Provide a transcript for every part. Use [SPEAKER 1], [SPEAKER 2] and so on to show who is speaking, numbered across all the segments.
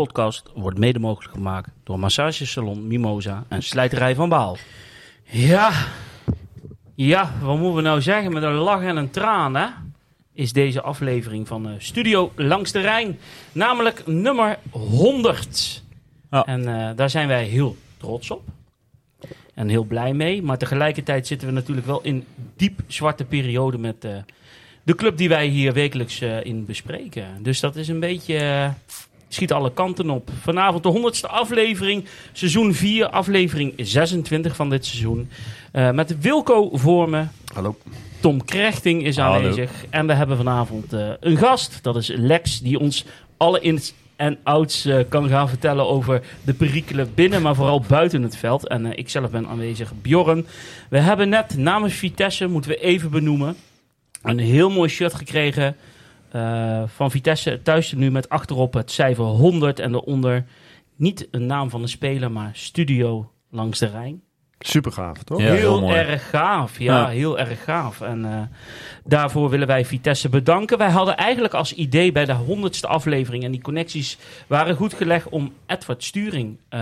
[SPEAKER 1] podcast wordt mede mogelijk gemaakt door massagesalon Mimosa en slijterij van Baal. Ja, ja, wat moeten we nou zeggen met een lach en een traan, hè? Is deze aflevering van eh, Studio Langs de Rijn. Namelijk nummer 100.
[SPEAKER 2] Ja.
[SPEAKER 1] En eh, daar zijn wij heel trots op. En heel blij mee. Maar tegelijkertijd zitten we natuurlijk wel in diep zwarte periode met eh, de club die wij hier wekelijks in bespreken. Dus dat is een beetje. Schiet alle kanten op. Vanavond de 100ste aflevering, seizoen 4, aflevering 26 van dit seizoen. Eh, met Wilco voor me.
[SPEAKER 3] Hallo.
[SPEAKER 1] Tom Krechting is
[SPEAKER 2] Hallo.
[SPEAKER 1] aanwezig. En we hebben vanavond eh, een gast. Dat is Lex, die ons alle ins en outs eh, kan gaan vertellen over de perikelen binnen, maar vooral buiten het veld. En eh, ik zelf ben aanwezig, Bjorn. We hebben net namens Vitesse, moeten we even benoemen, een heel mooi shirt gekregen eh, van Vitesse. Thuis nu met achterop het cijfer 100 en daaronder niet een naam van een speler, maar Studio langs de Rijn.
[SPEAKER 3] Super gaaf, toch?
[SPEAKER 2] Ja, heel
[SPEAKER 1] erg gaaf. Ja,
[SPEAKER 2] Ja.
[SPEAKER 1] heel erg gaaf. En eh, daarvoor willen wij Vitesse bedanken. Wij hadden eigenlijk als idee bij de honderdste aflevering... en die connecties waren goed gelegd om Edward Sturing eh,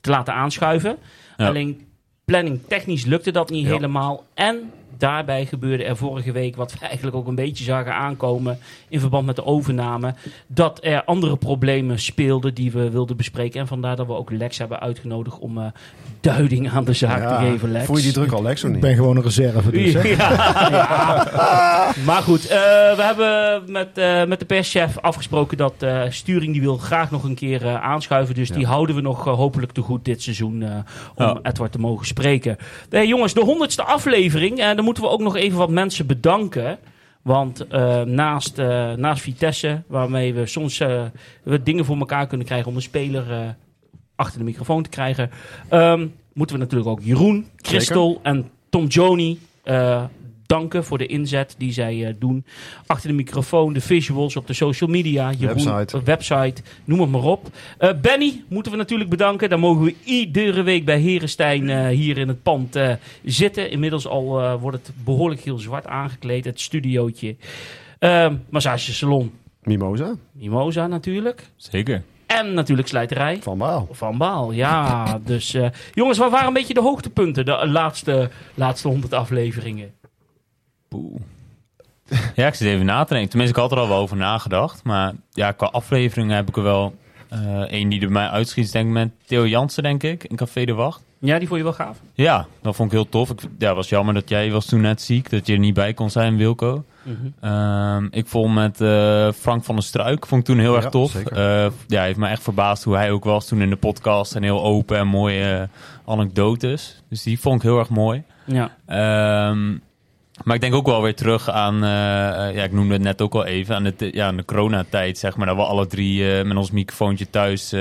[SPEAKER 1] te laten aanschuiven.
[SPEAKER 2] Ja.
[SPEAKER 1] Alleen planning technisch lukte dat niet
[SPEAKER 3] Ja.
[SPEAKER 1] helemaal. En daarbij gebeurde er vorige week... wat we eigenlijk ook een beetje zagen aankomen... in verband met de overname... dat er andere problemen speelden die we wilden bespreken. En vandaar dat we ook Lex hebben uitgenodigd... om eh, duiding aan de zaak te geven, Lex.
[SPEAKER 3] Voel je die druk al, Lex, of
[SPEAKER 4] Ik
[SPEAKER 3] niet?
[SPEAKER 4] ben gewoon een reserve dus. Hè?
[SPEAKER 1] Ja, ja. Maar goed, eh, we hebben met, eh, met de perschef afgesproken dat eh, Sturing die wil graag nog een keer eh, aanschuiven. Dus die houden we nog hopelijk te goed dit seizoen eh, om
[SPEAKER 2] Ja.
[SPEAKER 1] Edward te mogen spreken. Eh, jongens, de honderdste aflevering. En dan moeten we ook nog even wat mensen bedanken. Want eh, naast, eh, naast Vitesse, waarmee we soms eh, we dingen voor elkaar kunnen krijgen om een speler eh, achter de microfoon te krijgen, ehm, moeten we natuurlijk ook Jeroen, Christel en Tom Joni eh, danken voor de inzet die zij eh, doen. Achter de microfoon, de visuals op de social media, Jeroen,
[SPEAKER 3] Website.
[SPEAKER 1] eh, website noem het maar op. Eh, Benny moeten we natuurlijk bedanken. Daar mogen we iedere week bij Herenstein eh, hier in het pand eh, zitten. Inmiddels al eh, wordt het behoorlijk heel zwart aangekleed, het studiootje. Ehm massagesalon
[SPEAKER 3] Mimosa
[SPEAKER 1] Mimosa natuurlijk.
[SPEAKER 2] Zeker.
[SPEAKER 1] En natuurlijk slijterij.
[SPEAKER 3] van Baal.
[SPEAKER 1] Van Baal, ja. dus eh, jongens, wat waren een beetje de hoogtepunten de laatste, laatste 100 afleveringen?
[SPEAKER 2] Poeh. Ja, ik zit even na te denken. Tenminste, ik had er al wel over nagedacht. Maar ja, qua afleveringen heb ik er wel eh één die er bij mij uitschiet. Denk ik met Theo Jansen, denk ik, in Café de Wacht.
[SPEAKER 1] Ja, die vond je wel gaaf.
[SPEAKER 2] Ja, dat vond ik heel tof. Ik, ja, het was jammer dat jij was toen net ziek, dat je er niet bij kon zijn, Wilco. Ehm, ik vond met eh, Frank van der Struik vond ik toen heel
[SPEAKER 3] Ja,
[SPEAKER 2] erg tof. Eh, ja, heeft me echt verbaasd hoe hij ook was toen in de podcast. En heel open en mooie eh, anekdotes. Dus die vond ik heel erg mooi.
[SPEAKER 1] Ja,
[SPEAKER 2] Ehm, maar ik denk ook wel weer terug aan, ja, ik noemde het net ook al even, aan de, ja, aan de coronatijd, zeg maar. Dat we alle drie met ons microfoontje thuis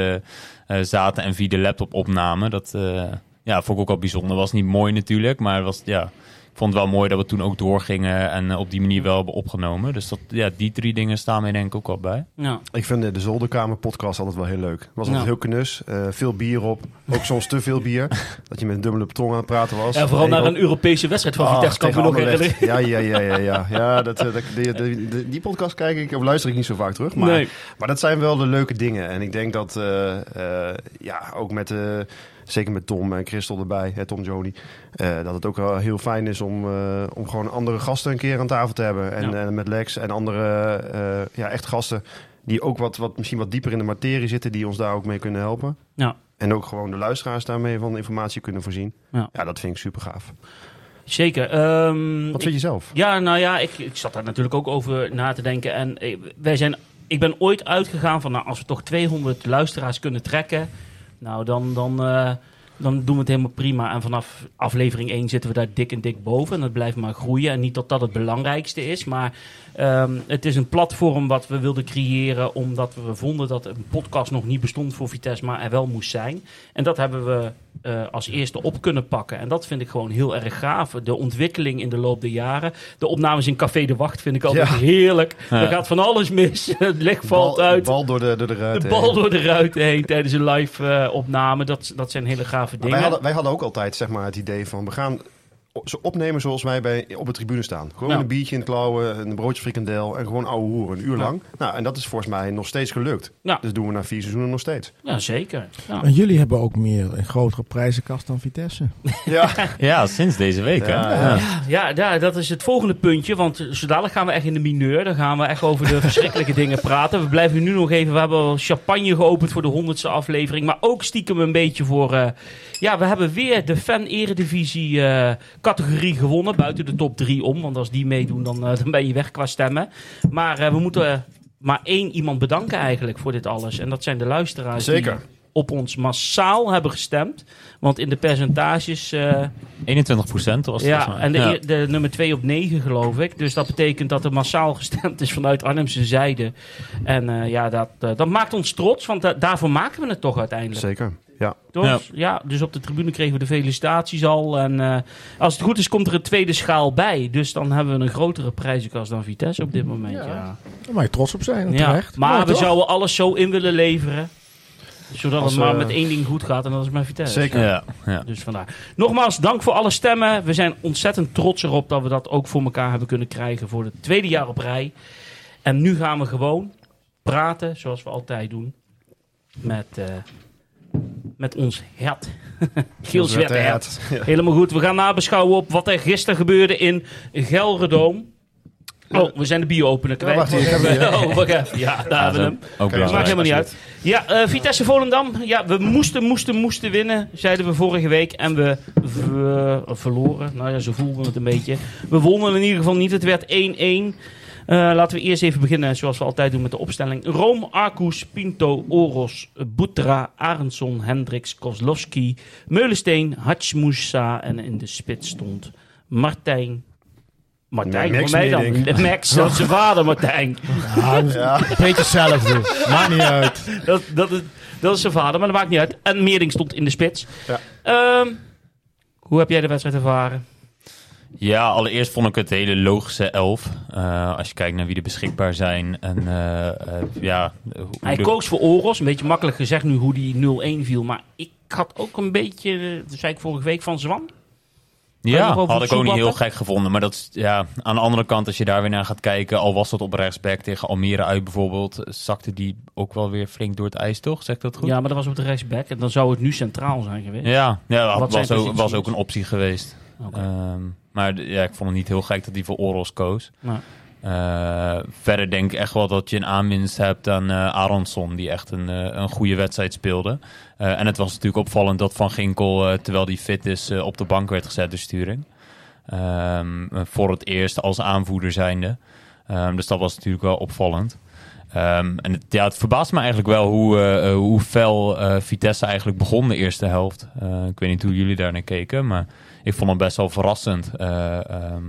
[SPEAKER 2] zaten en via de laptop opnamen. Dat eh, ja, vond ik ook wel bijzonder. Was niet mooi natuurlijk, maar het was, ja, vond het wel mooi dat we toen ook doorgingen en eh, op die manier wel hebben opgenomen. Dus dat, ja, die drie dingen staan mij denk ik ook wel bij.
[SPEAKER 1] ja.
[SPEAKER 3] Ik vind de, de Zolderkamer podcast altijd wel heel leuk. was altijd
[SPEAKER 1] Ja.
[SPEAKER 3] heel knus. eh, veel bier op. Ook soms te veel bier. Dat je met een dubbele tong aan het praten was.
[SPEAKER 1] ja vooral naar een Europese wedstrijd van
[SPEAKER 3] Ah,
[SPEAKER 1] Vitesse kan ik me
[SPEAKER 3] tegen
[SPEAKER 1] nog
[SPEAKER 3] Anderlecht.
[SPEAKER 1] herinneren.
[SPEAKER 3] Ja, ja, ja, ja. ja. ja dat, eh, dat, die, die, die- die podcast kijk ik, of luister ik niet zo vaak terug. Maar,
[SPEAKER 1] Nee.
[SPEAKER 3] maar dat zijn wel de leuke dingen. En ik denk dat, eh, eh, ja, ook met, eh, zeker met Tom en Christel erbij, hè, Tom Joni, eh, dat het ook wel heel fijn is om, eh, om gewoon andere gasten een keer aan tafel te hebben. En,
[SPEAKER 1] Ja.
[SPEAKER 3] en met Lex en andere, eh, ja, echt gasten die ook wat, wat, misschien wat dieper in de materie zitten, die ons daar ook mee kunnen helpen.
[SPEAKER 1] Ja.
[SPEAKER 3] En ook gewoon de luisteraars daarmee van informatie kunnen voorzien.
[SPEAKER 1] Ja.
[SPEAKER 3] Ja, dat vind ik super gaaf.
[SPEAKER 1] Zeker. Ehm,
[SPEAKER 3] Wat vind je zelf?
[SPEAKER 1] Ja, nou ja, ik, ik zat daar natuurlijk ook over na te denken. En eh, wij zijn, ik ben ooit uitgegaan van, nou, als we toch 200 luisteraars kunnen trekken, nou, dan, dan, eh, dan doen we het helemaal prima. En vanaf aflevering 1 zitten we daar dik en dik boven. En dat blijft maar groeien. En niet dat dat het belangrijkste is, maar ehm, het is een platform wat we wilden creëren, omdat we vonden dat een podcast nog niet bestond voor Vitesse, maar er wel moest zijn. En dat hebben we eh, als eerste op kunnen pakken. En dat vind ik gewoon heel erg gaaf. De ontwikkeling in de loop der jaren. De opnames in Café de Wacht vind ik altijd
[SPEAKER 3] Ja.
[SPEAKER 1] heerlijk.
[SPEAKER 2] Ja.
[SPEAKER 1] Er gaat van alles mis. Het licht valt uit.
[SPEAKER 3] bal door de, door de ruit.
[SPEAKER 1] De
[SPEAKER 3] heen.
[SPEAKER 1] bal door de ruiten heen tijdens een live eh, opname. Dat, dat zijn hele gave dingen.
[SPEAKER 3] Wij hadden, wij hadden ook altijd zeg maar, het idee van we gaan ze opnemen zoals wij bij, op de tribune staan. Gewoon
[SPEAKER 1] Ja.
[SPEAKER 3] een biertje in het klauwen, een broodje frikandel en gewoon ouwe hoeren, een uur lang. Nou, en dat is volgens mij nog steeds gelukt.
[SPEAKER 1] Ja.
[SPEAKER 3] Dus doen we na vier seizoenen nog steeds.
[SPEAKER 1] Ja, zeker. Ja.
[SPEAKER 4] En jullie hebben ook meer een grotere prijzenkast dan Vitesse.
[SPEAKER 3] Ja,
[SPEAKER 2] Ja, sinds deze week. hè?
[SPEAKER 3] Ja,
[SPEAKER 2] Ja.
[SPEAKER 1] Ja, dat is het volgende puntje. Want zo dadelijk gaan we echt in de mineur. Dan gaan we echt over de verschrikkelijke dingen praten. We blijven nu nog even. We hebben al champagne geopend voor de honderdste aflevering. Maar ook stiekem een beetje voor. eh, ja, we hebben weer de fan-eredivisie eh, categorie gewonnen. Buiten de top drie om. Want als die meedoen, dan, eh, dan ben je weg qua stemmen. Maar eh, we moeten eh, maar één iemand bedanken eigenlijk voor dit alles. En dat zijn de luisteraars.
[SPEAKER 3] Zeker.
[SPEAKER 1] Die op ons massaal hebben gestemd. Want in de percentages. eh,
[SPEAKER 2] 21 procent was het
[SPEAKER 1] ja, en de,
[SPEAKER 2] Ja.
[SPEAKER 1] de nummer 2 op 9 geloof ik. Dus dat betekent dat er massaal gestemd is vanuit Arnhemse zijde. En eh, ja, dat, dat maakt ons trots, want da- daarvoor maken we het toch uiteindelijk.
[SPEAKER 3] zeker. Ja.
[SPEAKER 1] Toch?
[SPEAKER 2] Ja.
[SPEAKER 1] Ja. dus op de tribune kregen we de felicitaties al. En eh, als het goed is, komt er een tweede schaal bij. Dus dan hebben we een grotere prijzenkast dan Vitesse op dit moment. Ja.
[SPEAKER 4] Daar mag je trots op zijn,
[SPEAKER 1] Ja,
[SPEAKER 4] terecht.
[SPEAKER 1] Maar
[SPEAKER 4] Mooi,
[SPEAKER 1] we
[SPEAKER 4] toch?
[SPEAKER 1] zouden alles zo in willen leveren. Zodat
[SPEAKER 3] Als,
[SPEAKER 1] het maar
[SPEAKER 3] eh,
[SPEAKER 1] met één ding goed gaat en dat is met Vitesse.
[SPEAKER 3] Zeker.
[SPEAKER 2] Ja, ja.
[SPEAKER 1] Dus vandaar. Nogmaals, dank voor alle stemmen. We zijn ontzettend trots erop dat we dat ook voor elkaar hebben kunnen krijgen voor het tweede jaar op rij. En nu gaan we gewoon praten, zoals we altijd doen, met, eh, met ons hert. Giels
[SPEAKER 3] Giels
[SPEAKER 1] Wetterhert. Helemaal goed. We gaan nabeschouwen op wat er gisteren gebeurde in Gelredoom. Oh, we zijn de bio-opener kwijt.
[SPEAKER 4] wacht even.
[SPEAKER 1] Oh, wacht even. Ja, daar hebben we hem.
[SPEAKER 2] Ook
[SPEAKER 1] Dat maakt helemaal niet uit. Ja, eh, Vitesse Volendam. Ja, we moesten, moesten, moesten winnen, zeiden we vorige week. En we verloren. Nou ja, zo voelden we het een beetje. We wonnen in ieder geval niet. Het werd 1-1. Eh, laten we eerst even beginnen, zoals we altijd doen, met de opstelling. Room, Arcus, Pinto, Oros, Butra, Arendsson, Hendricks, Kozlowski, Meulensteen, Hatsmoussa. En in de spits stond Martijn. Martijn,
[SPEAKER 3] Max
[SPEAKER 1] voor mij dan. Max, dat is zijn vader, Martijn.
[SPEAKER 4] Ja, een beetje hetzelfde. Maakt niet uit.
[SPEAKER 1] Dat, dat, is, dat is zijn vader, maar dat maakt niet uit. En Meerding stond in de spits.
[SPEAKER 3] Ja.
[SPEAKER 1] Ehm, hoe heb jij de wedstrijd ervaren?
[SPEAKER 2] Ja, allereerst vond ik het hele logische elf. Eh, als je kijkt naar wie er beschikbaar zijn. En eh, eh, ja,
[SPEAKER 1] Hij
[SPEAKER 2] de-
[SPEAKER 1] koos voor Oros. Een beetje makkelijk gezegd nu hoe die 0-1 viel. Maar ik had ook een beetje, dat zei ik vorige week, van Zwan.
[SPEAKER 2] Ja, had ik ook niet heel gek gevonden. Maar dat is, ja, aan de andere kant, als je daar weer naar gaat kijken, al was dat op rechtsback tegen Almere uit bijvoorbeeld, zakte die ook wel weer flink door het ijs, toch? Zeg ik dat goed?
[SPEAKER 1] Ja, maar dat was op de rechtsback. En dan zou het nu centraal zijn geweest.
[SPEAKER 2] ja, ja
[SPEAKER 1] Wat
[SPEAKER 2] was, ook, was ook een optie geweest. Ehm, maar ja, ik vond het niet heel gek dat hij voor Oros koos.
[SPEAKER 1] Nou,
[SPEAKER 2] Eh, verder denk ik echt wel dat je een aanwinst hebt aan eh Aronson, die echt een, eh, een goede wedstrijd speelde. En het was natuurlijk opvallend dat Van Ginkel, terwijl hij fit is, op de bank werd gezet door Sturing. Ehm, voor het eerst als aanvoerder zijnde. Ehm, dus dat was natuurlijk wel opvallend. En het, ja, het verbaast me eigenlijk wel hoe, hoe fel Vitesse eigenlijk begon de eerste helft. Ik weet niet hoe jullie daar naar keken, maar ik vond het best wel verrassend. Eh, ehm,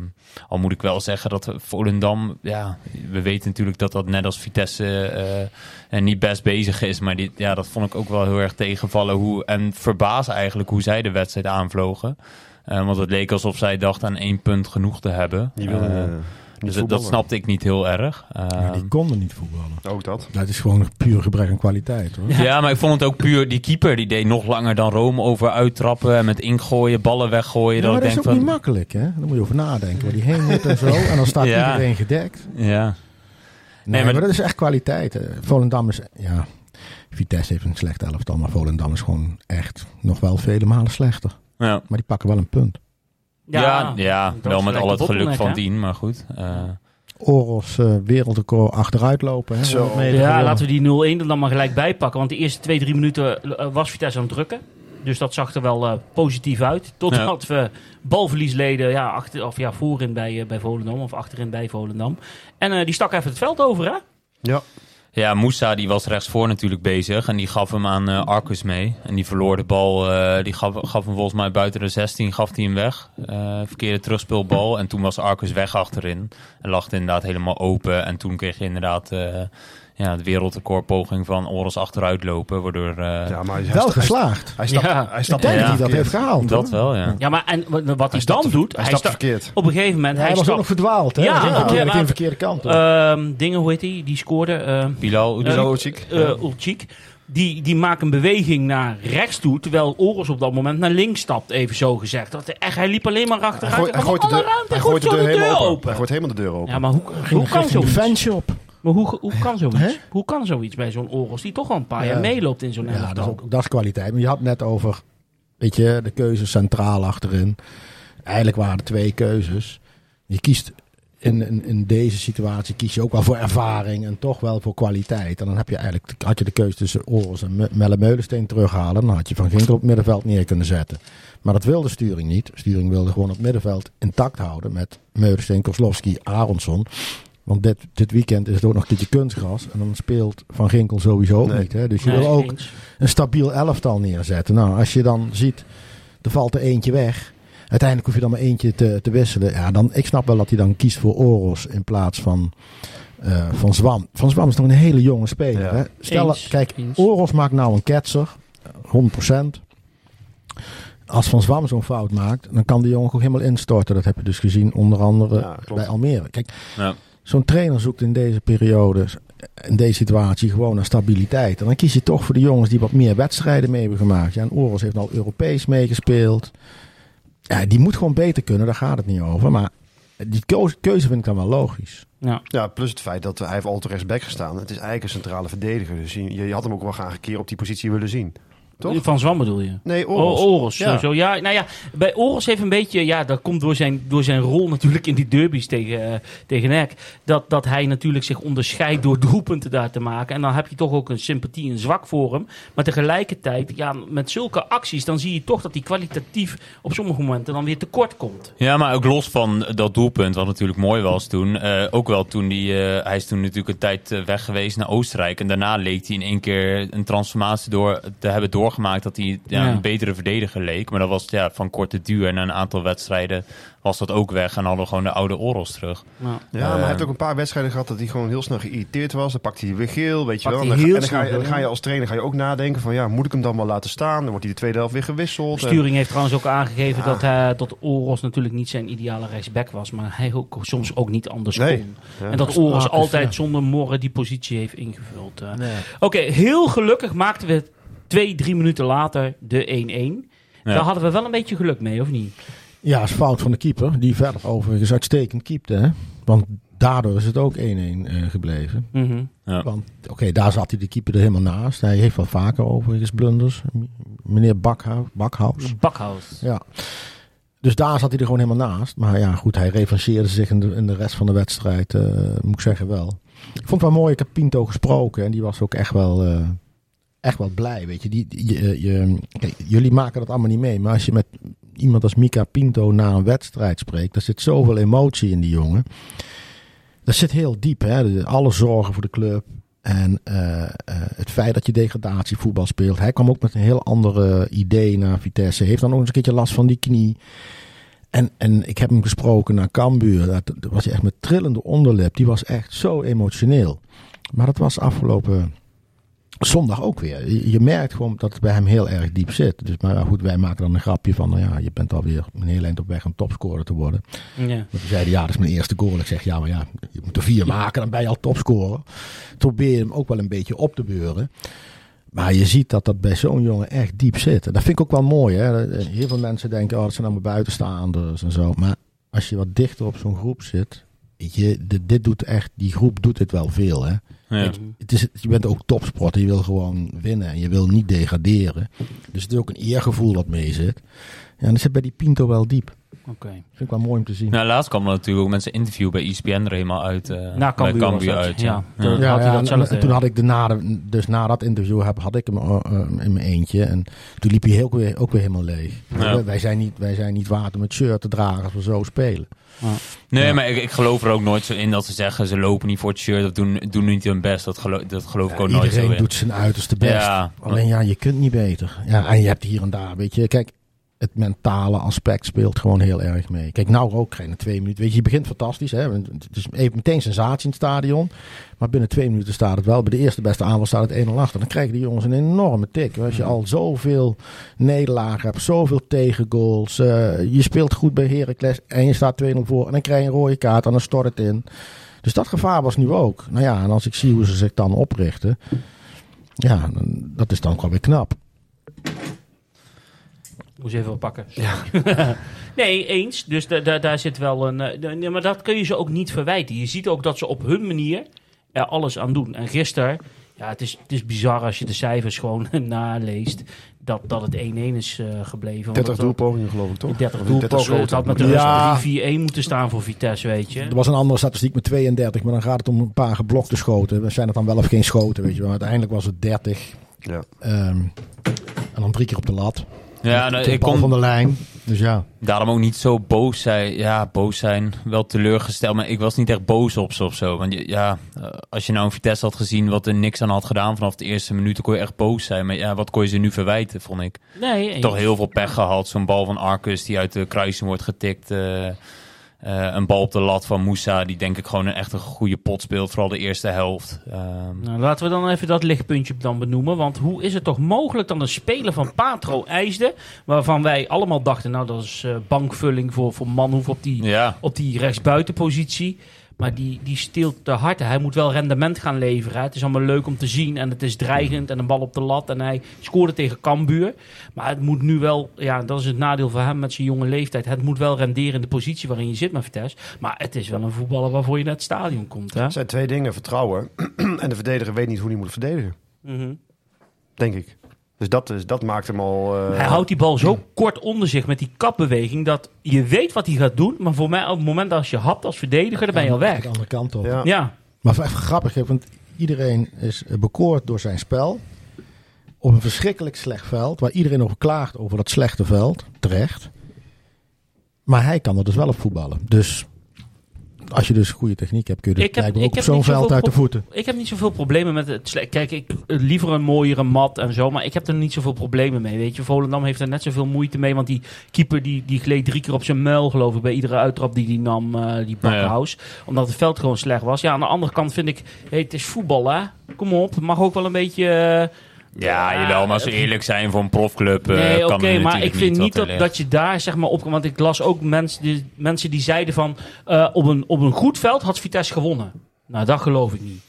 [SPEAKER 2] al moet ik wel zeggen dat Volendam, ja, we weten natuurlijk dat dat net als Vitesse eh, en niet best bezig is. Maar dit, ja, dat vond ik ook wel heel erg tegenvallen. Hoe, en verbazen eigenlijk hoe zij de wedstrijd aanvlogen. Eh, want het leek alsof zij dachten aan één punt genoeg te hebben.
[SPEAKER 3] Die wilden
[SPEAKER 2] Eh,
[SPEAKER 3] eh,
[SPEAKER 2] dus dat- snapte ik niet heel erg.
[SPEAKER 4] Maar
[SPEAKER 2] Ehm,
[SPEAKER 4] die konden niet voetballen.
[SPEAKER 3] Ook dat.
[SPEAKER 4] Dat is gewoon puur gebrek aan kwaliteit. Hoor.
[SPEAKER 2] Ja, maar ik vond het ook puur... Die keeper die deed nog langer dan Rome over uittrappen... en met ingooien, ballen weggooien.
[SPEAKER 4] Ja,
[SPEAKER 2] dat
[SPEAKER 4] is ook niet makkelijk, hè? Daar moet je over nadenken. Waar die heen moet en zo. En dan staat
[SPEAKER 2] Ja.
[SPEAKER 4] iedereen gedekt.
[SPEAKER 2] Ja.
[SPEAKER 4] Nee,
[SPEAKER 2] Nee,
[SPEAKER 4] maar,
[SPEAKER 2] maar-
[SPEAKER 4] dat is echt kwaliteit. hè. Volendam is... Ja, Vitesse heeft een slecht elftal. Maar Volendam is gewoon echt nog wel vele malen slechter.
[SPEAKER 2] Ja.
[SPEAKER 4] Maar die pakken wel een punt.
[SPEAKER 2] Ja, ja,
[SPEAKER 1] dat
[SPEAKER 2] wel met al het geluk van
[SPEAKER 1] hè?
[SPEAKER 2] tien, maar goed. eh,
[SPEAKER 4] Oros eh, wereldrecord achteruit lopen. Hè?
[SPEAKER 3] Zo.
[SPEAKER 4] 100 meter
[SPEAKER 1] Ja,
[SPEAKER 4] gewonnen.
[SPEAKER 1] laten we die 0-1 er dan maar gelijk bij pakken. Want de eerste twee, drie minuten eh, was Vitesse aan het drukken. Dus dat zag er wel eh, positief uit. Totdat we balverlies leden ja, achter, of ja, voorin bij, bij Volendam. Of achterin bij Volendam. En eh, die stak even het veld over, hè?
[SPEAKER 3] Ja.
[SPEAKER 2] Ja, Moussa die was rechtsvoor natuurlijk bezig. En die gaf hem aan eh, Arcus mee. En die verloor de bal. eh, die gaf, gaf hem volgens mij buiten de 16 gaf hij hem weg. Eh, verkeerde terugspeelbal. En toen was Arcus weg achterin. En lag inderdaad helemaal open. En toen kreeg je inderdaad... eh, ja, de wereldrecordpoging van Oros achteruit lopen. Waardoor... eh,
[SPEAKER 3] ja, maar hij
[SPEAKER 4] Wel
[SPEAKER 3] sta-
[SPEAKER 4] geslaagd.
[SPEAKER 3] Hij stapt,
[SPEAKER 1] Ja.
[SPEAKER 3] hij
[SPEAKER 4] Ik
[SPEAKER 3] stapt
[SPEAKER 4] denk
[SPEAKER 2] Ja.
[SPEAKER 4] dat hij dat heeft gehaald.
[SPEAKER 2] dat
[SPEAKER 4] hoor.
[SPEAKER 2] wel, ja.
[SPEAKER 1] Ja, maar en wat hij, dan doet...
[SPEAKER 3] Hij
[SPEAKER 1] Hij
[SPEAKER 3] stapt
[SPEAKER 1] sta-
[SPEAKER 3] verkeerd.
[SPEAKER 1] op een gegeven moment...
[SPEAKER 4] Hij
[SPEAKER 1] hij
[SPEAKER 4] was ook nog verdwaald. Hè?
[SPEAKER 1] Ja,
[SPEAKER 4] Hij ging
[SPEAKER 1] maar-
[SPEAKER 4] de verkeerde kant.
[SPEAKER 1] Ehm, dingen, hoe heet die? Die scoorde... ehm,
[SPEAKER 2] Bilal,
[SPEAKER 1] Eh.
[SPEAKER 3] Ulcik.
[SPEAKER 1] eh Ulcik. die, die maakt een beweging naar rechts toe, terwijl Oros op dat moment naar links stapt, even zo gezegd. Dat, echt, hij liep alleen maar
[SPEAKER 3] Hij
[SPEAKER 1] achteruit.
[SPEAKER 3] hij gooit de
[SPEAKER 1] ruimte,
[SPEAKER 3] hij
[SPEAKER 1] gooit
[SPEAKER 3] de
[SPEAKER 1] zo
[SPEAKER 3] deur helemaal open.
[SPEAKER 1] open.
[SPEAKER 3] Hij gooit helemaal de deur open.
[SPEAKER 1] Ja, maar hoe, hoe kan
[SPEAKER 4] de
[SPEAKER 1] zoiets?
[SPEAKER 4] fanshop.
[SPEAKER 1] Maar hoe, hoe kan zoiets?
[SPEAKER 4] Hè?
[SPEAKER 1] Hoe kan zoiets bij zo'n Oros die toch al een paar
[SPEAKER 4] Ja.
[SPEAKER 1] jaar meeloopt in zo'n
[SPEAKER 4] Ja, dat is, ook, dat is kwaliteit. Maar je had net over, weet je, de keuze centraal achterin. Eigenlijk waren er twee keuzes. Je kiest in, in, in deze situatie kies je ook wel voor ervaring en toch wel voor kwaliteit. En dan heb je eigenlijk, had je de keuze tussen Oros en Me- Melle Meulensteen terughalen. Dan had je Van Ginkel op het middenveld neer kunnen zetten. Maar dat wilde Sturing niet. Sturing wilde gewoon op het middenveld intact houden met Meulensteen, Kozlowski, Aronson. Want dit, dit weekend is het ook nog een keertje kunstgras. En dan speelt Van Ginkel sowieso ook
[SPEAKER 3] Nee.
[SPEAKER 4] niet. Hè? Dus je
[SPEAKER 1] Nee,
[SPEAKER 4] wil ook
[SPEAKER 1] eens.
[SPEAKER 4] een stabiel elftal neerzetten. Nou, als je dan ziet, er valt er eentje weg. Uiteindelijk hoef je dan maar eentje te, te wisselen. Ja, dan, ik snap wel dat hij dan kiest voor Oros in plaats van, eh, van Zwam. Van Zwam is nog een hele jonge speler.
[SPEAKER 3] Ja.
[SPEAKER 4] Hè? Stel,
[SPEAKER 1] Eens,
[SPEAKER 4] kijk,
[SPEAKER 1] eens.
[SPEAKER 4] Oros maakt nou een ketser, 100%. Als Van Zwam zo'n fout maakt, dan kan die jongen ook helemaal instorten. Dat heb je dus gezien onder andere
[SPEAKER 3] Ja,
[SPEAKER 4] bij Almere. Kijk,
[SPEAKER 2] Ja.
[SPEAKER 4] Zo'n trainer zoekt in deze periode, in deze situatie, gewoon naar stabiliteit. En dan kies je toch voor de jongens die wat meer wedstrijden mee hebben gemaakt. Ja, en Oros heeft al Europees meegespeeld. Ja, die moet gewoon beter kunnen, daar gaat het niet over. Maar die keuze, keuze vind ik dan wel logisch.
[SPEAKER 1] Ja.
[SPEAKER 3] Ja, plus het feit dat hij heeft altijd rechtsback gestaan. Het is eigenlijk een centrale verdediger. Dus je, je had hem ook wel graag een keer op die positie willen zien. Toch?
[SPEAKER 1] Van Zwam bedoel je?
[SPEAKER 3] Nee,
[SPEAKER 1] Oh,
[SPEAKER 3] Oros.
[SPEAKER 1] Oros,
[SPEAKER 3] Ja.
[SPEAKER 1] sowieso. Ja, nou ja, bij Oros heeft een beetje, ja, dat komt door zijn, door zijn rol natuurlijk in die derbies tegen, eh, tegen NEC. Dat, dat hij natuurlijk zich onderscheidt door doelpunten daar te maken. En dan heb je toch ook een sympathie en zwak voor hem. Maar tegelijkertijd, ja, met zulke acties, dan zie je toch dat hij kwalitatief op sommige momenten dan weer tekort komt.
[SPEAKER 2] Ja, maar ook los van dat doelpunt, wat natuurlijk mooi was toen. eh, ook wel toen die, eh, hij is toen natuurlijk een tijd eh, weg geweest naar Oostenrijk. En daarna leek hij in één keer een transformatie door, te hebben doorgemaakt dat hij ja,
[SPEAKER 1] Ja.
[SPEAKER 2] een betere verdediger leek. Maar dat was ja, van korte duur. En na een aantal wedstrijden was dat ook weg. En hadden we gewoon de oude Oros terug.
[SPEAKER 3] Ja, maar hij
[SPEAKER 2] Eh,
[SPEAKER 3] heeft ook een paar wedstrijden gehad dat hij gewoon heel snel geïrriteerd was. Dan pakt hij weer geel, weet je wel. En dan,
[SPEAKER 1] heel
[SPEAKER 3] en dan, ga je,
[SPEAKER 1] snel
[SPEAKER 3] dan ga je
[SPEAKER 1] geel.
[SPEAKER 3] als trainer ga je ook nadenken van... ja, moet ik hem dan wel laten staan? Dan wordt hij de tweede helft weer gewisseld. En-
[SPEAKER 1] Sturing heeft trouwens ook aangegeven
[SPEAKER 3] Ja.
[SPEAKER 1] dat, hij, dat Oros natuurlijk niet zijn ideale rechtsback was. Maar hij ook soms ook niet anders
[SPEAKER 3] Nee.
[SPEAKER 1] kon.
[SPEAKER 3] Ja.
[SPEAKER 1] En dat Oros altijd
[SPEAKER 4] ja.
[SPEAKER 1] zonder morren die positie heeft ingevuld. eh. Oké, heel gelukkig maakten we twee, drie minuten later de 1-1.
[SPEAKER 2] Ja.
[SPEAKER 1] Daar hadden we wel een beetje geluk mee, of niet?
[SPEAKER 4] Ja, is fout van de keeper, die verder overigens uitstekend keepte. Hè? Want daardoor is het ook 1-1 eh, gebleven.
[SPEAKER 1] Mhm.
[SPEAKER 2] Ja.
[SPEAKER 4] Want oké, daar zat hij de keeper er helemaal naast. Hij heeft wel vaker overigens blunders. Meneer Bakhuis. Bakhaus.
[SPEAKER 1] Bakhout.
[SPEAKER 4] Ja. Dus daar zat hij er gewoon helemaal naast. Maar ja, goed, hij revancheerde zich in de, in de rest van de wedstrijd, eh, moet ik zeggen wel. Ik vond het wel mooi, ik heb Pinto gesproken en die was ook echt wel, eh, echt wel blij. Weet je. Die, je, je, kijk, jullie maken dat allemaal niet mee, maar als je met iemand als Mika Pinto na een wedstrijd spreekt, er zit zoveel emotie in die jongen. Dat zit heel diep, hè? Alle zorgen voor de club. En eh, eh, het feit dat je degradatievoetbal speelt. Hij kwam ook met een heel andere idee naar Vitesse. Heeft dan ook eens een keertje last van die knie. En, en ik heb hem gesproken naar Cambuur. Dat, was echt met trillende onderlip. Die was echt zo emotioneel. Maar dat was afgelopen zondag ook weer. Je, je merkt gewoon dat het bij hem heel erg diep zit. Dus, maar ja, goed, wij maken dan een grapje van... Nou ja, je bent alweer een heel eind op weg om topscorer te worden.
[SPEAKER 1] Ja.
[SPEAKER 4] Want die zeiden, ja, dat is mijn eerste goal. Ik zeg, ja, maar ja, je moet er vier maken, dan ben je al topscorer. Probeer je hem ook wel een beetje op te beuren. Maar je ziet dat dat bij zo'n jongen echt diep zit. En dat vind ik ook wel mooi. Hè? Heel veel mensen denken, oh, dat zijn allemaal buitenstaanders en zo. Maar als je wat dichter op zo'n groep zit... weet Je, dit, dit doet echt, die groep doet dit wel veel, hè.
[SPEAKER 2] Ja.
[SPEAKER 4] Het is, je bent ook topsporter, je wil gewoon winnen en je wil niet degraderen. Dus het is ook een eergevoel wat mee zit. Ja, en dat zit bij die Pinto wel diep.
[SPEAKER 1] Oké.
[SPEAKER 4] Vind ik wel mooi om te zien.
[SPEAKER 2] Nou, laatst kwam er natuurlijk ook mensen interview bij ESPN er helemaal uit. eh
[SPEAKER 1] Na Cambuur dat,
[SPEAKER 2] uit.
[SPEAKER 1] ja.
[SPEAKER 2] Ja.
[SPEAKER 1] Dat-
[SPEAKER 2] Ja.
[SPEAKER 1] had hij
[SPEAKER 4] en- toen
[SPEAKER 1] ja.
[SPEAKER 4] had ik de na de, dus na dat interview heb, had ik hem eh, eh, in mijn eentje. En toen liep hij heel, weer, ook weer helemaal leeg.
[SPEAKER 2] Ja.
[SPEAKER 4] Wij, wij zijn niet, wij zijn niet waard om het shirt te dragen als we zo spelen.
[SPEAKER 2] Nee, maar ik, ik geloof er ook nooit zo in dat ze zeggen ze lopen niet voor het shirt of doen, doen niet hun best. Dat, gelo dat geloof ik ook nooit zo
[SPEAKER 4] Iedereen doet zijn uiterste best. Alleen ja, je kunt niet beter. Ja, en je hebt hier en daar, weet je. Kijk, het mentale aspect speelt gewoon heel erg mee. Kijk, nou ook geen twee minuten. Weet je, je begint fantastisch. Hè? Het is even meteen sensatie in het stadion. Maar binnen twee minuten staat het wel. Bij de eerste beste aanval staat het 1-0 achter. Dan krijgen die jongens een enorme tik. Als je al zoveel nederlagen hebt, zoveel tegengoals. eh, je speelt goed bij Heracles en je staat 2-0 voor. En dan krijg je een rode kaart en dan stort het in. Dus dat gevaar was nu ook. Nou ja, en als ik zie hoe ze zich dan oprichten. Ja, dat is dan wel weer knap.
[SPEAKER 1] Moest even wat pakken. nee, eens. Dus da- da- daar zit wel een. eh, nee, maar dat kun je ze ook niet verwijten. Je ziet ook dat ze op hun manier er alles aan doen. En gisteren, ja, het is, het is bizar als je de cijfers gewoon naleest. Dat, dat het 1-1 is eh, gebleven. Want
[SPEAKER 3] 30
[SPEAKER 1] dat-
[SPEAKER 3] doelpogingen geloof ik toch?
[SPEAKER 1] 30
[SPEAKER 3] Of
[SPEAKER 1] doelpogingen. Het
[SPEAKER 3] schoten.
[SPEAKER 1] had met de
[SPEAKER 4] Ja.
[SPEAKER 1] rust 3-4-1 moeten staan voor Vitesse, weet je.
[SPEAKER 4] Er was een andere statistiek met 32, maar dan gaat het om een paar geblokte schoten. We zijn het dan wel of geen schoten, weet je wel. Uiteindelijk was het 30.
[SPEAKER 3] Ja.
[SPEAKER 4] ehm, en dan drie keer op de lat.
[SPEAKER 2] Ja, nou,
[SPEAKER 4] de
[SPEAKER 2] ik
[SPEAKER 4] bal
[SPEAKER 2] kon
[SPEAKER 4] van de lijn. Dus ja.
[SPEAKER 2] daarom ook niet zo boos zijn. Ja, boos zijn, wel teleurgesteld. Maar ik was niet echt boos op ze of zo. Want je- ja, eh, als je nou een Vitesse had gezien wat er niks aan had gedaan vanaf de eerste minuut, dan kon je echt boos zijn. Maar ja, wat kon je ze nu verwijten, vond ik.
[SPEAKER 1] Nee.
[SPEAKER 2] Toch heel veel pech gehad. Zo'n bal van Arcus die uit de kruising wordt getikt. eh, eh, een bal op de lat van Moussa, die denk ik gewoon een echt een goede pot speelt. Vooral de eerste helft. Ehm,
[SPEAKER 1] Nou, laten we dan even dat lichtpuntje dan benoemen. Want hoe is het toch mogelijk dat een speler van Patro eisde... waarvan wij allemaal dachten, nou dat is eh, bankvulling voor, voor Manhoef op die,
[SPEAKER 2] ja,
[SPEAKER 1] op die rechtsbuitenpositie... Maar die, die steelt te hard. Hij moet wel rendement gaan leveren. Het is allemaal leuk om te zien. En het is dreigend. En een bal op de lat. En hij scoorde tegen Cambuur. Maar het moet nu wel... Ja, dat is het nadeel voor hem met zijn jonge leeftijd. Het moet wel renderen in de positie waarin je zit met Vitesse. Maar het is wel een voetballer waarvoor je naar het stadion komt. Hè?
[SPEAKER 3] Het zijn twee dingen. Vertrouwen. en de verdediger weet niet hoe hij moet verdedigen.
[SPEAKER 1] Mhm.
[SPEAKER 3] Denk ik. Dus dat, is, dat maakt hem al... eh,
[SPEAKER 1] Hij houdt die bal zo kort onder zich met die kapbeweging dat je weet wat hij gaat doen. Maar voor mij op het moment als je hapt als verdediger, dan ben je al weg.
[SPEAKER 4] De andere kant op.
[SPEAKER 3] Ja.
[SPEAKER 1] Ja,
[SPEAKER 4] Maar even grappig, hè, want iedereen is bekoord door zijn spel. Op een verschrikkelijk slecht veld, waar iedereen over klaagt over dat slechte veld. Terecht. Maar hij kan er dus wel op voetballen. Dus als je dus goede techniek hebt, kun je dus
[SPEAKER 1] Ik heb-
[SPEAKER 4] blijkbaar
[SPEAKER 1] ik
[SPEAKER 4] ook op zo'n veld uit de voeten.
[SPEAKER 1] ik heb niet zoveel problemen met het slecht. Kijk, ik eh, liever een mooiere mat en zo, maar ik heb er niet zoveel problemen mee. Weet je, Volendam heeft er net zoveel moeite mee, want die keeper die, die gleed drie keer op zijn muil, geloof ik, bij iedere uittrap die hij nam, eh, die Bakkenhaus. Omdat het veld gewoon slecht was. Ja, aan de andere kant vind ik, hey, het is voetbal hè. Kom op, het mag ook wel een beetje... eh,
[SPEAKER 2] ja, jawel, maar als we eerlijk zijn voor een profclub. eh,
[SPEAKER 1] Nee, oké, maar ik vind niet dat, dat je daar zeg maar op... Want ik las ook mensen die, mensen die zeiden van... eh, op, een, op een goed veld had Vitesse gewonnen. Nou, dat geloof ik niet.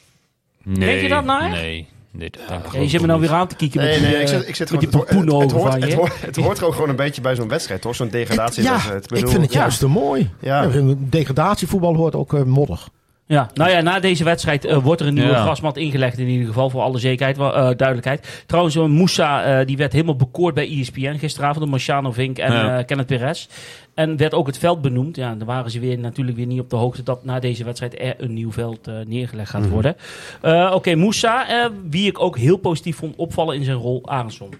[SPEAKER 2] Nee,
[SPEAKER 1] Denk je dat nou echt?
[SPEAKER 2] Nee, nee dat
[SPEAKER 1] Ja, je zit me nou weer aan te kijken met
[SPEAKER 3] Nee,
[SPEAKER 1] die,
[SPEAKER 3] nee, ik
[SPEAKER 1] eh,
[SPEAKER 3] zit, ik zit
[SPEAKER 1] met die
[SPEAKER 3] gewoon- het, hoort,
[SPEAKER 1] van
[SPEAKER 3] het,
[SPEAKER 1] je.
[SPEAKER 3] hoort, het hoort ook gewoon een beetje bij zo'n wedstrijd, hoor. Zo'n
[SPEAKER 4] Ja,
[SPEAKER 3] degradatiewedstrijd.
[SPEAKER 4] ik
[SPEAKER 3] bedoel,
[SPEAKER 4] vind het
[SPEAKER 1] ja.
[SPEAKER 4] juist te mooi.
[SPEAKER 3] Ja.
[SPEAKER 4] Ja, degradatievoetbal hoort ook eh, modder.
[SPEAKER 1] Ja, nou ja, na deze wedstrijd eh, wordt er een nieuwe
[SPEAKER 2] Ja.
[SPEAKER 1] grasmat ingelegd in ieder geval, voor alle zekerheid, eh, duidelijkheid. Trouwens, uh, Moussa, eh, die werd helemaal bekoord bij ESPN gisteravond, door Marciano Vink en
[SPEAKER 2] Ja.
[SPEAKER 1] eh, Kenneth Perez. En werd ook het veld benoemd. Ja, dan waren ze weer natuurlijk weer niet op de hoogte dat na deze wedstrijd er een nieuw veld eh, neergelegd gaat worden. Eh, Oké, Moussa, eh, wie ik ook heel positief vond opvallen in zijn rol, Aronson.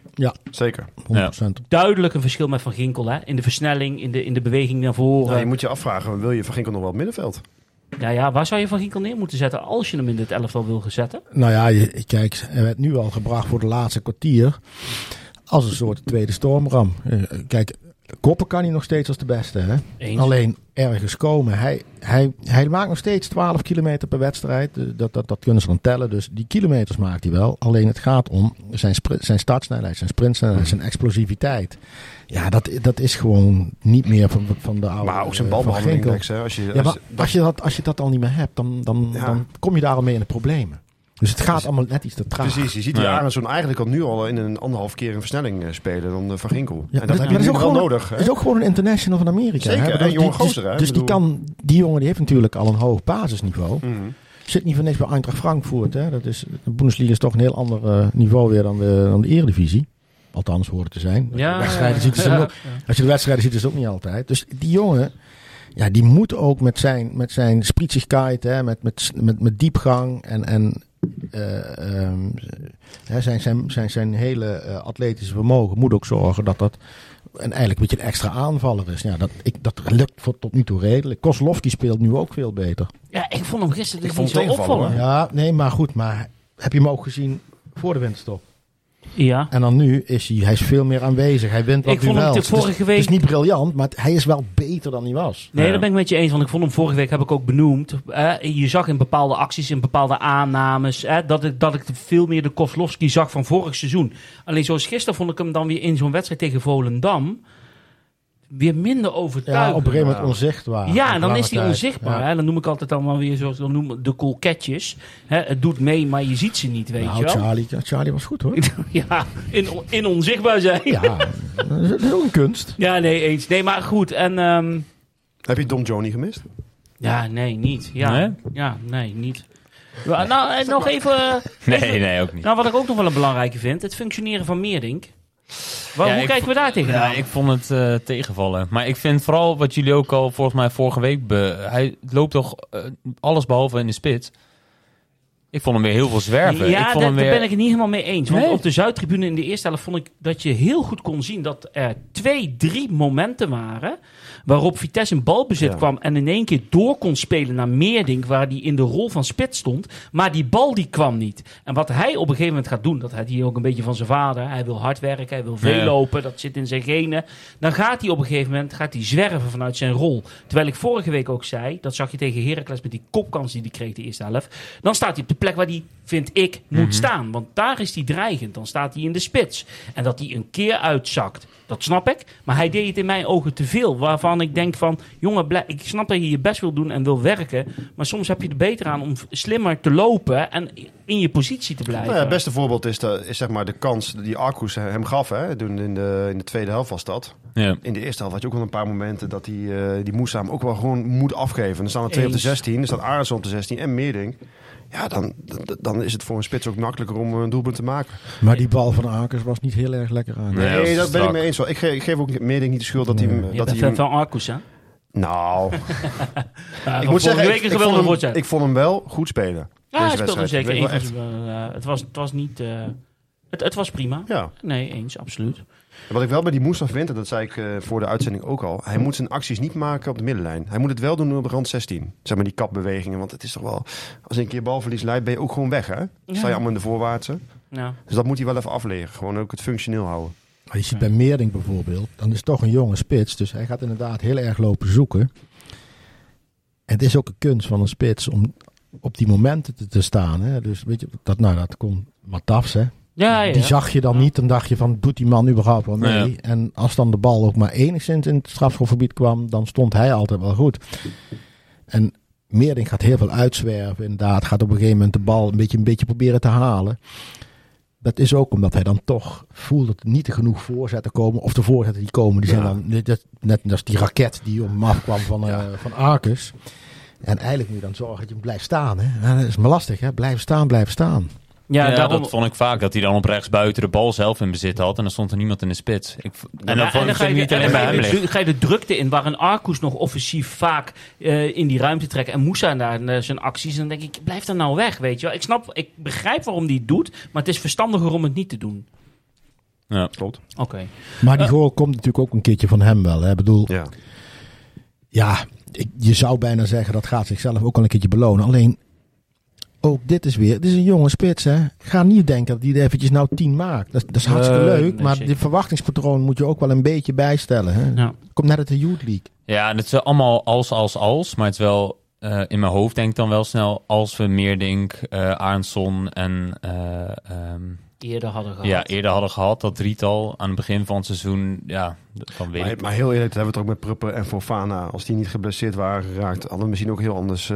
[SPEAKER 3] Zeker.
[SPEAKER 4] 100%.
[SPEAKER 1] Duidelijk een verschil met Van Ginkel, hè? in de versnelling, in de, in de beweging naar voren.
[SPEAKER 3] Nou, je moet je afvragen, wil je Van Ginkel nog wel op middenveld?
[SPEAKER 1] Ja, ja, waar zou je Van Ginkel neer moeten zetten als je hem in dit elftal wil zetten?
[SPEAKER 4] Nou ja, je, kijk, hij werd nu al gebracht voor de laatste kwartier. Als een soort tweede stormram. Eh, Kijk, koppen kan hij nog steeds als de beste. Hè?
[SPEAKER 1] Eens.
[SPEAKER 4] Alleen ergens komen. Hij, hij, hij maakt nog steeds 12 kilometer per wedstrijd. Dat, dat, dat kunnen ze dan tellen. Dus die kilometers maakt hij wel. Alleen het gaat om zijn, zijn startsnelheid, zijn sprintsnelheid, zijn explosiviteit. Ja, dat, dat is gewoon niet meer van, van de oude.
[SPEAKER 3] Maar ook zijn
[SPEAKER 4] eh,
[SPEAKER 3] balbehandeling. Als je,
[SPEAKER 4] Ja,
[SPEAKER 3] als,
[SPEAKER 4] als je, dat, als je dat al niet meer hebt, dan, dan,
[SPEAKER 3] Ja.
[SPEAKER 4] dan kom je daar al mee in de problemen. Dus het gaat allemaal net iets te traag.
[SPEAKER 3] Precies, je ziet die
[SPEAKER 2] Ja.
[SPEAKER 3] Arendsson eigenlijk al nu al in een anderhalf keer een versnelling eh, spelen dan eh, Van Ginkel.
[SPEAKER 4] Ja,
[SPEAKER 3] en dat heb je nu wel
[SPEAKER 4] gewoon-
[SPEAKER 3] nodig.
[SPEAKER 4] Het is ook gewoon een international van Amerika.
[SPEAKER 3] Zeker,
[SPEAKER 4] hè? Dat-
[SPEAKER 3] jonge
[SPEAKER 4] die-
[SPEAKER 3] gozer, hè?
[SPEAKER 4] Dus, dus die, kan, die jongen die heeft natuurlijk al een hoog basisniveau.
[SPEAKER 3] Mhm.
[SPEAKER 4] Zit niet voor niks bij Eintracht Frankfurt. Hè? Dat is, de Bundesliga is toch een heel ander eh, niveau weer dan de, dan de Eredivisie. Althans, hoort het te zijn. Als je de wedstrijden ziet, is het ook, als je de wedstrijden ziet, is het ook niet altijd. Dus die jongen, ja, die moet ook met zijn, met zijn sprietsigkeit, hè, met, met, met, met diepgang en, en eh, ehm, hè, zijn, zijn, zijn, zijn hele eh, atletische vermogen, moet ook zorgen dat dat en eigenlijk een beetje een extra aanvaller is. Ja, dat, ik, dat lukt voor, tot nu toe redelijk. Kozlowski speelt nu ook veel beter.
[SPEAKER 1] Ja, ik vond hem gisteren
[SPEAKER 3] Ik
[SPEAKER 1] dus
[SPEAKER 3] vond
[SPEAKER 1] niet zo
[SPEAKER 3] het tegenvallen,
[SPEAKER 1] opvallen.
[SPEAKER 4] Ja, nee, maar goed. Maar heb je hem ook gezien voor de winterstop?
[SPEAKER 1] Ja.
[SPEAKER 4] En dan nu is hij, hij is veel meer aanwezig. Hij wint wat
[SPEAKER 1] Ik vond hem de vorige
[SPEAKER 4] Het is-
[SPEAKER 1] week-
[SPEAKER 4] Het is niet briljant, maar het- hij is wel beter dan hij was.
[SPEAKER 1] Nee,
[SPEAKER 2] Ja.
[SPEAKER 1] daar ben ik met je eens. Want ik vond hem vorige week, heb ik ook benoemd. eh, je zag in bepaalde acties, in bepaalde aannames, eh, dat, ik, dat ik veel meer de Kozlowski zag van vorig seizoen. Alleen zoals gisteren vond ik hem dan weer in zo'n wedstrijd tegen Volendam. Weer minder
[SPEAKER 4] Ja,
[SPEAKER 1] overtuigend.
[SPEAKER 4] op een gegeven moment onzichtbaar.
[SPEAKER 1] Ja, en dan is die onzichtbaar.
[SPEAKER 4] Ja.
[SPEAKER 1] Hè? Dan noem ik altijd allemaal weer zoals we noemen de kolketjes. Hè? Het doet mee, maar je ziet ze niet, weet
[SPEAKER 4] Nou,
[SPEAKER 1] je wel.
[SPEAKER 4] Charlie, Charlie was goed hoor.
[SPEAKER 1] Ja, in, in onzichtbaar zijn. Ja.
[SPEAKER 4] Ja, dat is ook een kunst.
[SPEAKER 1] nee, eens. Nee, maar goed. En, ehm,
[SPEAKER 3] Heb je Dom Johnny gemist?
[SPEAKER 1] ja, nee, niet. Ja,
[SPEAKER 2] Nee?
[SPEAKER 1] ja nee, niet. Ja, Nou, en nog even... eh,
[SPEAKER 2] Nee,
[SPEAKER 1] even-
[SPEAKER 2] nee, ook niet.
[SPEAKER 1] Nou, wat ik ook nog wel een belangrijke vind. Het functioneren van Meerdink. Waar,
[SPEAKER 2] Ja,
[SPEAKER 1] hoe kijken we daar tegenaan?
[SPEAKER 2] Ja, ik vond het eh, tegenvallen. Maar ik vind vooral wat jullie ook al volgens mij vorige week... Be hij loopt toch eh, alles behalve in de spits. Ik vond hem weer heel veel zwerven. ik
[SPEAKER 1] Ja,
[SPEAKER 2] vond
[SPEAKER 1] daar, ben ik het niet helemaal mee eens. Want
[SPEAKER 2] Nee.
[SPEAKER 1] op de Zuidtribune in de eerste helft vond ik dat je heel goed kon zien dat er twee, drie momenten waren waarop Vitesse in balbezit
[SPEAKER 3] Ja.
[SPEAKER 1] kwam en in één keer door kon spelen naar Meerdink, waar die in de rol van spits stond. Maar die bal die kwam niet. En wat hij op een gegeven moment gaat doen, dat had hij ook een beetje van zijn vader. Hij wil hard werken, hij wil veel
[SPEAKER 2] Ja.
[SPEAKER 1] lopen, dat zit in zijn genen. Dan gaat hij op een gegeven moment gaat hij zwerven vanuit zijn rol. Terwijl ik vorige week ook zei, dat zag je tegen Heracles met die kopkans die hij kreeg de eerste helft. Dan staat hij op de plek waar hij, vind ik, moet staan. Want daar is hij dreigend. Dan staat hij in de spits. En dat hij een keer uitzakt, dat snap ik. Maar hij deed het in mijn ogen te veel. Waarvan ik denk van, jongen, blij- ik snap dat je je best wil doen en wil werken. Maar soms heb je er beter aan om slimmer te lopen en in je positie te blijven.
[SPEAKER 3] Nou ja, het beste voorbeeld is, de, is zeg maar de kans die Arcus hem gaf. Hè? Toen in, de, in de tweede helft was dat.
[SPEAKER 2] Ja.
[SPEAKER 3] In de eerste helft had je ook wel een paar momenten dat die, eh die Moussa hem ook wel gewoon moet afgeven. Dan staan er twee op de
[SPEAKER 1] Eens.
[SPEAKER 3] 16, er staat Arendsson op de 16 en Meerding. Ja, dan, dan- is het voor een spits ook makkelijker om een doelpunt te maken.
[SPEAKER 4] Maar die bal van Akers was niet heel erg lekker aan.
[SPEAKER 2] Nee,
[SPEAKER 3] Nee,
[SPEAKER 2] dat
[SPEAKER 3] ben ik mee eens. wel. Ik, ge- ik geef ook Meerding niet de schuld dat hij Dat hij hem
[SPEAKER 1] van Arcus, hè?
[SPEAKER 3] nou,
[SPEAKER 1] Ja,
[SPEAKER 3] ik moet zeggen, ik, vond hem, ik vond hem wel goed spelen.
[SPEAKER 1] Ja, hij speelde
[SPEAKER 3] wedstrijd.
[SPEAKER 1] zeker. Van zijn, eh, het, was, het was niet... eh, het, het was prima.
[SPEAKER 3] Ja.
[SPEAKER 1] Nee, eens, absoluut.
[SPEAKER 3] En Wat ik wel bij die Moussa vind, en dat zei ik eh, voor de uitzending ook al. Hij moet zijn acties niet maken op de middenlijn. Hij moet het wel doen op de rand 16. Zeg maar die kapbewegingen. Want het is toch wel... Als je een keer balverlies leidt, ben je ook gewoon weg, hè? Dan sta je allemaal in de voorwaartse.
[SPEAKER 1] Ja.
[SPEAKER 3] Dus dat moet hij wel even afleren. Gewoon ook het functioneel houden.
[SPEAKER 4] Maar je ziet bij Meerding bijvoorbeeld, dan is het toch een jonge spits. Dus hij gaat inderdaad heel erg lopen zoeken. En het is ook een kunst van een spits om op die momenten te, te staan. Hè? Dus weet je, dat, nou, dat kon Matafs, hè.
[SPEAKER 1] Ja, ja.
[SPEAKER 4] Die zag je dan
[SPEAKER 1] Ja.
[SPEAKER 4] niet. Dan dacht je van, doet die man überhaupt wel mee?
[SPEAKER 2] Ja.
[SPEAKER 4] En als dan de bal ook maar enigszins in het strafschopgebied kwam, dan stond hij altijd wel goed. En Meerding gaat heel veel uitzwerven, inderdaad. Gaat op een gegeven moment de bal een beetje, een beetje proberen te halen. Dat is ook omdat hij dan toch voelt dat er niet genoeg voorzetten komen. Of de voorzetten die komen, die zijn
[SPEAKER 3] Ja.
[SPEAKER 4] dan net, net als die raket die om hem afkwam van, eh van Arcus. En eigenlijk moet je dan zorgen dat je hem blijft staan. Hè? Ja, dat is maar lastig, hè? Blijven staan, blijven staan.
[SPEAKER 1] Ja,
[SPEAKER 2] Ja,
[SPEAKER 1] daarom...
[SPEAKER 2] dat vond ik vaak. Dat hij dan op rechts buiten de bal zelf in bezit had. En dan stond er niemand in de spits. Ik, en dan
[SPEAKER 1] Ja,
[SPEAKER 2] vond ik
[SPEAKER 1] je,
[SPEAKER 2] niet
[SPEAKER 1] en
[SPEAKER 2] alleen
[SPEAKER 1] dan
[SPEAKER 2] bij
[SPEAKER 1] ga
[SPEAKER 2] hem
[SPEAKER 1] je,
[SPEAKER 2] liggen.
[SPEAKER 1] de, ga je de drukte in, waar een Arcus nog offensief vaak eh, in die ruimte trekt en Moussa daar eh, zijn acties. Dan denk ik, blijf dan nou weg, weet je wel. Ik snap, ik begrijp waarom die het doet, maar het is verstandiger om het niet te doen.
[SPEAKER 2] Ja.
[SPEAKER 3] Klopt.
[SPEAKER 1] Oké.
[SPEAKER 4] Maar die
[SPEAKER 1] Eh.
[SPEAKER 4] goal komt natuurlijk ook een keertje van hem wel. Hè? Ik bedoel,
[SPEAKER 3] Ja.
[SPEAKER 4] ja, ik, je zou bijna zeggen dat gaat zichzelf ook al een keertje belonen. Alleen, ook dit is weer, dit is een jonge spits hè. Ga niet denken dat hij er eventjes nou tien maakt. Dat, dat is hartstikke leuk,
[SPEAKER 1] nee,
[SPEAKER 4] maar
[SPEAKER 1] zeker.
[SPEAKER 4] dit verwachtingspatroon moet je ook wel een beetje bijstellen. Hè?
[SPEAKER 1] Ja.
[SPEAKER 4] Komt net uit de Youth League.
[SPEAKER 2] Ja, en het is allemaal als, als, als. Maar het is wel... eh, in mijn hoofd denk ik dan wel snel... Als we Meerdink, eh Arnson en... eh, ehm,
[SPEAKER 1] Eerder hadden gehad.
[SPEAKER 2] ja, eerder hadden gehad, dat drietal aan het begin van het seizoen... Ja, dan weet
[SPEAKER 3] Maar,
[SPEAKER 2] ik...
[SPEAKER 3] maar heel eerlijk, dat hebben we het ook met Pruppen en Fofana. Als die niet geblesseerd waren geraakt, hadden we misschien ook heel anders...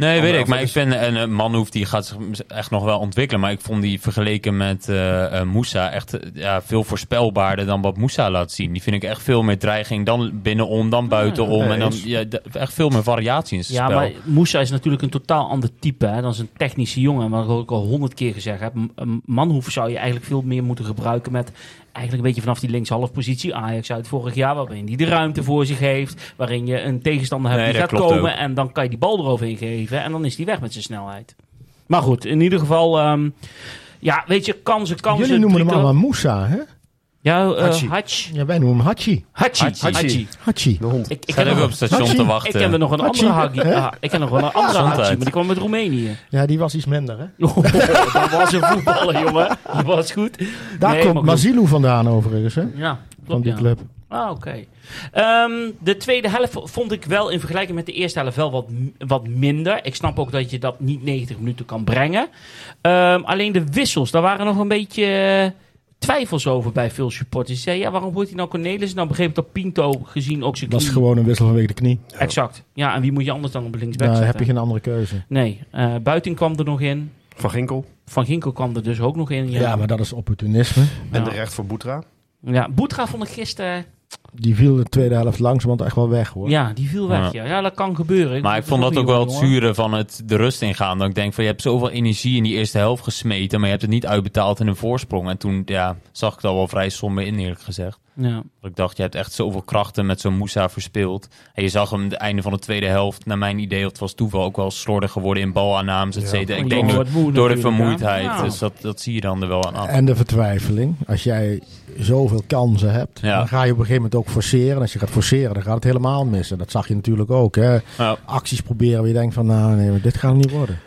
[SPEAKER 2] Nee, weet ik. Maar ik vind een, een Manhoef die gaat zich echt nog wel ontwikkelen. Maar ik vond die vergeleken met eh, Moussa echt eh, ja, veel voorspelbaarder dan wat Moussa laat zien. Die vind ik echt veel meer dreiging dan binnenom, dan buitenom.
[SPEAKER 3] ja,
[SPEAKER 2] en dan ja, echt veel meer variatie in zijn
[SPEAKER 1] Ja,
[SPEAKER 2] spel.
[SPEAKER 1] maar Moussa is natuurlijk een totaal ander type. Hè? Dan een technische jongen. Wat ik ook al honderd keer gezegd heb. Een Manhoef zou je eigenlijk veel meer moeten gebruiken met... Eigenlijk een beetje vanaf die linkshalfpositie. Ajax uit vorig jaar. Waarin hij de ruimte voor zich heeft. Waarin je een tegenstander hebt
[SPEAKER 2] Nee,
[SPEAKER 1] die gaat komen.
[SPEAKER 2] ook.
[SPEAKER 1] En dan kan je die bal eroverheen geven. En dan is hij weg met zijn snelheid. Maar goed, in ieder geval... ehm, ja, weet je, kansen, kansen.
[SPEAKER 4] Jullie noemen hem allemaal Moussa, hè?
[SPEAKER 1] Ja, eh,
[SPEAKER 3] Hachi.
[SPEAKER 1] Hatch.
[SPEAKER 4] Ja, wij noemen hem Hachi.
[SPEAKER 1] Hachi.
[SPEAKER 2] Hachi.
[SPEAKER 1] Hachi.
[SPEAKER 4] Hachi.
[SPEAKER 3] de hond.
[SPEAKER 1] Ik, ik,
[SPEAKER 2] Ik
[SPEAKER 1] nog,
[SPEAKER 2] op het station
[SPEAKER 4] Hachi.
[SPEAKER 2] te
[SPEAKER 1] ik
[SPEAKER 2] wachten.
[SPEAKER 1] ken er nog een
[SPEAKER 4] Hachi,
[SPEAKER 1] andere Hachi. Ah, ik ken nog wel een andere. Hachi, maar die kwam uit Roemenië.
[SPEAKER 4] Ja, die was iets minder, hè?
[SPEAKER 1] Oh, dat was een voetballer, jongen. Dat was goed.
[SPEAKER 4] Daar
[SPEAKER 1] Nee,
[SPEAKER 4] komt. Mazilu vandaan overigens, hè?
[SPEAKER 1] Ja,
[SPEAKER 4] Van
[SPEAKER 1] klopt,
[SPEAKER 4] die
[SPEAKER 1] ja.
[SPEAKER 4] club.
[SPEAKER 1] Ah, oké. Ehm, de tweede helft vond ik wel in vergelijking met de eerste helft wel wat, wat minder. Ik snap ook dat je dat niet 90 minuten kan brengen. Ehm, alleen de wissels, daar waren nog een beetje twijfels over bij veel supporters. Die zeiden, ja, waarom wordt hij nou Cornelis? Nou begreep ik dat Pinto gezien ook zijn
[SPEAKER 4] Dat is gewoon een wissel vanwege de knie.
[SPEAKER 1] Exact. Ja, en wie moet je anders dan op linksback
[SPEAKER 4] Daar
[SPEAKER 1] zetten?
[SPEAKER 4] heb je geen andere keuze.
[SPEAKER 1] Nee, eh Buiting kwam er nog in.
[SPEAKER 3] Van Ginkel
[SPEAKER 1] Van Ginkel kwam er dus ook nog in.
[SPEAKER 4] Ja,
[SPEAKER 1] Ja,
[SPEAKER 4] maar dat is opportunisme.
[SPEAKER 3] en
[SPEAKER 1] Ja.
[SPEAKER 3] de recht voor Boetra.
[SPEAKER 1] ja Boetra vond ik gisteren...
[SPEAKER 4] Die viel de tweede helft langzamerhand echt wel weg hoor.
[SPEAKER 1] Ja, die viel weg. Ja, ja dat kan gebeuren.
[SPEAKER 2] Maar ik vond dat ook wel het zure van het de rust ingaan. Dat ik denk van je hebt zoveel energie in die eerste helft gesmeten, maar je hebt het niet uitbetaald in een voorsprong. En toen ja, zag ik dat wel vrij somber in eerlijk gezegd.
[SPEAKER 1] Ja.
[SPEAKER 2] Dat ik dacht, je hebt echt zoveel krachten met zo'n Moussa verspeeld. En je zag hem het einde van de tweede helft, naar mijn idee, het was toeval ook wel slordig geworden in balaannames, et cetera.
[SPEAKER 1] Ja,
[SPEAKER 2] Ik denk door,
[SPEAKER 1] wat moe
[SPEAKER 2] door de vermoeidheid.
[SPEAKER 1] ja.
[SPEAKER 2] Dus dat, dat zie je dan er wel aan af.
[SPEAKER 4] En de vertwijfeling. Als jij zoveel kansen hebt,
[SPEAKER 2] Ja.
[SPEAKER 4] dan ga je op een gegeven moment ook forceren. En als je gaat forceren, dan gaat het helemaal missen. Dat zag je natuurlijk ook. Hè?
[SPEAKER 2] Ja.
[SPEAKER 4] Acties proberen waar je denkt van, nou nee, maar dit gaat het niet worden.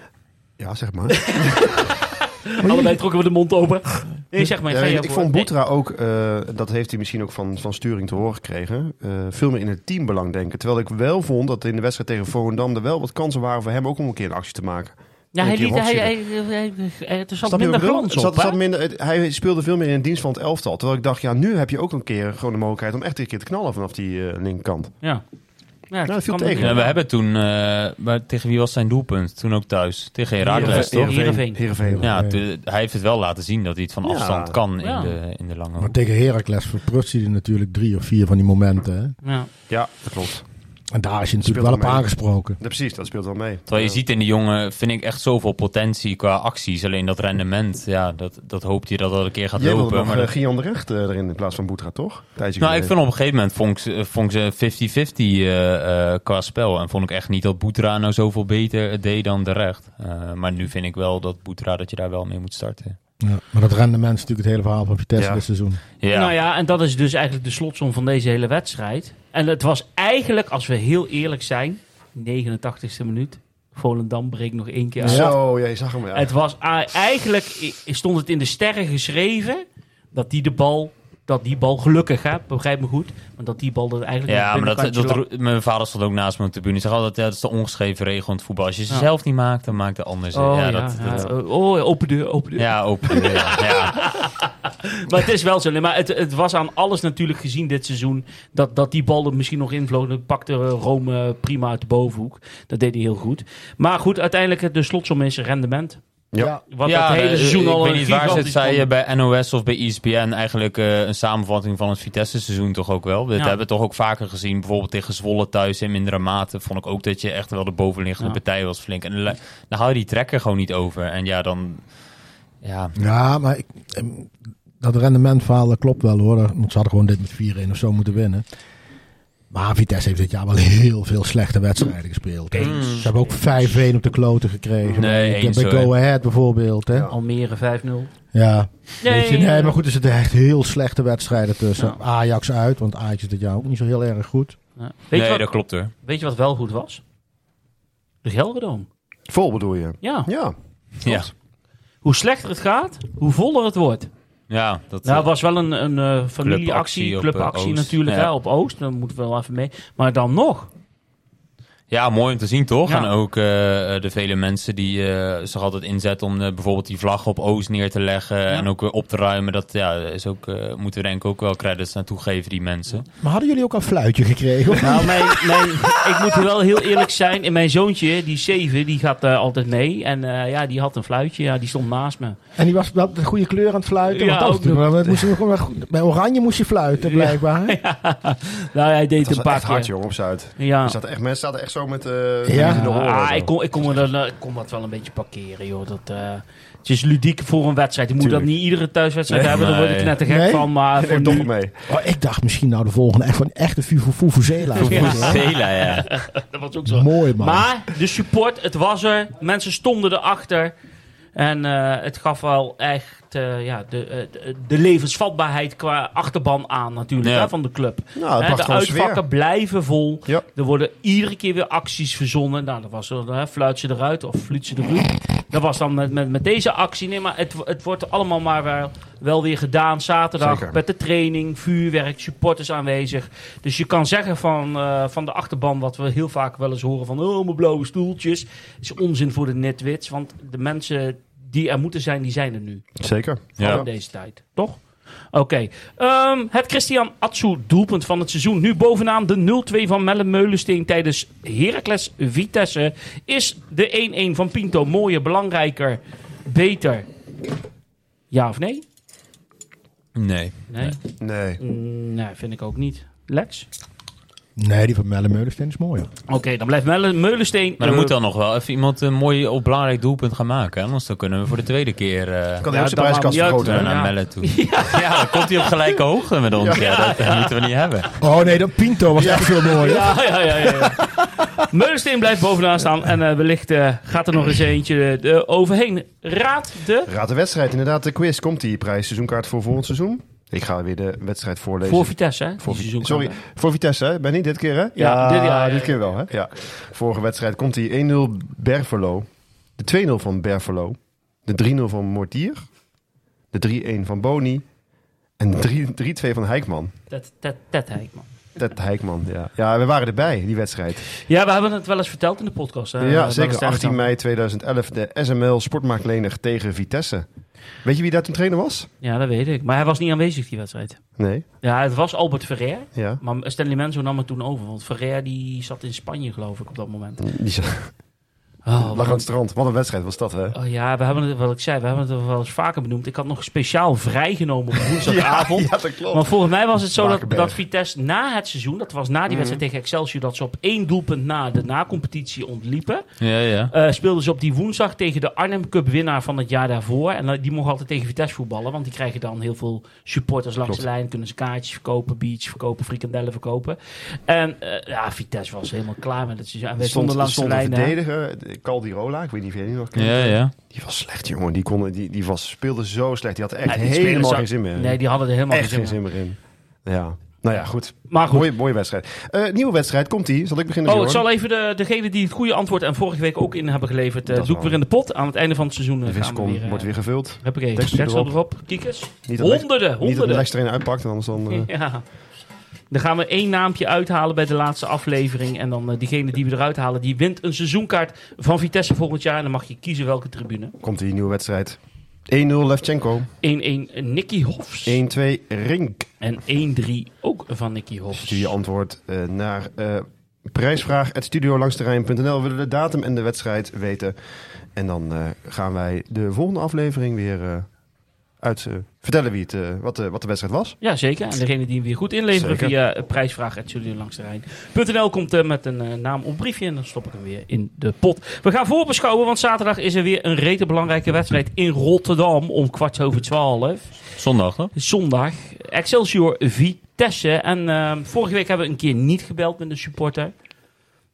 [SPEAKER 3] Ja, zeg maar.
[SPEAKER 1] Allebei trokken we de mond open. Nee, zeg maar.
[SPEAKER 3] Ja, ik vond Boetra ook, eh, dat heeft hij misschien ook van, van Sturing te horen gekregen, eh, veel meer in het teambelang denken. Terwijl ik wel vond dat in de wedstrijd tegen Volendam er wel wat kansen waren voor hem ook om een keer een actie te maken.
[SPEAKER 1] Ja, hij liet, hij, hij, hij, hij- er zat minder glans op,
[SPEAKER 3] Zat- zat hij speelde veel meer in het dienst van het elftal. Terwijl ik dacht, ja, nu heb je ook een keer gewoon de mogelijkheid om echt een keer te knallen vanaf die eh, linkerkant.
[SPEAKER 1] Ja. Ja,
[SPEAKER 3] dat viel tegen.
[SPEAKER 2] Ja, we hebben toen, eh, maar tegen wie was zijn doelpunt? Toen ook thuis. Tegen Herakles, toch?
[SPEAKER 1] Heerenveen.
[SPEAKER 3] Heerenveen.
[SPEAKER 2] Ja, hij heeft het wel laten zien dat hij het van
[SPEAKER 3] Ja.
[SPEAKER 2] afstand kan in,
[SPEAKER 1] Ja.
[SPEAKER 2] de, in de lange
[SPEAKER 4] Maar tegen Heracles verprutst hij er natuurlijk drie of vier van die momenten. Hè?
[SPEAKER 1] Ja.
[SPEAKER 3] Ja, dat klopt.
[SPEAKER 4] En daar is je natuurlijk wel op aangesproken.
[SPEAKER 3] Ja, precies, dat speelt wel mee.
[SPEAKER 2] Terwijl je ziet in die jongen, vind ik echt zoveel potentie qua acties. Alleen dat rendement, ja, dat, dat hoopt je dat dat een keer gaat
[SPEAKER 3] Jij
[SPEAKER 2] lopen.
[SPEAKER 3] nog
[SPEAKER 2] Maar
[SPEAKER 3] eh,
[SPEAKER 2] dat-
[SPEAKER 3] Gian de Recht eh, erin in plaats van Boetra, toch? Tijdje
[SPEAKER 2] nou, ik vind op een gegeven moment vond ik, ze- vond ik ze 50-50 eh, eh, qua spel. En vond ik echt niet dat Boetra nou zoveel beter deed dan de recht. Eh, maar nu vind ik wel dat Boetra dat je daar wel mee moet starten.
[SPEAKER 4] Ja. Maar dat rendement is natuurlijk het hele verhaal van Vitesse
[SPEAKER 3] Ja.
[SPEAKER 4] dit seizoen.
[SPEAKER 2] Ja,
[SPEAKER 1] Nou ja, en dat is dus eigenlijk de slotsom van deze hele wedstrijd. En het was eigenlijk, als we heel eerlijk zijn, 89ste minuut. Volendam breekt nog één keer uit.
[SPEAKER 3] Zo, ja, je zag hem. Ja.
[SPEAKER 1] Het was eigenlijk, stond het in de sterren geschreven, dat die de bal, dat die bal gelukkig, hè, begrijp me goed, maar dat die bal er eigenlijk
[SPEAKER 2] Ja, maar dat, dat, mijn vader stond ook naast me op de tribune. Hij zegt altijd, ja, dat is de ongeschreven regel in het voetbal. Als je ze
[SPEAKER 1] Ja.
[SPEAKER 2] zelf niet maakt, dan maakt de ander ze.
[SPEAKER 1] Oh
[SPEAKER 2] ja,
[SPEAKER 1] ja,
[SPEAKER 2] dat,
[SPEAKER 1] ja,
[SPEAKER 2] dat-
[SPEAKER 1] oh, open deur, open deur.
[SPEAKER 2] ja, open. ja, ja.
[SPEAKER 1] Maar het is wel zo. Nee, maar het, het was aan alles natuurlijk gezien dit seizoen. Dat, dat die bal er misschien nog invloog. Dat pakte eh, Rome prima uit de bovenhoek. Dat deed hij heel goed. Maar goed, uiteindelijk de slotsom is rendement.
[SPEAKER 3] Ja.
[SPEAKER 1] Wat
[SPEAKER 2] ja,
[SPEAKER 1] het hele
[SPEAKER 2] eh,
[SPEAKER 1] seizoen
[SPEAKER 2] ik
[SPEAKER 1] al een
[SPEAKER 2] niet waar zeiden
[SPEAKER 1] kwam.
[SPEAKER 2] bij NOS of bij ESPN. Eigenlijk eh, een samenvatting van het Vitesse-seizoen toch ook wel. Dat
[SPEAKER 1] Ja.
[SPEAKER 2] hebben we toch ook vaker gezien. Bijvoorbeeld tegen Zwolle thuis in mindere mate. Vond ik ook dat je echt wel de bovenliggende
[SPEAKER 1] Ja.
[SPEAKER 2] partij was flink. En dan haal je die trekker gewoon niet over. En ja, dan... Ja,
[SPEAKER 4] Ja, maar ik, dat rendementverhaal dat klopt wel hoor. Want ze hadden gewoon dit met 4-1 of zo moeten winnen. Maar Vitesse heeft dit jaar wel heel veel slechte wedstrijden gespeeld.
[SPEAKER 1] Eens.
[SPEAKER 4] Ze hebben ook 5-1 op de kloten gekregen.
[SPEAKER 2] Nee,
[SPEAKER 4] bij,
[SPEAKER 2] eens,
[SPEAKER 4] bij. Go Ahead bijvoorbeeld. Hè?
[SPEAKER 3] Ja.
[SPEAKER 4] Ja.
[SPEAKER 1] Almere 5-0.
[SPEAKER 4] Weet je, nee,
[SPEAKER 1] ja.
[SPEAKER 4] maar goed, er zitten echt heel slechte wedstrijden tussen.
[SPEAKER 1] Ja.
[SPEAKER 4] Ajax uit, want Ajax is dit jaar ook niet zo heel erg goed.
[SPEAKER 1] Ja. Weet,
[SPEAKER 2] nee,
[SPEAKER 1] je wat,
[SPEAKER 2] dat klopt hoor.
[SPEAKER 1] weet je wat wel goed was? De Gelredome.
[SPEAKER 3] Vol bedoel je?
[SPEAKER 1] Ja.
[SPEAKER 3] Ja.
[SPEAKER 2] Ja,
[SPEAKER 1] Hoe slechter het gaat, hoe voller het wordt.
[SPEAKER 2] Ja dat...
[SPEAKER 1] Nou,
[SPEAKER 2] eh,
[SPEAKER 1] was wel een, een eh, familieactie,
[SPEAKER 2] Clubactie op,
[SPEAKER 1] clubactie
[SPEAKER 2] eh, Oost.
[SPEAKER 1] natuurlijk, hè, op Oost. Dan moeten we wel even mee. Maar dan nog.
[SPEAKER 2] Ja, mooi om te zien toch?
[SPEAKER 1] Ja.
[SPEAKER 2] En ook eh, de vele mensen die eh, zich altijd inzetten om eh, bijvoorbeeld die vlag op Oost neer te leggen en ook weer op te ruimen. Dat ja, is ook, eh, moeten we denk ik ook wel credits naartoe geven, die mensen.
[SPEAKER 4] Maar hadden jullie ook een fluitje gekregen? of
[SPEAKER 1] Nou, mijn, mijn, ik moet wel heel eerlijk zijn. En mijn zoontje, die zeven, die gaat eh, altijd mee. En eh, ja, die had een fluitje. Ja, die stond naast me.
[SPEAKER 4] En die was wel de goede kleur aan het fluiten.
[SPEAKER 1] Ja,
[SPEAKER 4] want dat
[SPEAKER 1] ook
[SPEAKER 4] moest je gewoon wel goed- bij oranje moest je fluiten, blijkbaar.
[SPEAKER 1] Nou, hij deed een paar
[SPEAKER 3] echt hard,
[SPEAKER 1] keer.
[SPEAKER 3] joh, op Zuid.
[SPEAKER 1] Ja.
[SPEAKER 3] Er zaten echt, mensen zaten echt zo met eh
[SPEAKER 4] Ja.
[SPEAKER 3] in de oren.
[SPEAKER 1] Ah, ik, kon, ik, kon me dan, eh, ik kon dat wel een beetje parkeren, joh. Dat, eh, het is ludiek voor een wedstrijd. Je moet
[SPEAKER 3] Tuurlijk.
[SPEAKER 1] dat niet iedere thuiswedstrijd
[SPEAKER 3] Nee.
[SPEAKER 1] hebben. Daar word ik net te gek
[SPEAKER 4] Nee?
[SPEAKER 1] van. Maar voor
[SPEAKER 3] toch
[SPEAKER 1] nu,
[SPEAKER 3] mee.
[SPEAKER 4] Oh, ik dacht misschien nou de volgende echt van echte Fufuzela.
[SPEAKER 2] Vela, ja.
[SPEAKER 1] dat was ook zo.
[SPEAKER 4] Mooi man.
[SPEAKER 1] Maar de support, het was er. Mensen stonden erachter. En eh, het gaf wel echt eh, ja, de, eh, de, de levensvatbaarheid qua achterban aan natuurlijk
[SPEAKER 2] Ja.
[SPEAKER 1] hè, van de club.
[SPEAKER 3] Nou,
[SPEAKER 1] de
[SPEAKER 3] gewoon
[SPEAKER 1] uitvakken
[SPEAKER 3] sfeer.
[SPEAKER 1] blijven vol.
[SPEAKER 3] Ja.
[SPEAKER 1] Er worden iedere keer weer acties verzonnen. Nou, dat was er, hè, fluit ze eruit of fluit ze eruit. Dat was dan met, met, met deze actie. Nee, maar het, het wordt allemaal maar wel, wel weer gedaan. Zaterdag
[SPEAKER 3] Zeker.
[SPEAKER 1] met de training, vuurwerk, supporters aanwezig. Dus je kan zeggen van, eh, van de achterban, wat we heel vaak wel eens horen van... Oh, mijn blauwe stoeltjes. is onzin voor de netwits. Want de mensen die er moeten zijn, die zijn er nu.
[SPEAKER 3] Zeker.
[SPEAKER 2] Ja.
[SPEAKER 1] in deze tijd. Toch? Oké. Ehm, het Christian Atsu doelpunt van het seizoen. Nu bovenaan de 0-2 van Melle Meulensteen tijdens Heracles Vitesse. Is de 1-1 van Pinto mooier, belangrijker, beter? Ja of nee?
[SPEAKER 2] Nee.
[SPEAKER 1] Nee.
[SPEAKER 3] Nee.
[SPEAKER 1] Mm, nee, vind ik ook niet. Lex?
[SPEAKER 4] Nee, die van Melle Meulensteen is mooi.
[SPEAKER 1] Oké, dan blijft Melle Meulensteen...
[SPEAKER 2] Maar dan
[SPEAKER 1] eh,
[SPEAKER 2] moet dan nog wel even iemand een mooi of belangrijk doelpunt gaan maken. hè? Anders dan kunnen we voor de tweede keer eh,
[SPEAKER 3] Kan
[SPEAKER 1] Ja,
[SPEAKER 3] de hele
[SPEAKER 1] dat
[SPEAKER 3] prijskast vergroten.
[SPEAKER 2] eh,
[SPEAKER 3] hè?
[SPEAKER 2] naar
[SPEAKER 1] Ja.
[SPEAKER 2] Melle toe. Ja. dan komt hij op gelijke hoogte met ons. Ja, dat eh, moeten we niet hebben.
[SPEAKER 4] Oh nee, dan Pinto was echt veel mooier.
[SPEAKER 1] Ja, ja, ja. ja, ja. Meulensteen blijft bovenaan staan. En eh, wellicht eh, gaat er nog eens eentje eh, overheen. Raad de...
[SPEAKER 3] Raad de wedstrijd. Inderdaad, de quiz. Komt die prijs seizoenkaart voor volgend seizoen? Ik ga weer de wedstrijd voorlezen.
[SPEAKER 1] Voor Vitesse, hè?
[SPEAKER 3] Voor Vi- Sorry, voor Vitesse, hè? Ben niet dit keer, hè?
[SPEAKER 1] Ja, dit- ja, ja,
[SPEAKER 3] dit keer wel, hè? Ja. Vorige wedstrijd komt die 1-0 Berfelo. De 2-0 van Berfelo. De 3-0 van Mortier. De 3-1 van Boni. En de 3-2 van Heikman.
[SPEAKER 1] Ted, Ted, Ted Heikman.
[SPEAKER 3] Ted Heikman, ja. Ja, we waren erbij, die wedstrijd.
[SPEAKER 1] Ja, we hebben het wel eens verteld in de podcast. hè.
[SPEAKER 3] ja, zeker.
[SPEAKER 1] is
[SPEAKER 3] 18
[SPEAKER 1] dan.
[SPEAKER 3] mei 2011. De SML Sportmarktlener tegen Vitesse. Weet je wie daar toen trainer was?
[SPEAKER 1] Ja, dat weet ik. Maar hij was niet aanwezig, die wedstrijd.
[SPEAKER 3] Nee.
[SPEAKER 1] Ja, het was Albert Ferrer.
[SPEAKER 3] Ja.
[SPEAKER 1] Maar Stanley Menzo nam het toen over. Want Ferrer die zat in Spanje, geloof ik, op dat moment.
[SPEAKER 3] Die zat-
[SPEAKER 1] Oh,
[SPEAKER 3] lag aan het strand. Wat een wedstrijd was dat, hè?
[SPEAKER 1] Oh ja, we hebben het, wat ik zei, we hebben het wel eens vaker benoemd. Ik had nog speciaal vrijgenomen op woensdagavond.
[SPEAKER 3] Ja, dat klopt.
[SPEAKER 1] Want volgens mij was het zo dat, dat Vitesse na het seizoen, dat was na die
[SPEAKER 3] Mhm.
[SPEAKER 1] wedstrijd tegen Excelsior, dat ze op één doelpunt na de na-competitie ontliepen.
[SPEAKER 2] Ja, ja.
[SPEAKER 1] Eh, speelden ze op die woensdag tegen de Arnhem Cup winnaar van het jaar daarvoor. En eh, die mogen altijd tegen Vitesse voetballen, want die krijgen dan heel veel supporters langs
[SPEAKER 3] Klopt.
[SPEAKER 1] de lijn. Kunnen ze kaartjes verkopen, beach verkopen, frikandellen verkopen. En eh, ja, Vitesse was helemaal klaar met het seizoen. En wij
[SPEAKER 3] stond,
[SPEAKER 1] stonden langs de lijn. hè.
[SPEAKER 3] Caldirola, ik weet niet of jij die nog kent.
[SPEAKER 2] Ja, ja.
[SPEAKER 3] Die was slecht, jongen. Die, kon, die, die was, speelde zo slecht. Die had er echt
[SPEAKER 1] Ja, die spelers
[SPEAKER 3] helemaal geen zin meer in.
[SPEAKER 1] Nee, die hadden er helemaal
[SPEAKER 3] echt
[SPEAKER 1] geen zin in.
[SPEAKER 3] zin meer in. Ja. Nou ja, goed.
[SPEAKER 1] Maar goed.
[SPEAKER 3] Mooie, mooie wedstrijd. Eh, nieuwe wedstrijd, komt die? Zal ik beginnen?
[SPEAKER 1] Oh, ik zal even de, degene die het goede antwoord en vorige week ook in hebben geleverd, eh,
[SPEAKER 3] is
[SPEAKER 1] doe ik weer in de pot. Aan het einde van het seizoen eh,
[SPEAKER 3] De
[SPEAKER 1] gaan we
[SPEAKER 3] viscom
[SPEAKER 1] weer... eh,
[SPEAKER 3] wordt weer gevuld.
[SPEAKER 1] Heb ik even.
[SPEAKER 3] tekst erop.
[SPEAKER 1] erop. Kiekers.
[SPEAKER 3] Niet Lex-
[SPEAKER 1] Honderden,
[SPEAKER 3] Niet dat de
[SPEAKER 1] honderden.
[SPEAKER 3] uitpakt, anders dan... eh,
[SPEAKER 1] Ja. Dan gaan we één naampje uithalen bij de laatste aflevering. En dan eh, diegene die we eruit halen, die wint een seizoenkaart van Vitesse volgend jaar. En dan mag je kiezen welke tribune.
[SPEAKER 3] Komt die nieuwe wedstrijd. 1-0 Levchenko.
[SPEAKER 1] 1-1 Nicky Hofs.
[SPEAKER 3] 1-2 Rink.
[SPEAKER 1] En 1-3 ook van Nicky Hofs.
[SPEAKER 3] Stuur je antwoord eh, naar eh prijsvraag studiolangsterrein.nl. We willen de datum en de wedstrijd weten. En dan eh, gaan wij de volgende aflevering weer eh, uit eh, vertellen wie het, eh, wat, de, wat de wedstrijd was.
[SPEAKER 1] Ja, zeker. En degene die hem weer goed inleveren
[SPEAKER 3] Zeker.
[SPEAKER 1] via eh, prijsvraag.studiolangsterrein.nl komt eh, met een eh, naam op briefje en dan stop ik hem weer in de pot. We gaan voorbeschouwen, want zaterdag is er weer een rete belangrijke wedstrijd in Rotterdam om kwart over twaalf.
[SPEAKER 2] Zondag?
[SPEAKER 1] Zondag. Excelsior Vitesse. En eh, vorige week hebben we een keer niet gebeld met de supporter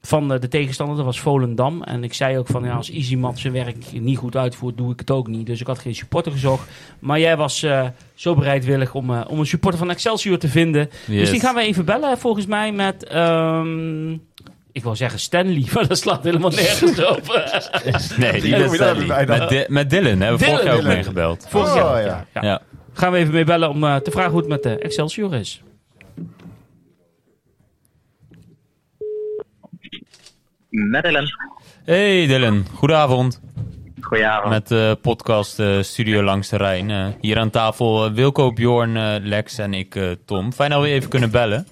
[SPEAKER 1] van eh, de tegenstander. Dat was Volendam. En ik zei ook van ja, als Easymat zijn werk niet goed uitvoert, doe ik het ook niet. Dus ik had geen supporter gezocht. Maar jij was eh, zo bereidwillig om, eh, om een supporter van Excelsior te vinden. Dus die gaan we even bellen volgens mij met... ehm, ik wil zeggen Stanley, maar dat slaat helemaal nergens op.
[SPEAKER 2] Nee, die met Stanley. Met, Di- met Dylan hebben we vorig jaar ook meegebeld.
[SPEAKER 1] Vorig
[SPEAKER 3] Oh,
[SPEAKER 1] jaar.
[SPEAKER 3] ja.
[SPEAKER 1] Ja. Ja.
[SPEAKER 2] Ja.
[SPEAKER 1] Gaan we even mee bellen om te vragen hoe het met de Excelsior is.
[SPEAKER 5] Met Ellen.
[SPEAKER 2] Hey Dylan, goedenavond.
[SPEAKER 5] Goedenavond.
[SPEAKER 2] Met de podcast eh, Studio Langs de Rijn. Eh, hier aan tafel eh, Wilco, Bjorn, eh, Lex en ik, eh, Tom. Fijn dat we even kunnen bellen.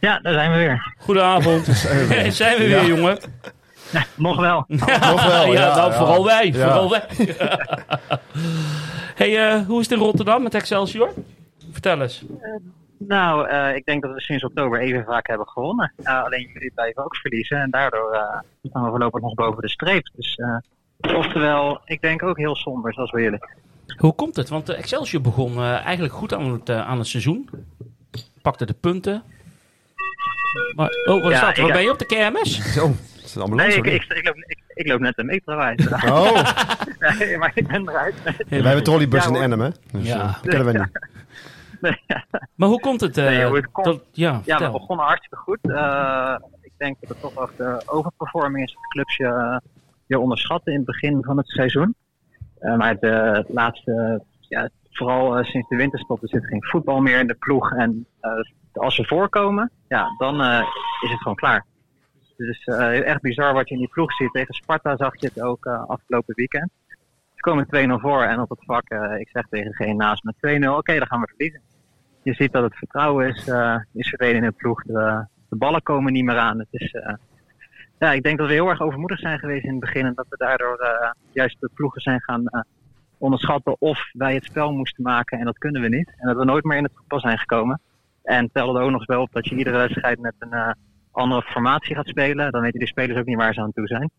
[SPEAKER 5] Ja, daar zijn we weer.
[SPEAKER 1] Goedenavond. Zijn we weer, jongen?
[SPEAKER 5] Nog wel.
[SPEAKER 3] Nog wel,
[SPEAKER 1] ja,
[SPEAKER 3] ja,
[SPEAKER 1] nou,
[SPEAKER 3] ja.
[SPEAKER 1] vooral wij.
[SPEAKER 3] Ja.
[SPEAKER 1] Vooral wij. hey, eh, hoe is het in Rotterdam met Excelsior? Vertel eens.
[SPEAKER 5] Nou, eh, ik denk dat we sinds oktober even vaak hebben gewonnen. Alleen jullie blijven ook verliezen. En daardoor eh, staan we voorlopig nog boven de streep. Dus, eh, oftewel, ik denk ook heel somber, zoals bij jullie.
[SPEAKER 1] Hoe komt het? Want de Excelsior begon eh, eigenlijk goed aan het, aan het seizoen. Pakte de punten. Maar, oh, wat is
[SPEAKER 5] Ja,
[SPEAKER 1] dat?
[SPEAKER 5] ik-
[SPEAKER 1] Waar ben je op de KMS?
[SPEAKER 3] Zo, is het allemaal
[SPEAKER 5] Nee, ik, ik, ik, loop, ik, ik loop net een meterwijs.
[SPEAKER 3] Oh,
[SPEAKER 5] nee, maar ik ben eruit.
[SPEAKER 3] wij hebben trolleybus
[SPEAKER 5] Ja,
[SPEAKER 3] in. Ennem, hè? Dus
[SPEAKER 1] Ja.
[SPEAKER 3] ja. kennen we niet.
[SPEAKER 1] Maar hoe komt het? eh,
[SPEAKER 5] Nee, hoe het komt?
[SPEAKER 1] dat- ja,
[SPEAKER 5] Ja, we begonnen hartstikke goed. Eh, ik denk dat het toch ook de overperforming is dat clubs je, onderschatten in het begin van het seizoen. Eh, maar de laatste, ja, vooral eh, sinds de winterstop, er zit geen voetbal meer in de ploeg. En eh, als ze voorkomen, ja, dan eh, is het gewoon klaar. Dus het is eh, echt bizar wat je in die ploeg ziet. Tegen Sparta zag je het ook eh, afgelopen weekend. Ze komen 2-0 voor en op het vak, eh, ik zeg tegen degene naast me 2-0, oké, dan gaan we verliezen. Je ziet dat het vertrouwen is, eh, is verdwenen in de ploeg. De, de ballen komen niet meer aan. Het is, eh, ja, ik denk dat we heel erg overmoedig zijn geweest in het begin en dat we daardoor juist de ploegen zijn gaan onderschatten of wij het spel moesten maken en dat kunnen we niet. En dat we nooit meer in het voetbal zijn gekomen. En telde er ook nog eens wel op dat je iedere wedstrijd met een andere formatie gaat spelen. Dan weten de spelers ook niet waar ze aan toe zijn.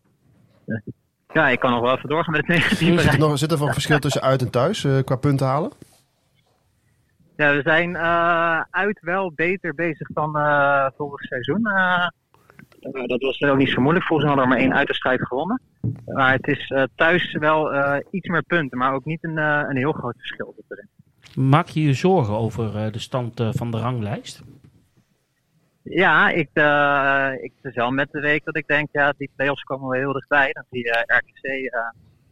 [SPEAKER 5] Ja, ik kan nog wel even doorgaan met het negatieve.
[SPEAKER 3] Zit er, nog, zit er wel verschil tussen uit en thuis eh, qua punten halen?
[SPEAKER 5] Ja, we zijn eh, uit wel beter bezig dan eh, vorig seizoen. Eh, eh, dat was ook niet zo moeilijk. Volgens mij hadden we maar één uitwedstrijd gewonnen. Maar het is eh, thuis wel eh, iets meer punten, maar ook niet een, eh, een heel groot verschil erin.
[SPEAKER 1] Maak je je zorgen over eh, de stand eh, van de ranglijst?
[SPEAKER 5] Ja, ik, eh ik het is wel met de week dat ik denk, ja, die play-offs komen wel heel dichtbij. Dan zie je RKC eh,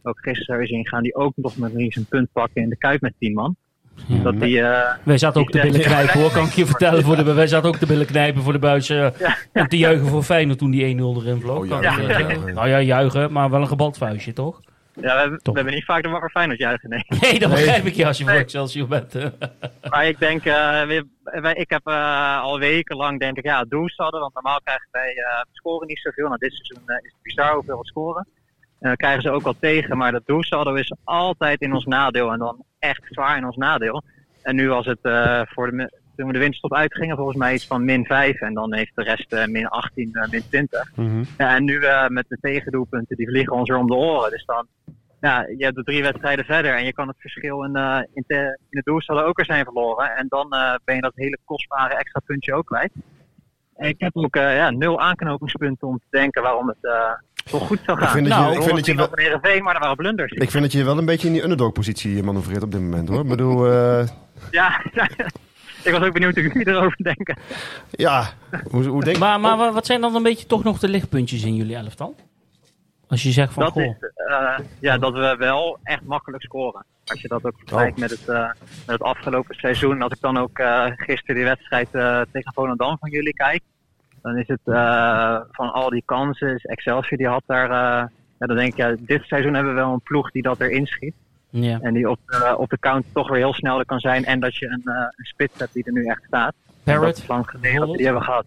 [SPEAKER 5] ook gisteren weer zien gaan die ook nog met eens een punt pakken in de Kuip met 10 man.
[SPEAKER 1] Ja.
[SPEAKER 5] Dat die, eh,
[SPEAKER 1] Wij zaten ook te billen knijpen hoor, kan ik je vertellen. Voor de, wij zaten ook te billen knijpen voor de buis. eh, en te juichen voor Feyenoord toen die 1-0 erin vloog.
[SPEAKER 3] Oh.
[SPEAKER 1] Nou ja, juichen, maar wel een gebald vuistje, toch?
[SPEAKER 5] Ja, we, hebben- we
[SPEAKER 1] Top.
[SPEAKER 5] hebben niet vaak de wakker Feyenoord juichen, nee.
[SPEAKER 1] Nee, dat begrijp ik je als je voor. Excelsior bent.
[SPEAKER 5] Maar ik denk, eh, we- wij- ik heb eh, al wekenlang denk ik, ja, doelsaldo. Want normaal krijgen wij, eh, scoren niet zoveel. Nou, dit seizoen eh, is het bizar hoeveel we scoren. En dan krijgen ze ook wel tegen. Maar dat doelsaldo is altijd in ons nadeel. En dan echt zwaar in ons nadeel. En nu was het eh, voor de, toen we de winterstop uitgingen, volgens mij iets van min 5. En dan heeft de rest eh, min 18, eh, min 20. Ja, en nu eh, met de tegendoelpunten, die vliegen ons weer om de oren. Dus dan, ja, je hebt de drie wedstrijden verder en je kan het verschil in, eh, in, de, in het doelsaldo ook er zijn verloren. En dan eh, ben je dat hele kostbare extra puntje ook kwijt. En ik heb ook eh, ja, nul aanknopingspunten om te denken waarom het eh toch goed zou gaan.
[SPEAKER 3] Ik vind dat
[SPEAKER 1] Nou,
[SPEAKER 3] je, ik vind dat je wel,
[SPEAKER 5] maar er waren blunders.
[SPEAKER 3] ik vind dat je wel een beetje in die underdog-positie manoeuvreert op dit moment hoor. Ik bedoel, eh,
[SPEAKER 5] Ja, ik was ook benieuwd hoe jullie erover denken.
[SPEAKER 3] ja, hoe, hoe denk
[SPEAKER 1] Maar, maar wa- wat zijn dan een beetje toch nog de lichtpuntjes in jullie elftal? Als je zegt van,
[SPEAKER 5] dat
[SPEAKER 1] goh,
[SPEAKER 5] is eh, ja, dat we wel echt makkelijk scoren. Als je dat ook vergelijkt met, het, eh, met het afgelopen seizoen. Als ik dan ook eh, gisteren die wedstrijd eh, tegen Volendam van jullie kijk. Dan is het eh, van al die kansen. Excelsior die had daar. eh, ja, dan denk ik, ja, dit seizoen hebben we wel een ploeg die dat erin schiet.
[SPEAKER 1] Ja.
[SPEAKER 5] En die op, de op de count toch weer heel snel er kan zijn. En dat je een, eh, een spits hebt die er nu echt staat.
[SPEAKER 1] Parrot,
[SPEAKER 5] is lang geleden die hebben gehad.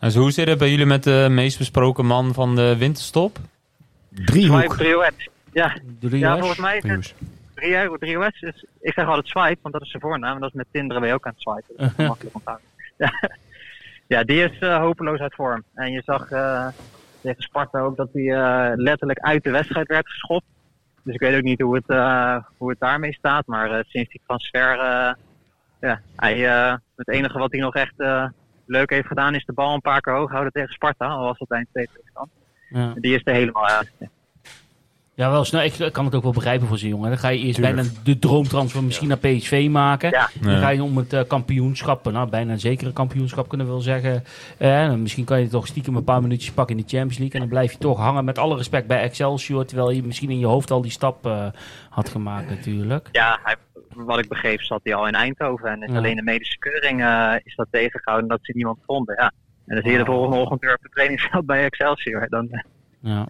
[SPEAKER 2] En zo, hoe zit het bij jullie met de meest besproken man van de winterstop?
[SPEAKER 4] Driehoek.
[SPEAKER 5] Swipe. Ja, volgens mij is het is, ik zeg altijd swipe, want dat is zijn voornaam. En dat is met Tinder ben je ook aan het swipen. Dat is makkelijk onthouden. Ja. ja, die is eh, hopeloos uit vorm. En je zag eh, tegen Sparta ook dat hij eh, letterlijk uit de wedstrijd werd geschopt. Dus ik weet ook niet hoe het, eh, hoe het daarmee staat. Maar eh, sinds die transfer, eh, ja, hij, het enige wat hij nog echt leuk heeft gedaan is de bal een paar keer hoog houden tegen Sparta. Al was dat bij een 2 stand.
[SPEAKER 1] Ja.
[SPEAKER 5] Die is er helemaal uit.
[SPEAKER 1] Ja, wel snel. Ik kan het ook wel begrijpen voor zo'n jongen. Dan ga je eerst
[SPEAKER 3] Tuurlijk.
[SPEAKER 1] bijna de droomtransfer misschien naar PSV maken.
[SPEAKER 5] Ja.
[SPEAKER 1] Dan ga je om het eh, kampioenschap, nou bijna een zekere kampioenschap kunnen we wel zeggen. Eh, misschien kan je toch stiekem een paar minuutjes pakken in de Champions League. En dan blijf je toch hangen met alle respect bij Excelsior. Terwijl je misschien in je hoofd al die stap eh, had gemaakt natuurlijk.
[SPEAKER 5] Ja, hij, wat ik begreep zat hij al in Eindhoven. En is
[SPEAKER 1] Ja.
[SPEAKER 5] alleen de medische keuring eh, is dat tegengehouden dat ze niemand vonden. Ja. En dan zie je de volgende ochtend weer op het trainingsveld bij Excelsior. Dan,
[SPEAKER 1] Ja.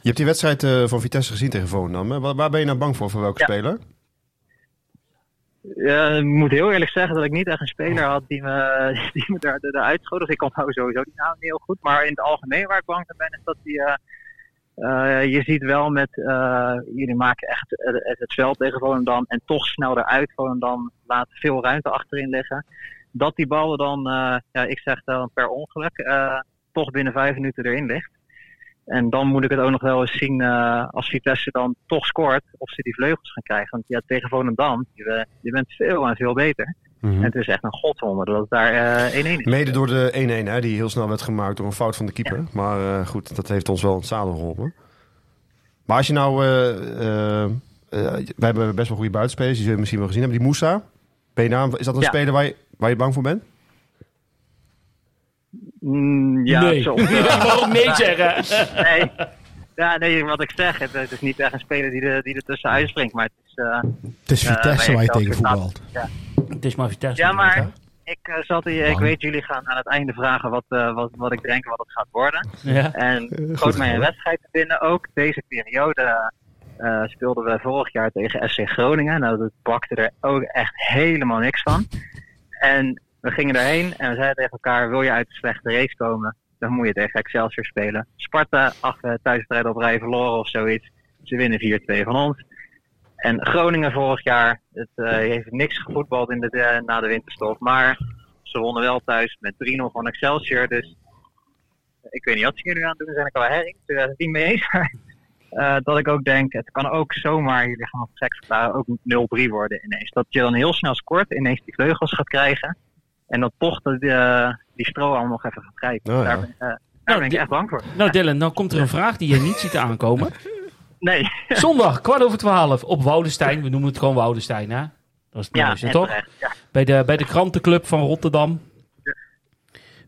[SPEAKER 3] Je hebt die wedstrijd eh, van Vitesse gezien tegen Volendam. hè? Waar, waar ben je nou bang voor? Voor welke
[SPEAKER 5] Ja.
[SPEAKER 3] speler?
[SPEAKER 5] eh, ik moet heel eerlijk zeggen dat ik niet echt een speler had die me, die me daar, eruit schoot. Dus ik onthoud sowieso die naam niet heel goed. Maar in het algemeen waar ik bang voor ben is dat die... eh, eh, je ziet wel met, jullie maken echt het, het veld tegen Volendam en toch snel eruit. Volendam laat veel ruimte achterin liggen. Dat die bal dan, ja, ik zeg dan per ongeluk, toch binnen vijf minuten erin ligt. En dan moet ik het ook nog wel eens zien eh, als Vitesse dan toch scoort, of ze die vleugels gaan krijgen. Want ja, tegen Volendam, je, je bent veel en veel beter. En het is echt een godswonder dat het daar eh 1-1 is.
[SPEAKER 3] Mede door de 1-1, hè, die heel snel werd gemaakt door een fout van de keeper. Maar eh, goed, dat heeft ons wel het zadel geholpen. Maar als je nou... eh eh, eh, wij hebben best wel goede buitenspelers, die zul je misschien wel gezien hebben. Die Moussa, ben je is dat een
[SPEAKER 5] Ja.
[SPEAKER 3] speler waar je, waar je bang voor bent?
[SPEAKER 5] Mm, ja,
[SPEAKER 1] nee.
[SPEAKER 5] eh,
[SPEAKER 1] mag ook nee zeggen.
[SPEAKER 5] nee. Ja, nee, wat ik zeg, het, het is niet echt een speler die, er die er tussenuit springt. Maar het is, eh,
[SPEAKER 4] Het is
[SPEAKER 5] Ja,
[SPEAKER 4] Vitesse waar je tegen voetbalt.
[SPEAKER 1] Het is maar Vitesse.
[SPEAKER 5] Ja, maar- ik, eh, zat hier, ik weet, jullie gaan aan het einde vragen wat, eh, wat, wat ik denk wat het gaat worden.
[SPEAKER 1] Ja.
[SPEAKER 5] En
[SPEAKER 3] goed
[SPEAKER 5] mij een wedstrijd te binnen ook. Deze periode eh, speelden we vorig jaar tegen SC Groningen. Nou, dat bakte er ook echt helemaal niks van. En we gingen daarheen en we zeiden tegen elkaar, wil je uit de slechte race komen, dan moet je tegen Excelsior spelen. Sparta, acht uh, thuiswedstrijden op rij verloren of zoiets. Ze winnen 4-2 van ons. En Groningen vorig jaar, het uh, heeft niks gevoetbald in de, uh, na de winterstop. Maar ze wonnen wel thuis met 3-0 van Excelsior. Dus ik weet niet wat ze hier nu aan doen zijn. Ik al herring, 2010 mee eens. dat ik ook denk, het kan ook zomaar, jullie gaan op seks verklaren, ook 0-3 worden ineens. Dat je dan heel snel scoort, ineens die vleugels gaat krijgen. En dat toch de, uh, die strohalm nog even gaat.
[SPEAKER 3] Oh, ja.
[SPEAKER 5] Daar ben, uh, daar nou, ben ik echt bang voor.
[SPEAKER 1] Nou Dylan, dan komt er een vraag die je niet ziet aankomen.
[SPEAKER 5] Nee.
[SPEAKER 1] Zondag, kwart over twaalf, op Woudenstein. We noemen het gewoon Woudenstein, hè? Dat is het
[SPEAKER 5] ja,
[SPEAKER 1] mooiste, toch?
[SPEAKER 5] Terecht, ja.
[SPEAKER 1] Bij, de, bij de krantenclub van Rotterdam.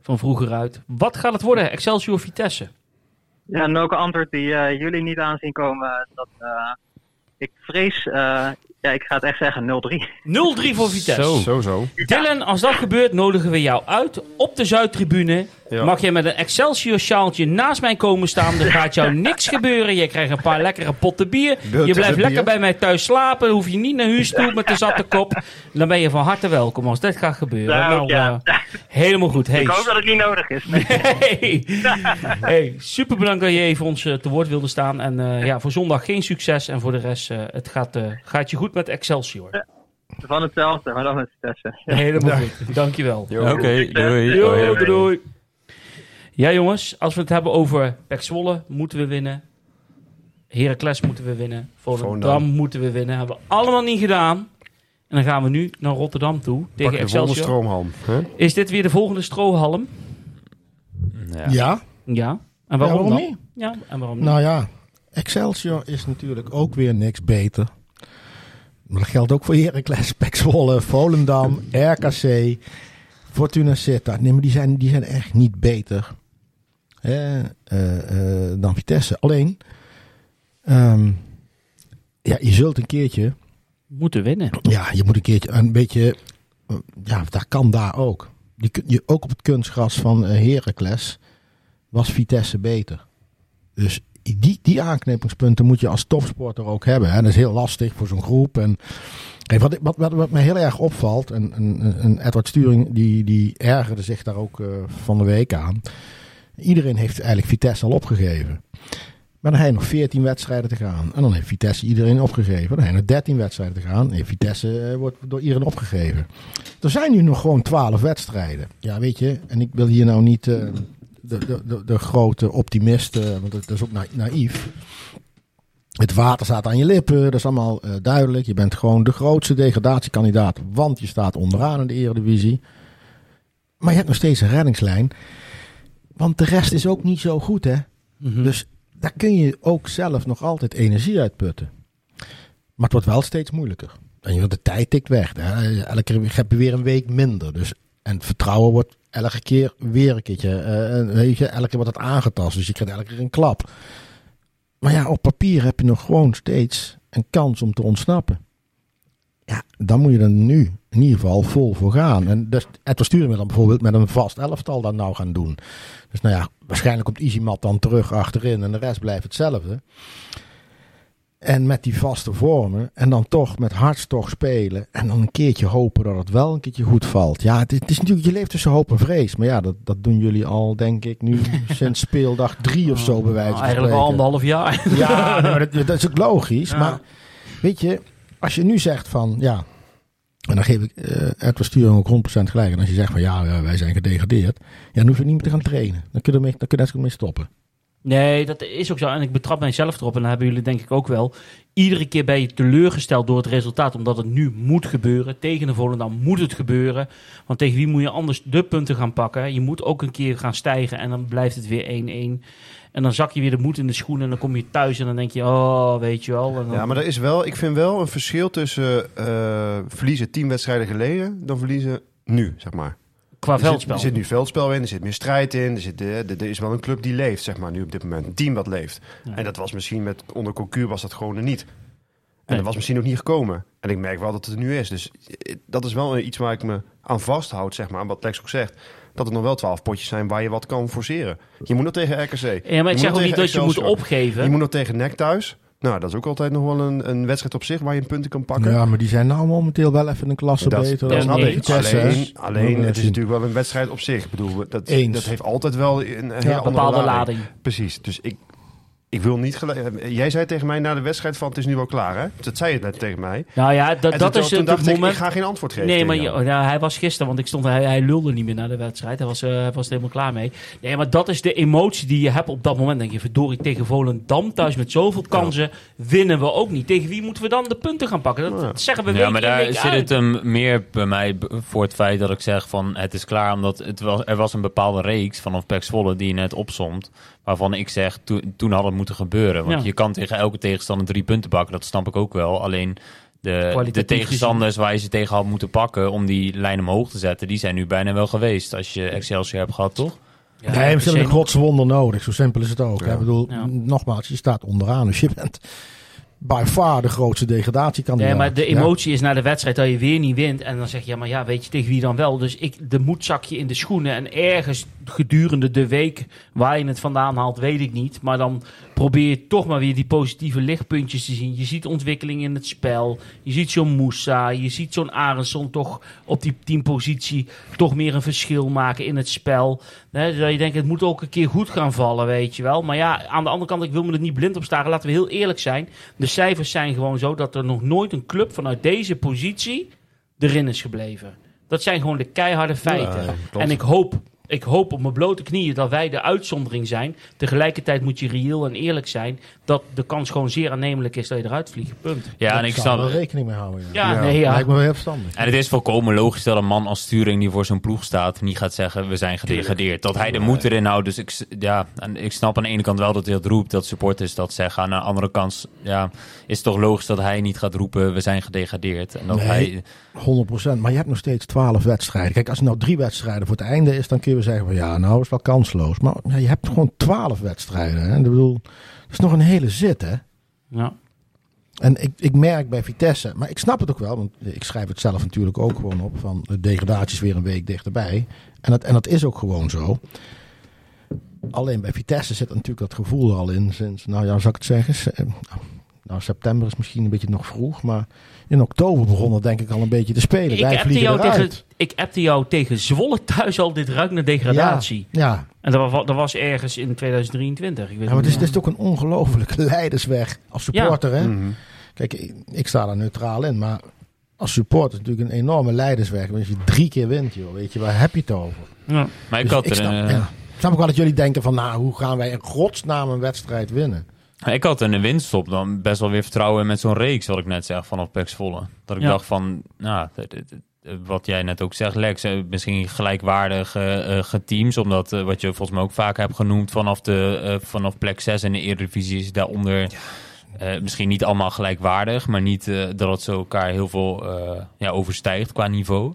[SPEAKER 1] Van vroeger uit. Wat gaat het worden, Excelsior Vitesse?
[SPEAKER 5] Ja, en ook een antwoord die uh, jullie niet aanzien komen. Dat, uh, ik vrees, ja, ik ga het echt zeggen, 0-3.
[SPEAKER 1] 0-3 voor Vitesse.
[SPEAKER 2] Zo.
[SPEAKER 3] Zo, zo.
[SPEAKER 1] Dylan, als dat gebeurt, nodigen we jou uit op de Zuidtribune.
[SPEAKER 3] Ja.
[SPEAKER 1] Mag je met een Excelsior sjaaltje naast mij komen staan. Er gaat jou niks gebeuren. Je krijgt een paar lekkere potten bier. Je blijft
[SPEAKER 3] bier?
[SPEAKER 1] lekker bij mij thuis slapen. Dan hoef je niet naar huis toe met de zatte kop. Dan ben je van harte welkom als dit gaat gebeuren.
[SPEAKER 5] Nou, ja.
[SPEAKER 1] eh, helemaal goed. Hey,
[SPEAKER 5] Ik hoop dat het niet nodig is. Nee.
[SPEAKER 1] Hey. hey, super bedankt dat je even ons eh, te woord wilde staan. En eh, ja, voor zondag geen succes. En voor de rest, eh, het gaat, eh, gaat je goed met Excelsior.
[SPEAKER 5] Van hetzelfde, maar dan met Vitesse.
[SPEAKER 1] Helemaal goed. Dankjewel.
[SPEAKER 2] Oké, doei. Hoi, hoi.
[SPEAKER 1] doei, doei. Ja, jongens, als we het hebben over Pek Zwolle, moeten we winnen. Heracles moeten we winnen. Volendam moeten we winnen. Hebben we allemaal niet gedaan. En dan gaan we nu naar Rotterdam toe tegen
[SPEAKER 3] de
[SPEAKER 1] Excelsior.
[SPEAKER 3] stroomhalm. Hè?
[SPEAKER 1] Is dit weer de volgende strohalm?
[SPEAKER 2] Ja.
[SPEAKER 4] Ja,
[SPEAKER 1] Ja. En waarom,
[SPEAKER 4] waarom
[SPEAKER 1] dan?
[SPEAKER 4] niet?
[SPEAKER 1] Ja, en waarom niet?
[SPEAKER 4] nou ja. Excelsior is natuurlijk ook weer niks beter. Maar dat geldt ook voor Heracles, Pek Zwolle, Volendam, RKC, Fortuna Sittard. Nee, maar die zijn, die zijn echt niet beter hè, eh, eh, dan Vitesse. Alleen, ehm, ja, je zult een keertje
[SPEAKER 1] Moeten winnen.
[SPEAKER 4] Ja, je moet een keertje een beetje. eh, Ja, dat kan daar ook. Je, je, ook op het kunstgras van Heracles was Vitesse beter. Dus die, die aanknopingspunten moet je als topsporter ook hebben. Hè. Dat is heel lastig voor zo'n groep. En, wat, wat, wat, wat mij heel erg opvalt, en, Edward Sturing die, die ergerde zich daar ook eh, van de week aan. Iedereen heeft eigenlijk Vitesse al opgegeven. Maar dan je nog 14 wedstrijden te gaan. En dan heeft Vitesse iedereen opgegeven. Dan je nog 13 wedstrijden te gaan. En heeft Vitesse eh, wordt door iedereen opgegeven. Er zijn nu nog gewoon 12 wedstrijden. Ja, weet je. En ik wil hier nou niet eh, de, de, de, de grote optimist, eh, want dat is ook na- naïef. Het water staat aan je lippen, dat is allemaal eh, duidelijk. Je bent gewoon de grootste degradatiekandidaat, want je staat onderaan in de Eredivisie. Maar je hebt nog steeds een reddingslijn. Want de rest is ook niet zo goed, hè.
[SPEAKER 1] Mhm.
[SPEAKER 4] Dus daar kun je ook zelf nog altijd energie uitputten. Maar het wordt wel steeds moeilijker. En je, de tijd tikt weg. Hè. Elke keer heb je weer een week minder. Dus, en het vertrouwen wordt elke keer weer een keertje. eh, weet je, elke keer wordt het aangetast. Dus je krijgt elke keer een klap. Maar ja, op papier heb je nog gewoon steeds een kans om te ontsnappen. Ja, dan moet je er nu in ieder geval vol voor gaan. En dus, Edward Sturen dan bijvoorbeeld met een vast elftal dan nou gaan doen. Dus nou ja, waarschijnlijk komt Easymat dan terug achterin en de rest blijft hetzelfde. En met die vaste vormen en dan toch met hartstocht spelen en dan een keertje hopen dat het wel een keertje goed valt. Ja, het, is- het is natuurlijk, je leeft tussen hoop en vrees. Maar ja, dat, dat doen jullie al denk ik nu sinds speeldag drie of zo bij wijze van
[SPEAKER 1] Eigenlijk al anderhalf jaar.
[SPEAKER 4] Ja, nee, dat, dat is ook logisch.
[SPEAKER 1] Ja.
[SPEAKER 4] Maar weet je, als je nu zegt van ja, en dan geef ik eh Edward Sturing ook 100% gelijk. En als je zegt van ja, wij zijn gedegradeerd, ja, dan hoef je niet meer te gaan trainen. Dan kun je ermee, dan kun je net zo goed mee stoppen.
[SPEAKER 1] Nee, dat is ook zo. En ik betrap mijzelf erop. En dat hebben jullie denk ik ook wel. Iedere keer ben je teleurgesteld door het resultaat. Omdat het nu moet gebeuren. Tegen de Volendam moet het gebeuren. Want tegen wie moet je anders de punten gaan pakken? Je moet ook een keer gaan stijgen. En dan blijft het weer 1-1. En dan zak je weer de moed in de schoenen. En dan kom je thuis en dan denk je, oh, weet je wel. Dan-
[SPEAKER 3] Ja, maar er is wel, ik vind wel een verschil tussen eh, verliezen tien wedstrijden geleden dan verliezen nu, zeg maar.
[SPEAKER 1] Qua
[SPEAKER 3] Er zit,
[SPEAKER 1] veldspel.
[SPEAKER 3] er zit nu veldspel in, er zit meer strijd in. Er, zit, eh, er, er is wel een club die leeft, zeg maar, nu op dit moment. Een team dat leeft.
[SPEAKER 1] Ja.
[SPEAKER 3] En dat was misschien met onder Cocu was dat gewoon er niet. En
[SPEAKER 1] Nee.
[SPEAKER 3] dat was misschien ook niet gekomen. En ik merk wel dat het er nu is. Dus eh, dat is wel iets waar ik me aan vasthoud, zeg maar. Wat Lex ook zegt. Dat er nog wel twaalf potjes zijn waar je wat kan forceren. Je moet nog tegen RKC.
[SPEAKER 1] Ja, maar ik zeg ook niet dat je moet opgeven.
[SPEAKER 3] Je moet nog tegen NEC thuis. Nou, dat is ook altijd nog wel een, een wedstrijd op zich waar je punten kan pakken.
[SPEAKER 4] Ja, maar die zijn nou momenteel wel even een klasse
[SPEAKER 3] Dat-
[SPEAKER 4] beter.
[SPEAKER 1] dat
[SPEAKER 4] dan
[SPEAKER 1] snap ik.
[SPEAKER 4] Vitesse, hè.
[SPEAKER 3] alleen, alleen het is natuurlijk wel een wedstrijd op zich. Ik bedoel, dat,
[SPEAKER 4] Eens.
[SPEAKER 3] dat heeft altijd wel een, een hele
[SPEAKER 1] Een
[SPEAKER 3] andere
[SPEAKER 1] bepaalde
[SPEAKER 3] lading.
[SPEAKER 1] lading.
[SPEAKER 3] Precies. Dus ik, ik wil niet gelijk... Jij zei tegen mij na de wedstrijd van het is nu wel klaar, hè? Dat zei je net tegen mij.
[SPEAKER 1] Nou ja, dat, dat
[SPEAKER 3] toen,
[SPEAKER 1] is
[SPEAKER 3] toen
[SPEAKER 1] het
[SPEAKER 3] dacht ik,
[SPEAKER 1] moment.
[SPEAKER 3] ik ga geen antwoord geven.
[SPEAKER 1] Nee, maar je- ja, hij was gisteren, want ik stond, hij, hij lulde niet meer naar de wedstrijd. Hij was, eh, hij was er helemaal klaar mee. Nee, maar dat is de emotie die je hebt op dat moment. Denk je, verdorie, tegen Volendam thuis met zoveel kansen winnen we ook niet. Tegen wie moeten we dan de punten gaan pakken? Dat, zeggen we
[SPEAKER 2] Ja,
[SPEAKER 1] week
[SPEAKER 2] maar daar
[SPEAKER 1] week
[SPEAKER 2] zit
[SPEAKER 1] uit.
[SPEAKER 2] het hem meer bij mij voor het feit dat ik zeg van het is klaar. Omdat het was, er was een bepaalde reeks vanaf Pek Zwolle die je net opsomt. Waarvan ik zeg, toen toen had het moeten gebeuren. Want
[SPEAKER 1] Ja.
[SPEAKER 2] je kan tegen elke tegenstander drie punten pakken. Dat snap ik ook wel. Alleen de, de tegenstanders waar je ze tegen had moeten pakken om die lijn omhoog te zetten. Die zijn nu bijna wel geweest. Als je Excelsior hebt gehad, toch?
[SPEAKER 1] Ja,
[SPEAKER 4] nee, ze hebben een
[SPEAKER 1] zeker.
[SPEAKER 4] godswonder nodig. Zo simpel is het ook.
[SPEAKER 3] Ja.
[SPEAKER 4] Ik bedoel,
[SPEAKER 1] Ja.
[SPEAKER 4] nogmaals, je staat onderaan. Dus je bent by far de grootste degradatiekandidaat.
[SPEAKER 1] Nee, maar de
[SPEAKER 4] Ja.
[SPEAKER 1] emotie is na de wedstrijd dat je weer niet wint. En dan zeg je, ja, maar ja, weet je tegen wie dan wel? Dus ik, de moed zak je in de schoenen. En ergens gedurende de week waar je het vandaan haalt, weet ik niet. Maar dan probeer je toch maar weer die positieve lichtpuntjes te zien. Je ziet ontwikkeling in het spel. Je ziet zo'n Moussa. Je ziet zo'n Arendsson toch op die teampositie toch meer een verschil maken in het spel. Dat je denkt, het moet ook een keer goed gaan vallen, weet je wel. Maar ja, aan de andere kant, ik wil me er niet blind op staren. Laten we heel eerlijk zijn. De cijfers zijn gewoon zo dat er nog nooit een club vanuit deze positie erin is gebleven. Dat zijn gewoon de keiharde feiten.
[SPEAKER 3] Ja,
[SPEAKER 1] en ik hoop, ik hoop op mijn blote knieën dat wij de uitzondering zijn. Tegelijkertijd moet je reëel en eerlijk zijn dat de kans gewoon zeer aannemelijk is dat je eruit vliegt. Punt.
[SPEAKER 2] Ja, en
[SPEAKER 4] Daar
[SPEAKER 2] ik
[SPEAKER 4] zou
[SPEAKER 2] snap,
[SPEAKER 4] er wel rekening mee houden. Ja.
[SPEAKER 1] Ja,
[SPEAKER 3] Ja,
[SPEAKER 1] nee, ja.
[SPEAKER 4] Lijkt me wel heel verstandig.
[SPEAKER 2] En het is volkomen logisch dat een man als Sturing die voor zo'n ploeg staat niet gaat zeggen we zijn gedegradeerd. Dat hij de moed erin houdt. Dus ik, ja, en ik snap aan de ene kant wel dat hij dat roept, dat supporters dat zeggen. Aan de andere kant ja, is het toch logisch dat hij niet gaat roepen we zijn gedegradeerd. En dat
[SPEAKER 4] Nee.
[SPEAKER 2] hij,
[SPEAKER 4] 100%. Maar je hebt nog steeds 12 wedstrijden. Kijk, als er nou drie wedstrijden voor het einde is, dan kun je zeggen van ja, nou is wel kansloos. Maar ja, je hebt gewoon 12 wedstrijden. Hè? Ik bedoel, dat is nog een hele zit, hè?
[SPEAKER 1] Ja.
[SPEAKER 4] En ik, ik merk bij Vitesse, maar ik snap het ook wel, want ik schrijf het zelf natuurlijk ook gewoon op, van de degradatie is weer een week dichterbij. En dat, en dat is ook gewoon zo. Alleen bij Vitesse zit natuurlijk dat gevoel er al in sinds, nou ja, zou ik het zeggen, nou september is misschien een beetje nog vroeg, maar in oktober begon het denk ik al een beetje te spelen.
[SPEAKER 1] Ik
[SPEAKER 4] Wij
[SPEAKER 1] appte,
[SPEAKER 4] vliegen
[SPEAKER 1] jou
[SPEAKER 4] eruit.
[SPEAKER 1] tegen, ik appte jou tegen Zwolle thuis al dit ruikt naar degradatie.
[SPEAKER 4] Ja,
[SPEAKER 1] En dat was, dat was ergens in 2023. Ik weet
[SPEAKER 4] ja maar het is, het is ook een ongelofelijke leidersweg als supporter. Hè?
[SPEAKER 3] Mhm.
[SPEAKER 4] Kijk, ik, ik sta daar neutraal in, maar als supporter natuurlijk een enorme leidersweg. Want als je drie keer wint, joh, weet je, waar heb je het over?
[SPEAKER 1] Ja.
[SPEAKER 2] maar ik
[SPEAKER 4] Dus
[SPEAKER 2] had er
[SPEAKER 4] snap,
[SPEAKER 2] een, eh,
[SPEAKER 4] ja. Ik snap ook wel dat jullie denken van, nou, hoe gaan wij in godsnaam een wedstrijd winnen?
[SPEAKER 2] Ik had in de winststop dan best wel weer vertrouwen met zo'n reeks, wat ik net zeg, vanaf Pex Volle. Dat ik
[SPEAKER 1] Ja.
[SPEAKER 2] dacht van, nou, wat jij net ook zegt, Lex, eh, misschien gelijkwaardige eh, teams, omdat eh, wat je volgens mij ook vaak hebt genoemd, vanaf, de, vanaf plek 6 in de Eredivisie is daaronder eh, misschien niet allemaal gelijkwaardig, maar niet dat het zo elkaar heel veel ja, overstijgt qua niveau.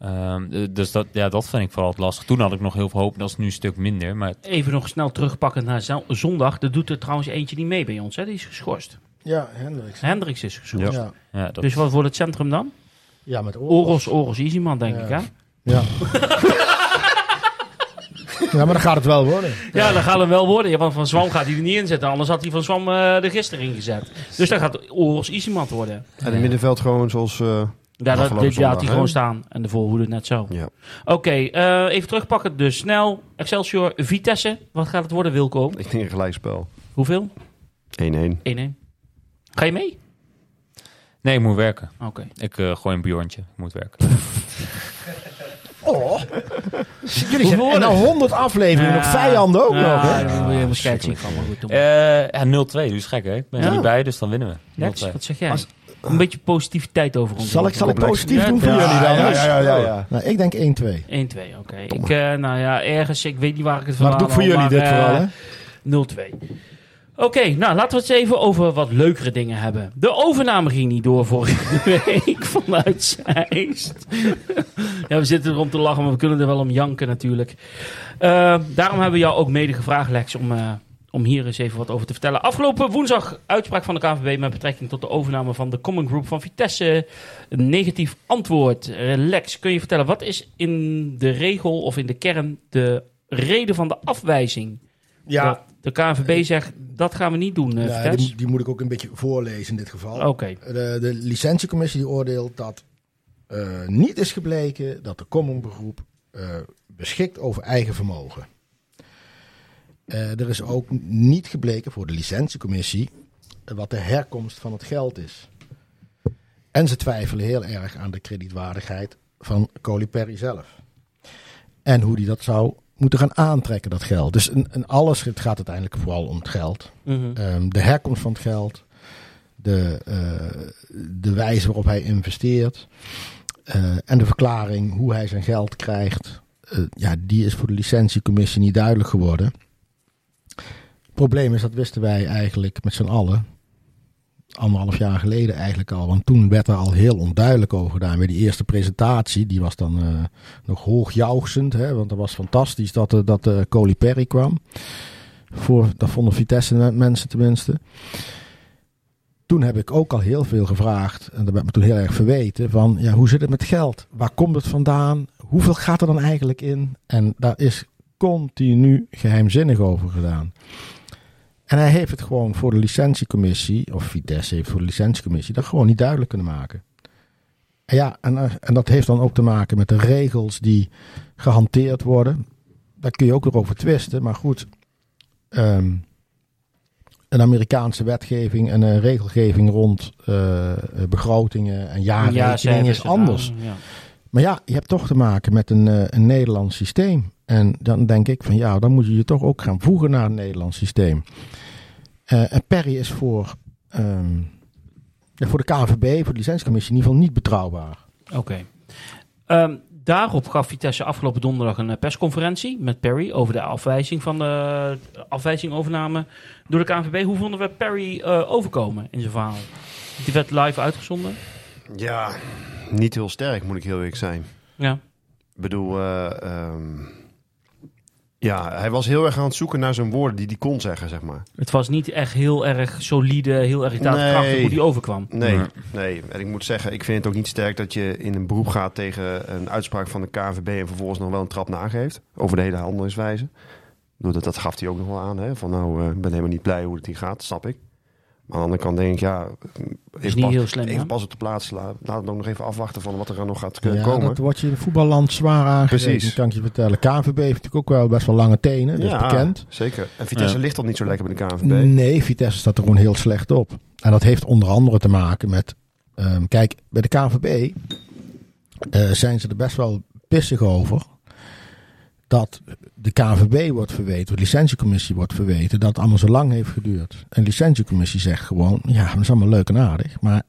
[SPEAKER 2] Ehm, eh, dus dat, ja, dat vind ik vooral het lastig. Toen had ik nog heel veel hoop, dat is nu een stuk minder. Maar
[SPEAKER 1] Even nog snel terugpakken naar zo- zondag. Er doet er trouwens eentje niet mee bij ons. Hè? Die is geschorst.
[SPEAKER 4] Ja, Hendricks.
[SPEAKER 1] Hendricks is geschorst.
[SPEAKER 4] Ja, ja.
[SPEAKER 2] ja, dat,
[SPEAKER 1] Dus wat wordt het centrum dan?
[SPEAKER 4] met Oros.
[SPEAKER 1] Oros, Oros Easyman, denk
[SPEAKER 4] Ja.
[SPEAKER 1] ik, hè?
[SPEAKER 4] Ja. ja, maar dan gaat het wel worden.
[SPEAKER 1] Ja, dat gaat hem wel worden. Ja, want Van Zwam gaat hij er niet in zetten. Anders had hij Van Zwam eh er gisteren ingezet. Dus dat gaat Oros Easyman worden.
[SPEAKER 3] En het middenveld gewoon zoals... eh,
[SPEAKER 1] Ja, dat, dit, ja,
[SPEAKER 3] zondag,
[SPEAKER 1] die
[SPEAKER 3] hè?
[SPEAKER 1] gewoon staan. En de voorhoede net zo.
[SPEAKER 3] ja.
[SPEAKER 1] Oké, eh, even terugpakken. Dus snel. Excelsior, Vitesse. Wat gaat het worden, Wilco?
[SPEAKER 3] Ik denk een gelijkspel. 1-1.
[SPEAKER 1] Hoeveel? 1-1. Ga je mee?
[SPEAKER 2] nee, ik moet werken.
[SPEAKER 1] Oké.
[SPEAKER 2] Ik eh, gooi een Bjorntje. Ik moet werken.
[SPEAKER 4] Oh. Jullie zijn nou 100 afleveringen, nog vijanden ook nog. Hè?
[SPEAKER 1] Ja, dan wil je een. Maar goed, doe maar.
[SPEAKER 2] Eh ja, 0-2, dus gek hè? Ik ben er
[SPEAKER 1] Ja.
[SPEAKER 2] niet bij, dus dan winnen we. 0-2.
[SPEAKER 1] Lex, wat zeg jij? Een beetje positiviteit over ons.
[SPEAKER 4] Zal ik, zal ik positief doen voor jullie dan?
[SPEAKER 3] ja, ja, ja.
[SPEAKER 4] Nou, ik denk 1-2.
[SPEAKER 1] 1-2, oké. Ik, eh, nou ja, ergens, ik weet niet waar ik het
[SPEAKER 4] Maar
[SPEAKER 1] vandaan
[SPEAKER 4] dat doe ik voor jullie dit
[SPEAKER 1] maar,
[SPEAKER 4] vooral,
[SPEAKER 1] eh,
[SPEAKER 4] hè?
[SPEAKER 1] 0-2. Oké, nou laten we het eens even over wat leukere dingen hebben. De overname ging niet door vorige week vanuit Zeist. ja, we zitten erom te lachen, maar we kunnen er wel om janken natuurlijk. Eh, daarom hebben we jou ook mede gevraagd, Lex, om, om hier eens even wat over te vertellen. Afgelopen woensdag uitspraak van de KNVB met betrekking tot de overname van de Common Group van Vitesse. Een negatief antwoord. Eh, Lex, kun je vertellen, wat is in de regel of in de kern de reden van de afwijzing
[SPEAKER 4] Ja.
[SPEAKER 1] Dat de KNVB zegt, dat gaan we niet doen, eh Vitesse.
[SPEAKER 4] die, die moet ik ook een beetje voorlezen in dit geval.
[SPEAKER 1] Oké.
[SPEAKER 4] De, de licentiecommissie die oordeelt dat eh, niet is gebleken dat de commonberoep eh beschikt over eigen vermogen. Eh, er is ook niet gebleken voor de licentiecommissie eh, wat de herkomst van het geld is. En ze twijfelen heel erg aan de kredietwaardigheid van Coliperi zelf. En hoe die dat zou moeten gaan aantrekken, dat geld. Dus in, in alles het gaat uiteindelijk vooral om het geld.
[SPEAKER 1] Mhm.
[SPEAKER 4] Ehm, de herkomst van het geld, de, eh, de wijze waarop hij investeert en de verklaring hoe hij zijn geld krijgt, ja, die is voor de licentiecommissie niet duidelijk geworden. Probleem is, dat wisten wij eigenlijk met z'n allen anderhalf jaar geleden eigenlijk al. Want toen werd er al heel onduidelijk over gedaan. Bij die eerste presentatie, die was dan eh, nog hoogjuichend. Hè, want dat was fantastisch dat, uh, dat uh, Coli Perry kwam. Voor, dat vonden Vitesse mensen tenminste. Toen heb ik ook al heel veel gevraagd. En dat werd me toen heel erg verweten. Van ja, hoe zit het met geld? Waar komt het vandaan? Hoeveel gaat er dan eigenlijk in? En daar is continu geheimzinnig over gedaan. En hij heeft het gewoon voor de licentiecommissie, of Vitesse heeft voor de licentiecommissie, dat gewoon niet duidelijk kunnen maken. En ja, en, en dat heeft dan ook te maken met de regels die gehanteerd worden. Daar kun je ook weer over twisten, maar goed. Um, een Amerikaanse wetgeving en een regelgeving rond uh, begrotingen en jaarrekeningen ja, is anders. Ja. Maar ja, je hebt toch te maken met een, uh, een Nederlands systeem. En dan denk ik van ja, dan moet je je toch ook gaan voegen naar een Nederlands systeem. Uh, en Perry is voor, um, ja, voor de KNVB, voor de licentiecommissie in ieder geval niet betrouwbaar.
[SPEAKER 1] Oké. Okay. Um, daarop gaf Vitesse afgelopen donderdag een persconferentie met Perry over de afwijzing van de afwijzing overname door de KNVB. Hoe vonden we Perry uh, overkomen in zijn verhaal? Die werd live uitgezonden.
[SPEAKER 3] Ja, niet heel sterk moet ik heel eerlijk zijn.
[SPEAKER 1] Ja.
[SPEAKER 3] Ik bedoel, uh, um, ja, hij was heel erg aan het zoeken naar zijn woorden die hij kon zeggen, zeg maar.
[SPEAKER 1] Het was niet echt heel erg solide, heel erg daadkrachtig
[SPEAKER 3] Nee.
[SPEAKER 1] hoe die overkwam.
[SPEAKER 3] Nee,
[SPEAKER 2] Nee.
[SPEAKER 3] nee. En ik moet zeggen, ik vind het ook niet sterk dat je in een beroep gaat tegen een uitspraak van de KNVB en vervolgens nog wel een trap nageeft over de hele handelingswijze. Ik bedoel, Dat, dat gaf hij ook nog wel aan. Hè? Van nou, eh, ik ben helemaal niet blij hoe het hier gaat, snap ik. Maar aan de andere kant denk ik, ja, even,
[SPEAKER 1] niet
[SPEAKER 3] pas,
[SPEAKER 1] heel slim,
[SPEAKER 3] even pas op de plaats. Laat, laat het ook nog even afwachten van wat er nog gaat kunnen
[SPEAKER 4] Ja,
[SPEAKER 3] komen.
[SPEAKER 4] dat wordt je in voetballand zwaar
[SPEAKER 3] Precies.
[SPEAKER 4] kan ik je vertellen. KNVB heeft natuurlijk ook wel best wel lange tenen, dat is bekend.
[SPEAKER 3] zeker. En Vitesse
[SPEAKER 2] Ja.
[SPEAKER 3] ligt al niet zo lekker bij de KNVB.
[SPEAKER 4] Nee, Vitesse staat er gewoon heel slecht op. En dat heeft onder andere te maken met... ehm, kijk, bij de KNVB eh, zijn ze er best wel pissig over... dat de KNVB wordt verweten, de licentiecommissie wordt verweten... dat het allemaal zo lang heeft geduurd. En de licentiecommissie zegt gewoon... ja, dat is allemaal leuk en aardig, maar...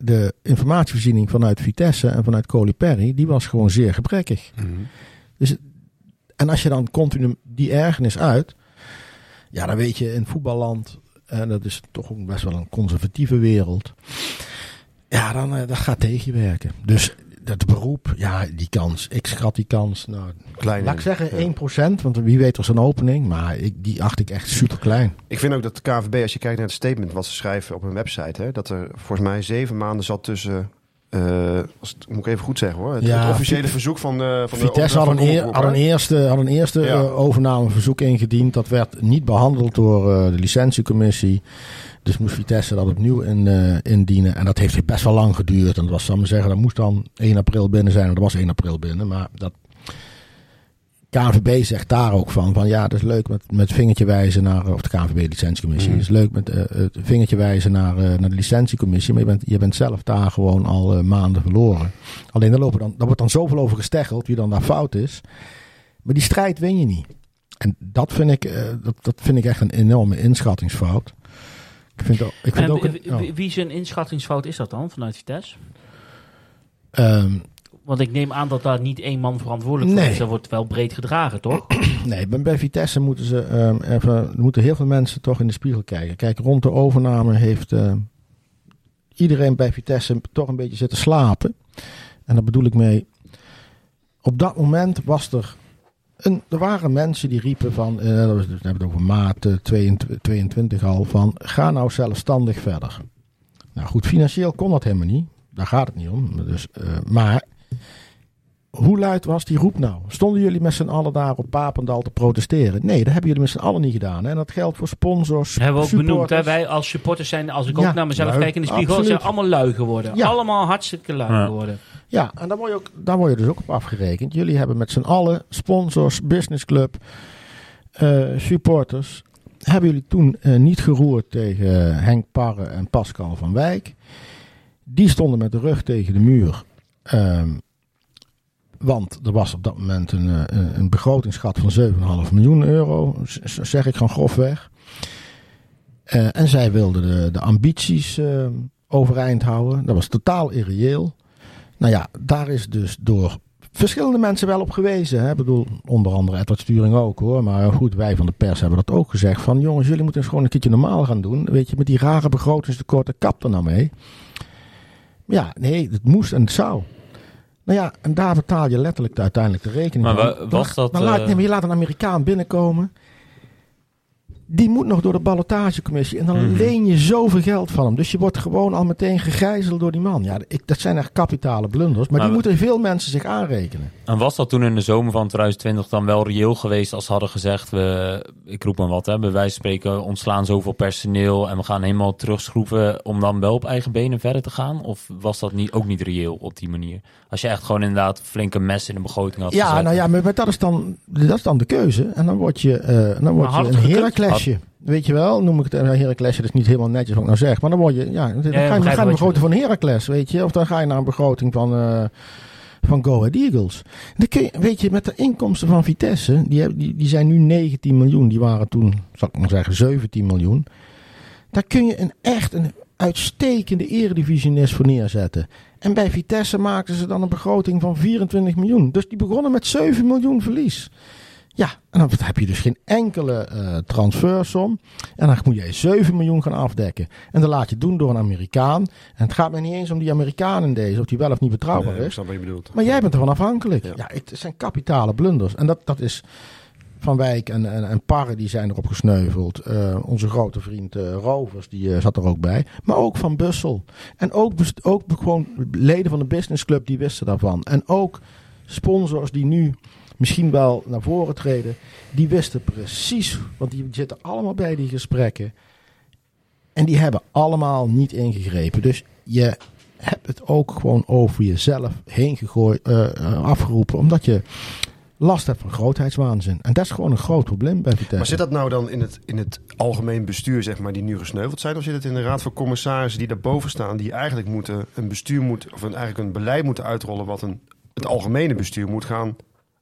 [SPEAKER 4] De informatievoorziening vanuit Vitesse en vanuit Coli Perry, die was gewoon zeer gebrekkig.
[SPEAKER 3] Mhm.
[SPEAKER 4] Dus, en als je dan continu die ergernis uit, ja, dan weet je in voetballand, en dat is toch ook best wel een conservatieve wereld, ja, dan eh, dat gaat tegenwerken. Dus dat beroep, ja, die kans, ik schat die kans, nou,
[SPEAKER 3] Klein.
[SPEAKER 4] laat ik zeggen
[SPEAKER 3] Ja.
[SPEAKER 4] 1%, want wie weet was een opening, maar ik, die acht ik echt super klein.
[SPEAKER 3] Ik vind ook dat de KNVB, als je kijkt naar het statement wat ze schrijven op hun website, hè, dat er volgens mij zeven maanden zat tussen. eh, als het, moet ik even goed zeggen hoor. Het,
[SPEAKER 4] Ja,
[SPEAKER 3] het officiële verzoek van de. Van
[SPEAKER 4] Vitesse
[SPEAKER 3] de,
[SPEAKER 4] had een, eer, had een eerste, had een eerste
[SPEAKER 3] Ja.
[SPEAKER 4] eh, overnameverzoek ingediend. Dat werd niet behandeld door eh, de licentiecommissie. Dus moest Vitesse dat opnieuw in, eh, indienen. En dat heeft best wel lang geduurd. En dat was, zal ik maar zeggen, dat moest dan 1 april binnen zijn. En dat was 1 april binnen. Maar dat KNVB zegt daar ook van. Van ja, het is leuk met, met vingertje wijzen naar... Of de KNVB licentiecommissie. Het is leuk met eh, het vingertje wijzen naar, eh, naar de licentiecommissie. Maar je bent, je bent zelf daar gewoon al maanden verloren. Alleen daar, lopen dan, daar wordt dan zoveel over gesteggeld. Wie dan daar fout is. Maar die strijd win je niet. En dat vind ik, dat, dat vind ik echt een enorme inschattingsfout. Ik vind, ook- ik vind
[SPEAKER 1] En
[SPEAKER 4] ook...
[SPEAKER 1] wie-
[SPEAKER 4] een-
[SPEAKER 1] wie, wie zijn inschattingsfout is dat dan vanuit Vitesse?
[SPEAKER 4] Ehm,
[SPEAKER 1] Want ik neem aan dat daar niet één man verantwoordelijk voor
[SPEAKER 4] Nee.
[SPEAKER 1] is. Dat wordt wel breed gedragen, toch?
[SPEAKER 4] nee, bij- bij Vitesse moeten ze ehm, even, moeten heel veel mensen toch in de spiegel kijken. Kijk, rond de overname heeft ehm, iedereen bij Vitesse toch een beetje zitten slapen. En daar bedoel ik mee. Op dat moment was er. Een, er waren mensen die riepen van. eh, dat was- we hebben het over maart eh, 22, 22 al. Van ga nou zelfstandig verder. Nou goed, financieel kon dat helemaal niet. Daar gaat het niet om. Dus, eh, maar hoe luid was die roep nou? Stonden jullie met z'n allen daar op Papendal te protesteren? Nee, dat hebben jullie met z'n allen niet gedaan. Hè? En dat geldt voor sponsors,
[SPEAKER 1] hebben we ook benoemd. Hè? Wij als supporters zijn, als ik
[SPEAKER 4] Ja,
[SPEAKER 1] ook naar mezelf
[SPEAKER 4] lui.
[SPEAKER 1] kijk in de spiegel,
[SPEAKER 4] Absoluut.
[SPEAKER 1] zijn allemaal lui geworden.
[SPEAKER 4] Ja.
[SPEAKER 1] Allemaal hartstikke lui
[SPEAKER 2] Ja.
[SPEAKER 1] geworden.
[SPEAKER 4] Ja, en daar word, je ook, daar word je dus ook op afgerekend. Jullie hebben met z'n allen, sponsors, businessclub, eh, supporters, hebben jullie toen eh, niet geroerd tegen Henk Parre en Pascal van Wijk. Die stonden met de rug tegen de muur. Ehm, want er was op dat moment een, eh, een, begrotingsschat van 7,5 miljoen euro, zeg ik gewoon grofweg. En zij wilden de, de ambities eh, overeind houden. Dat was totaal irreëel. Nou ja, daar is dus door verschillende mensen wel op gewezen. Hè? Ik bedoel, onder andere Edward Sturing ook hoor. Maar goed, wij van de pers hebben dat ook gezegd. Van jongens, jullie moeten eens gewoon een keertje normaal gaan doen. Weet je, met die rare begrotingstekorten, kap er nou mee. Ja, nee, het moest en het zou. Nou ja, en daar betaal je letterlijk de, uiteindelijk de rekening
[SPEAKER 2] Maar
[SPEAKER 4] van.
[SPEAKER 2] was
[SPEAKER 4] Dan-
[SPEAKER 2] dat,
[SPEAKER 4] Dan laat,
[SPEAKER 2] eh,
[SPEAKER 4] nee, maar je laat een Amerikaan binnenkomen. Die moet nog door de ballotagecommissie. En dan
[SPEAKER 2] Mhm.
[SPEAKER 4] leen je zoveel geld van hem. Dus je wordt gewoon al meteen gegijzeld door die man. Ja, ik, dat zijn echt kapitale blunders. Maar,
[SPEAKER 2] Maar
[SPEAKER 4] die
[SPEAKER 2] we-
[SPEAKER 4] moeten veel mensen zich aanrekenen.
[SPEAKER 2] En was dat toen in de zomer van 2020 dan wel reëel geweest als ze hadden gezegd, we, ik roep maar wat, hè, bij wijze van spreken ontslaan zoveel personeel en we gaan helemaal terugschroeven om dan wel op eigen benen verder te gaan? Of was dat niet, ook niet reëel op die manier? Als je echt gewoon inderdaad flinke mes in de begroting had
[SPEAKER 4] Ja,
[SPEAKER 2] gezet.
[SPEAKER 4] nou ja, maar, dat, is dan, dat is dan de keuze. En dan word je, eh, dan word je
[SPEAKER 1] het
[SPEAKER 4] een? Weet je wel, noem ik het een Heraklesje. Dat is niet helemaal netjes wat ik nou zeg. Maar dan word je, ja, dan ga je, dan ga je een begroting van Heracles, weet je. Of dan ga je naar een begroting van, eh, van Go Ahead Eagles. Dan kun je, weet je, met de inkomsten van Vitesse, die, hebben- die, die zijn nu 19 miljoen. Die waren toen, zal ik maar zeggen, 17 miljoen. Daar kun je een echt een uitstekende eredivisionist voor neerzetten. En bij Vitesse maakten ze dan een begroting van 24 miljoen. Dus die begonnen met 7 miljoen verlies. Ja, en dan heb je dus geen enkele eh, transfersom. En dan moet je 7 miljoen gaan afdekken. En dan laat je doen door een Amerikaan. En het gaat mij niet eens om die Amerikaan in deze, of die wel of niet betrouwbaar
[SPEAKER 3] Nee,
[SPEAKER 4] is.
[SPEAKER 3] wat je bedoelt.
[SPEAKER 4] Maar jij bent ervan afhankelijk. Ja,
[SPEAKER 3] Ja.
[SPEAKER 4] het zijn kapitale blunders. En dat, dat is Van Wijk en, en, en Parre, die zijn erop gesneuveld. Eh, onze grote vriend eh, Rovers, die zat er ook bij. Maar ook Van Bussel. En ook, ook gewoon leden van de businessclub, die wisten daarvan. En ook sponsors die nu misschien wel naar voren treden. Die wisten precies, want die zitten allemaal bij die gesprekken. En die hebben allemaal niet ingegrepen. Dus je hebt het ook gewoon over jezelf heen gegooid, eh, eh, afgeroepen. Omdat je last hebt van grootheidswaanzin. En dat is gewoon een groot probleem bij Vitesse.
[SPEAKER 3] Maar zit dat nou dan in het, in het algemeen bestuur, zeg maar, die nu gesneuveld zijn? Of zit het in de raad van commissarissen die daarboven staan, die eigenlijk moeten een bestuur moet, of een, eigenlijk een beleid moeten uitrollen wat een, het algemene bestuur moet gaan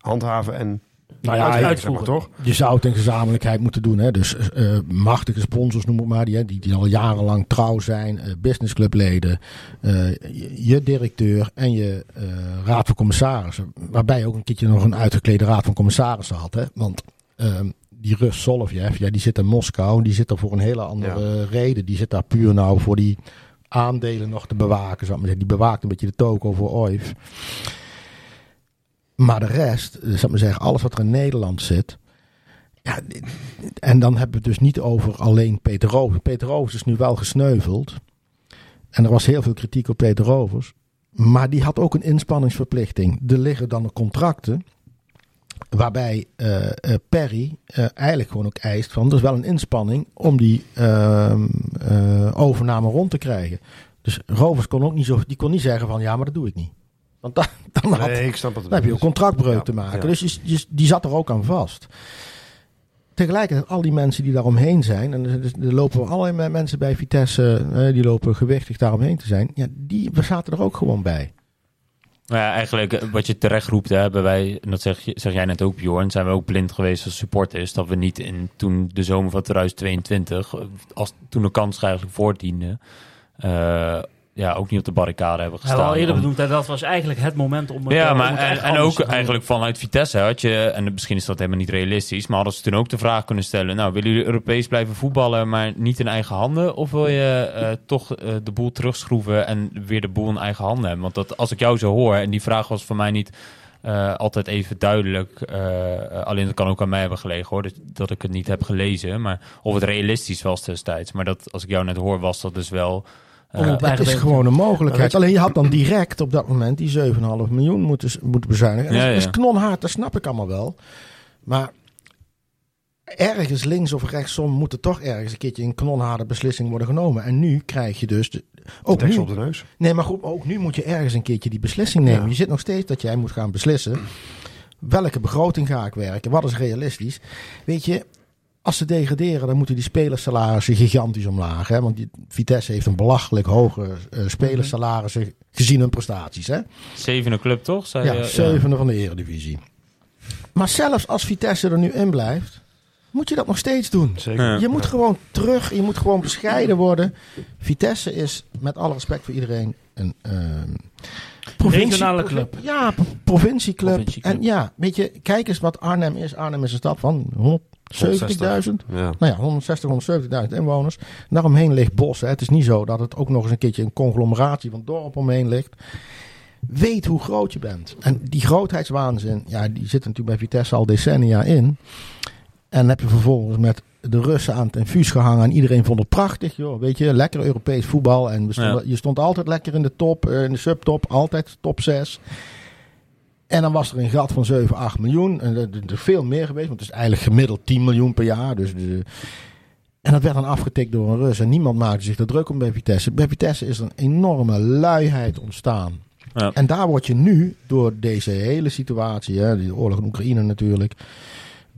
[SPEAKER 3] handhaven en
[SPEAKER 4] Nou ja,
[SPEAKER 3] uitwerken, zeg maar,
[SPEAKER 1] uitvoeren.
[SPEAKER 3] toch?
[SPEAKER 4] Je zou het in gezamenlijkheid moeten doen. Hè? Dus eh, machtige sponsors, noem het maar, die, die, die al jarenlang trouw zijn. eh businessclubleden, eh, je, je directeur en je eh, raad van commissarissen. Waarbij je ook een keertje nog een uitgeklede raad van commissarissen had. Hè? Want ehm, die Rus Solovjev, ja, die zit in Moskou. Die zit er voor een hele andere reden. Die zit daar puur nou voor die aandelen nog te bewaken. Zou ik maar zeggen. Die bewaakt een beetje de toko voor OIF. Maar de rest, eh, zal ik zeggen, alles wat er in Nederland zit. Ja, en dan hebben we het dus niet over alleen Peter Rovers. Peter Rovers is nu wel gesneuveld. En er was heel veel kritiek op Peter Rovers. Maar die had ook een inspanningsverplichting. Er liggen dan contracten. Waarbij eh, eh, Perry eigenlijk gewoon ook eist van... er is wel een inspanning om die ehm, eh, overname rond te krijgen. Dus Rovers kon ook niet zo... Die kon niet zeggen van ja, maar dat doe ik niet. Want dan, dan had,
[SPEAKER 3] Nee, ik snap het.
[SPEAKER 4] dan heb je ook contractbreuk
[SPEAKER 3] Ja,
[SPEAKER 4] te maken.
[SPEAKER 3] ja.
[SPEAKER 4] Dus je, je- die zat er ook aan vast. Tegelijkertijd, al die mensen die daaromheen zijn, en er, er lopen allerlei mensen bij Vitesse, die lopen gewichtig daaromheen te zijn, ja, die we zaten er ook gewoon bij.
[SPEAKER 2] Nou ja, eigenlijk eh, wat je terecht roept, hè, hebben wij, en dat zeg, je- zeg jij net ook Bjorn, zijn we ook blind geweest als supporters. Dat we niet in toen de zomer van 2022, eh, als toen de kans eigenlijk voordiende, eh, ja, ook niet op de barricade hebben gestaan.
[SPEAKER 1] al eerder hè, dat was eigenlijk het moment om
[SPEAKER 2] ja,
[SPEAKER 1] eh, om
[SPEAKER 2] maar en, ook eigenlijk vanuit Vitesse had je, en misschien is dat helemaal niet realistisch, maar hadden ze toen ook de vraag kunnen stellen: Nou, willen jullie Europees blijven voetballen, maar niet in eigen handen? Of wil je eh, toch eh, de boel terugschroeven en weer de boel in eigen handen hebben? Want dat, als ik jou zo hoor, en die vraag was voor mij niet altijd even duidelijk, alleen dat kan ook aan mij hebben gelegen hoor, dat, dat ik het niet heb gelezen, maar of het realistisch was destijds. Maar dat, als ik jou net hoor, was dat dus wel
[SPEAKER 1] Op
[SPEAKER 4] Het is gewoon een mogelijkheid. Alleen je had dan direct op dat moment die 7,5 miljoen moeten, moeten bezuinigen. En
[SPEAKER 2] Ja,
[SPEAKER 4] dat is
[SPEAKER 2] ja.
[SPEAKER 4] knonhard, dat snap ik allemaal wel. Maar ergens links of rechtsom moet er toch ergens een keertje een knonharde beslissing worden genomen. En nu krijg je dus... De, ook
[SPEAKER 3] Tekst
[SPEAKER 4] nu,
[SPEAKER 3] op de neus.
[SPEAKER 4] nee, maar goed, ook nu moet je ergens een keertje die beslissing nemen.
[SPEAKER 3] Ja.
[SPEAKER 4] Je zit nog steeds dat jij moet gaan beslissen. Welke begroting ga ik werken? Wat is realistisch? Weet je, als ze degraderen, dan moeten die spelersalarissen gigantisch omlaag. Hè? Want die, Vitesse heeft een belachelijk hoge eh, spelersalarissen gezien hun prestaties. Hè?
[SPEAKER 2] Zevende club toch? Zei
[SPEAKER 4] Ja,
[SPEAKER 2] je?
[SPEAKER 4] zevende van de eredivisie. Maar zelfs als Vitesse er nu in blijft, moet je dat nog steeds doen.
[SPEAKER 3] Zeker.
[SPEAKER 2] Ja.
[SPEAKER 4] Je moet gewoon terug, je moet gewoon bescheiden worden. Vitesse is, met alle respect voor iedereen, een ehm, provincie-
[SPEAKER 1] Regionale club.
[SPEAKER 4] Ja, pro- provincieclub.
[SPEAKER 1] Provincieclub.
[SPEAKER 4] En ja, weet je, kijk eens wat Arnhem is. Arnhem is een stad van 170.000.
[SPEAKER 3] Ja.
[SPEAKER 4] Nou ja, 160, 170.000 inwoners. Daaromheen ligt bos. Hè. Het is niet zo dat het ook nog eens een keertje een conglomeratie van dorp omheen ligt. Weet hoe groot je bent. En die grootheidswaanzin, ja, die zit natuurlijk bij Vitesse al decennia in. En dan heb je vervolgens met de Russen aan het infuus gehangen. En iedereen vond het prachtig, joh. Weet je, lekker Europees voetbal. En we stonden- je stond altijd lekker in de top, eh, in de subtop. Altijd top 6. En dan was er een gat van 7, 8 miljoen. En er er is veel meer geweest, want het is eigenlijk gemiddeld 10 miljoen per jaar. Dus de, en dat werd dan afgetikt door een Rus. En niemand maakte zich er druk om bij Vitesse. Bij Vitesse is er een enorme luiheid ontstaan.
[SPEAKER 2] Ja.
[SPEAKER 4] En daar word je nu door deze hele situatie, hè, die oorlog in Oekraïne natuurlijk.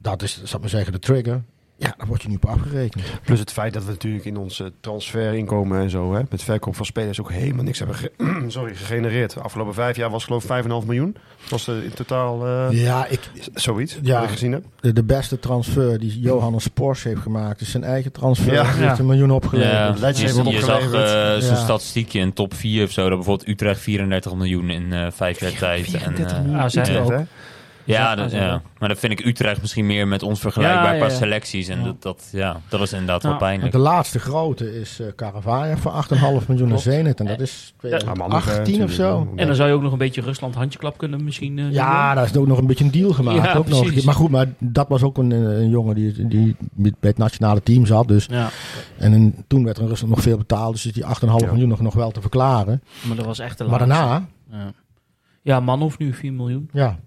[SPEAKER 4] Dat is, zal ik maar zeggen, de trigger. Ja, daar word je nu op afgerekend.
[SPEAKER 3] Plus het feit dat we natuurlijk in onze transferinkomen en zo, hè, met verkoop van spelers ook helemaal niks hebben ge- sorry, gegenereerd. De afgelopen vijf jaar was geloof ik 5,5 miljoen. Was er in totaal eh,
[SPEAKER 4] Ja, ik,
[SPEAKER 3] zoiets,
[SPEAKER 4] Ja.
[SPEAKER 3] wat ik gezien heb.
[SPEAKER 4] de, de beste transfer die Johannes Porsche heeft gemaakt, is zijn eigen transfer.
[SPEAKER 3] Ja.
[SPEAKER 4] Die heeft
[SPEAKER 1] Ja.
[SPEAKER 4] een miljoen opgeleverd.
[SPEAKER 2] Ja, je, je zag
[SPEAKER 3] opgeleverd.
[SPEAKER 2] eh, zo'n
[SPEAKER 4] Ja.
[SPEAKER 2] statistiekje in top 4 of zo. Dat bijvoorbeeld Utrecht 34 miljoen in eh, vijf jaar tijd. En, eh,
[SPEAKER 1] Ah,
[SPEAKER 3] Utrecht,
[SPEAKER 1] ook.
[SPEAKER 2] Ja,
[SPEAKER 1] Ja,
[SPEAKER 2] dat-
[SPEAKER 1] zo.
[SPEAKER 2] ja, maar dat vind ik Utrecht misschien meer met ons vergelijkbaar
[SPEAKER 1] Ja, ja,
[SPEAKER 2] qua
[SPEAKER 1] ja.
[SPEAKER 2] selecties. En
[SPEAKER 1] Ja.
[SPEAKER 2] Dat, dat, ja, dat is inderdaad wel pijnlijk.
[SPEAKER 4] De laatste grote is eh Caravaggio voor 8,5 miljoen naar. Zenit. En dat is
[SPEAKER 3] Ja, maar nog, eh,
[SPEAKER 4] 2018 of zo.
[SPEAKER 1] En dan zou je ook nog een beetje Rusland handjeklap kunnen misschien eh,
[SPEAKER 4] Ja, daar is ook nog een beetje een deal gemaakt.
[SPEAKER 1] Ja,
[SPEAKER 4] ook nog. Maar goed, maar dat was ook een, een jongen die, die bij het nationale team zat. Dus.
[SPEAKER 1] Ja,
[SPEAKER 4] En in- toen werd er in Rusland nog veel betaald. Dus is die 8,5
[SPEAKER 3] Ja.
[SPEAKER 4] miljoen nog, nog wel te verklaren.
[SPEAKER 1] maar dat was echt de
[SPEAKER 4] Maar
[SPEAKER 1] laatste.
[SPEAKER 4] daarna,
[SPEAKER 1] Ja. Ja, man hoeft nu 4 miljoen.
[SPEAKER 4] ja.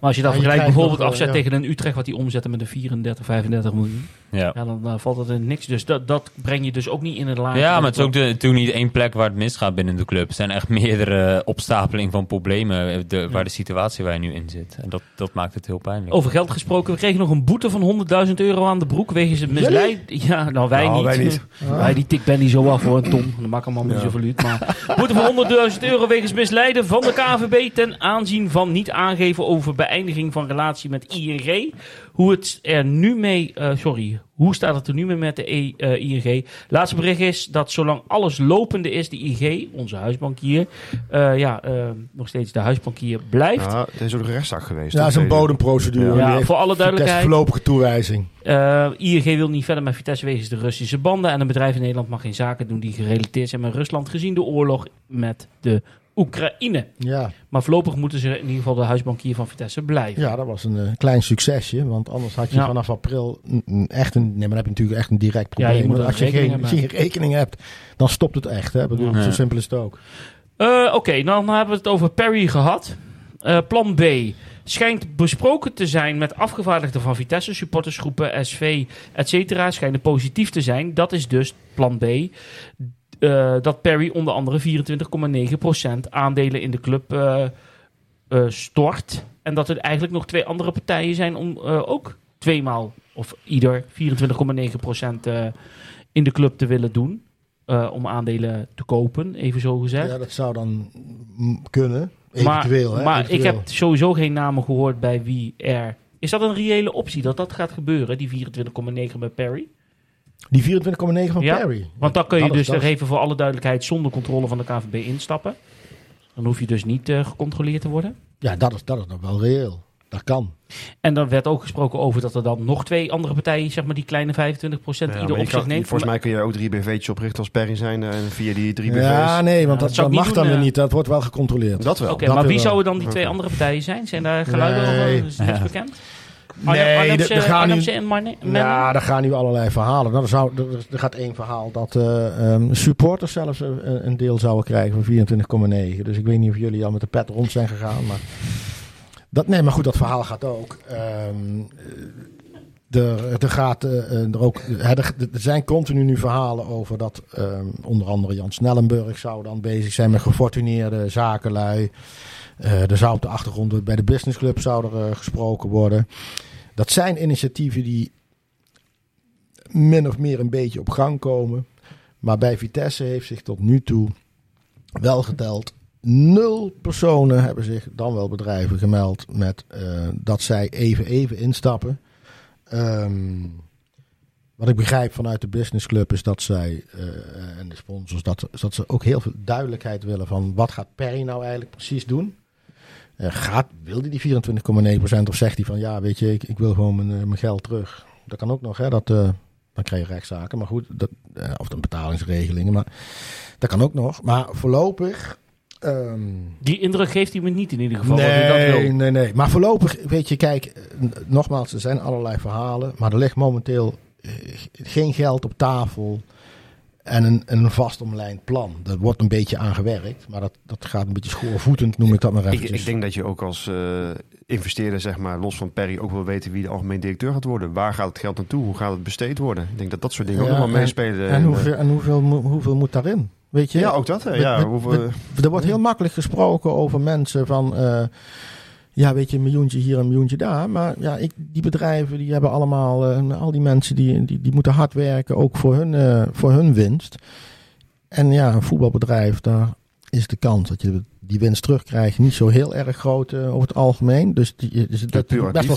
[SPEAKER 1] Maar als je dat vergelijkt bijvoorbeeld
[SPEAKER 4] eh,
[SPEAKER 1] afzet
[SPEAKER 4] ja.
[SPEAKER 1] tegen een Utrecht wat die omzetten met een 34, 35 miljoen.
[SPEAKER 2] Ja.
[SPEAKER 1] Ja, dan valt dat in niks. Dus dat, dat breng je dus ook niet in het laagje.
[SPEAKER 2] Ja, maar het is ook de, toen niet één plek waar het misgaat binnen de club. Er zijn echt meerdere opstapeling van problemen eh, de, waar de situatie waar je nu in zit. En dat, dat maakt het heel pijnlijk.
[SPEAKER 1] Over geld gesproken, we kregen nog een boete van 100.000 euro aan de broek wegens het misleid. Ja, nou wij
[SPEAKER 3] Nou,
[SPEAKER 1] niet.
[SPEAKER 3] wij niet.
[SPEAKER 1] Wij die tik Benny zo af voor een ton. Dan maakt hem allemaal niet
[SPEAKER 3] Ja.
[SPEAKER 1] zoveel uit. Maar boete van 100.000 euro wegens misleiden van de KVB ten aanzien van niet aangeven over beëindiging van relatie met ING. Hoe het er nu mee, eh, sorry, hoe staat het er nu mee met de E- eh, ING? Laatste bericht is dat zolang alles lopende is, de ING, onze huisbankier, eh, ja, nog steeds de huisbankier blijft.
[SPEAKER 3] Ja, er is ook een rechtszaak geweest.
[SPEAKER 4] Ja, dat is een bodemprocedure.
[SPEAKER 1] Ja,
[SPEAKER 4] Die heeft
[SPEAKER 1] voor alle duidelijkheid.
[SPEAKER 4] voorlopige toewijzing.
[SPEAKER 1] Eh, ING wil niet verder met Vitesse wegens de Russische banden. En een bedrijf in Nederland mag geen zaken doen die gerelateerd zijn met Rusland. Gezien de oorlog met de Oekraïne.
[SPEAKER 4] Ja.
[SPEAKER 1] Maar voorlopig moeten ze in ieder geval de huisbankier van Vitesse blijven.
[SPEAKER 4] ja, dat was een eh, klein succesje. Want anders had je
[SPEAKER 1] Ja.
[SPEAKER 4] vanaf april echt een... Nee, maar dan heb je natuurlijk echt een direct
[SPEAKER 1] Ja, je
[SPEAKER 4] probleem. als je geen,
[SPEAKER 1] mee
[SPEAKER 4] als je geen rekening hebt, dan stopt het echt. Hè? Bedoel,
[SPEAKER 2] Ja.
[SPEAKER 4] Zo simpel is het ook.
[SPEAKER 1] Eh, Oké, dan hebben we het over Perry gehad. Eh, plan B schijnt besproken te zijn met afgevaardigden van Vitesse, supportersgroepen, SV, etc. Schijnen positief te zijn. Dat is dus plan B. Eh, dat Perry onder andere 24,9% aandelen in de club eh, eh, stort. En dat er eigenlijk nog twee andere partijen zijn om ook tweemaal of ieder 24,9% eh in de club te willen doen. om aandelen te kopen, even zo gezegd.
[SPEAKER 4] Ja, dat zou dan kunnen.
[SPEAKER 1] Maar,
[SPEAKER 4] Eventueel, hè?
[SPEAKER 1] maar ik heb sowieso geen namen gehoord bij wie er. Is dat een reële optie dat dat gaat gebeuren, die 24,9 bij Perry?
[SPEAKER 4] Die 24,9 van
[SPEAKER 1] Ja,
[SPEAKER 4] Perry.
[SPEAKER 1] Want dan kun je
[SPEAKER 4] Dat
[SPEAKER 1] dus
[SPEAKER 4] dat is-
[SPEAKER 1] even voor alle duidelijkheid zonder controle van de KVB instappen. Dan hoef je dus niet eh, gecontroleerd te worden.
[SPEAKER 4] Ja, dat is, dat is nog wel reëel. Dat kan.
[SPEAKER 1] En dan werd ook gesproken over dat er dan nog twee andere partijen, zeg maar die kleine 25%
[SPEAKER 3] Ja,
[SPEAKER 1] ieder op zich neemt.
[SPEAKER 3] Volgens mij kun je ook drie BV'tjes oprichten als Perry zijn en via die drie BV's.
[SPEAKER 4] Ja, nee, want
[SPEAKER 1] Ja,
[SPEAKER 4] dat, mag dan weer
[SPEAKER 1] eh.
[SPEAKER 4] niet. Dat wordt wel gecontroleerd.
[SPEAKER 3] Dat wel.
[SPEAKER 1] Oké,
[SPEAKER 4] dat
[SPEAKER 1] maar wie zouden dan die twee andere partijen zijn? Zijn daar geluiden
[SPEAKER 4] Nee.
[SPEAKER 1] over? Is niks
[SPEAKER 2] Ja.
[SPEAKER 1] bekend?
[SPEAKER 4] Nee,
[SPEAKER 1] Arnhemse,
[SPEAKER 4] er gaan nu-
[SPEAKER 1] Arnhemse Marne- Menning?
[SPEAKER 4] Ja, er gaan nu allerlei verhalen. Nou, er, zou, er, er gaat één verhaal dat eh, ehm, supporters zelfs een, een deel zouden krijgen van 24,9. Dus ik weet niet of jullie al met de pet rond zijn gegaan. Maar dat, nee, maar goed, dat verhaal gaat ook. Eh, er, er, gaat, eh, eh, er, ook, er, zijn continu nu verhalen over dat ehm, onder andere Jan Snellenburg zou dan bezig zijn met gefortuneerde zakenlui. Eh, er zou op de achtergrond bij de businessclub zou er eh, gesproken worden. Dat zijn initiatieven die min of meer een beetje op gang komen. Maar bij Vitesse heeft zich tot nu toe wel geteld. Nul personen hebben zich, dan wel bedrijven, gemeld met eh, dat zij even even instappen. Ehm, wat ik begrijp vanuit de businessclub is dat zij eh, en de sponsors dat, dat ze ook heel veel duidelijkheid willen van wat gaat Perry nou eigenlijk precies doen. Eh, gaat, wil hij die 24,9% of zegt hij van ja, weet je, ik, ik wil gewoon mijn, eh, mijn geld terug. Dat kan ook nog, hè? Dat, eh, dan krijg je rechtszaken, maar goed, dat, of dan betalingsregelingen, maar dat kan ook nog. Maar voorlopig. ehm,
[SPEAKER 1] Die indruk geeft hij me niet in ieder geval. hij dat
[SPEAKER 4] Nee,
[SPEAKER 1] wil.
[SPEAKER 4] nee, nee. Maar voorlopig, weet je, kijk, nogmaals, er zijn allerlei verhalen, maar er ligt momenteel geen geld op tafel en een, een vast omlijnd plan. Er wordt een beetje aan gewerkt, maar dat, dat gaat een beetje schoorvoetend, noem ik dat maar
[SPEAKER 3] Ik,
[SPEAKER 4] eventjes.
[SPEAKER 3] ik denk dat je ook als eh, investeerder, zeg maar, los van Perry, ook wil weten wie de algemeen directeur gaat worden. Waar gaat het geld naartoe? Hoe gaat het besteed worden? Ik denk dat dat soort dingen ook nog wel
[SPEAKER 4] en-
[SPEAKER 3] meespelen.
[SPEAKER 4] En,
[SPEAKER 3] En,
[SPEAKER 4] hoeveel, en hoeveel, hoeveel moet daarin? Weet je?
[SPEAKER 3] ja, ook dat. hè. Ja,
[SPEAKER 4] we- Er wordt heel makkelijk gesproken over mensen van... eh, ja, weet je, een miljoentje hier, een miljoentje daar. Maar ja, ik, die bedrijven die hebben allemaal... eh, al die mensen die, die, die moeten hard werken, ook voor hun, eh, voor hun winst. En ja, een voetbalbedrijf, daar is de kans dat je die winst terugkrijgt niet zo heel erg groot eh, over het algemeen. Dus, die, dus dat best wel,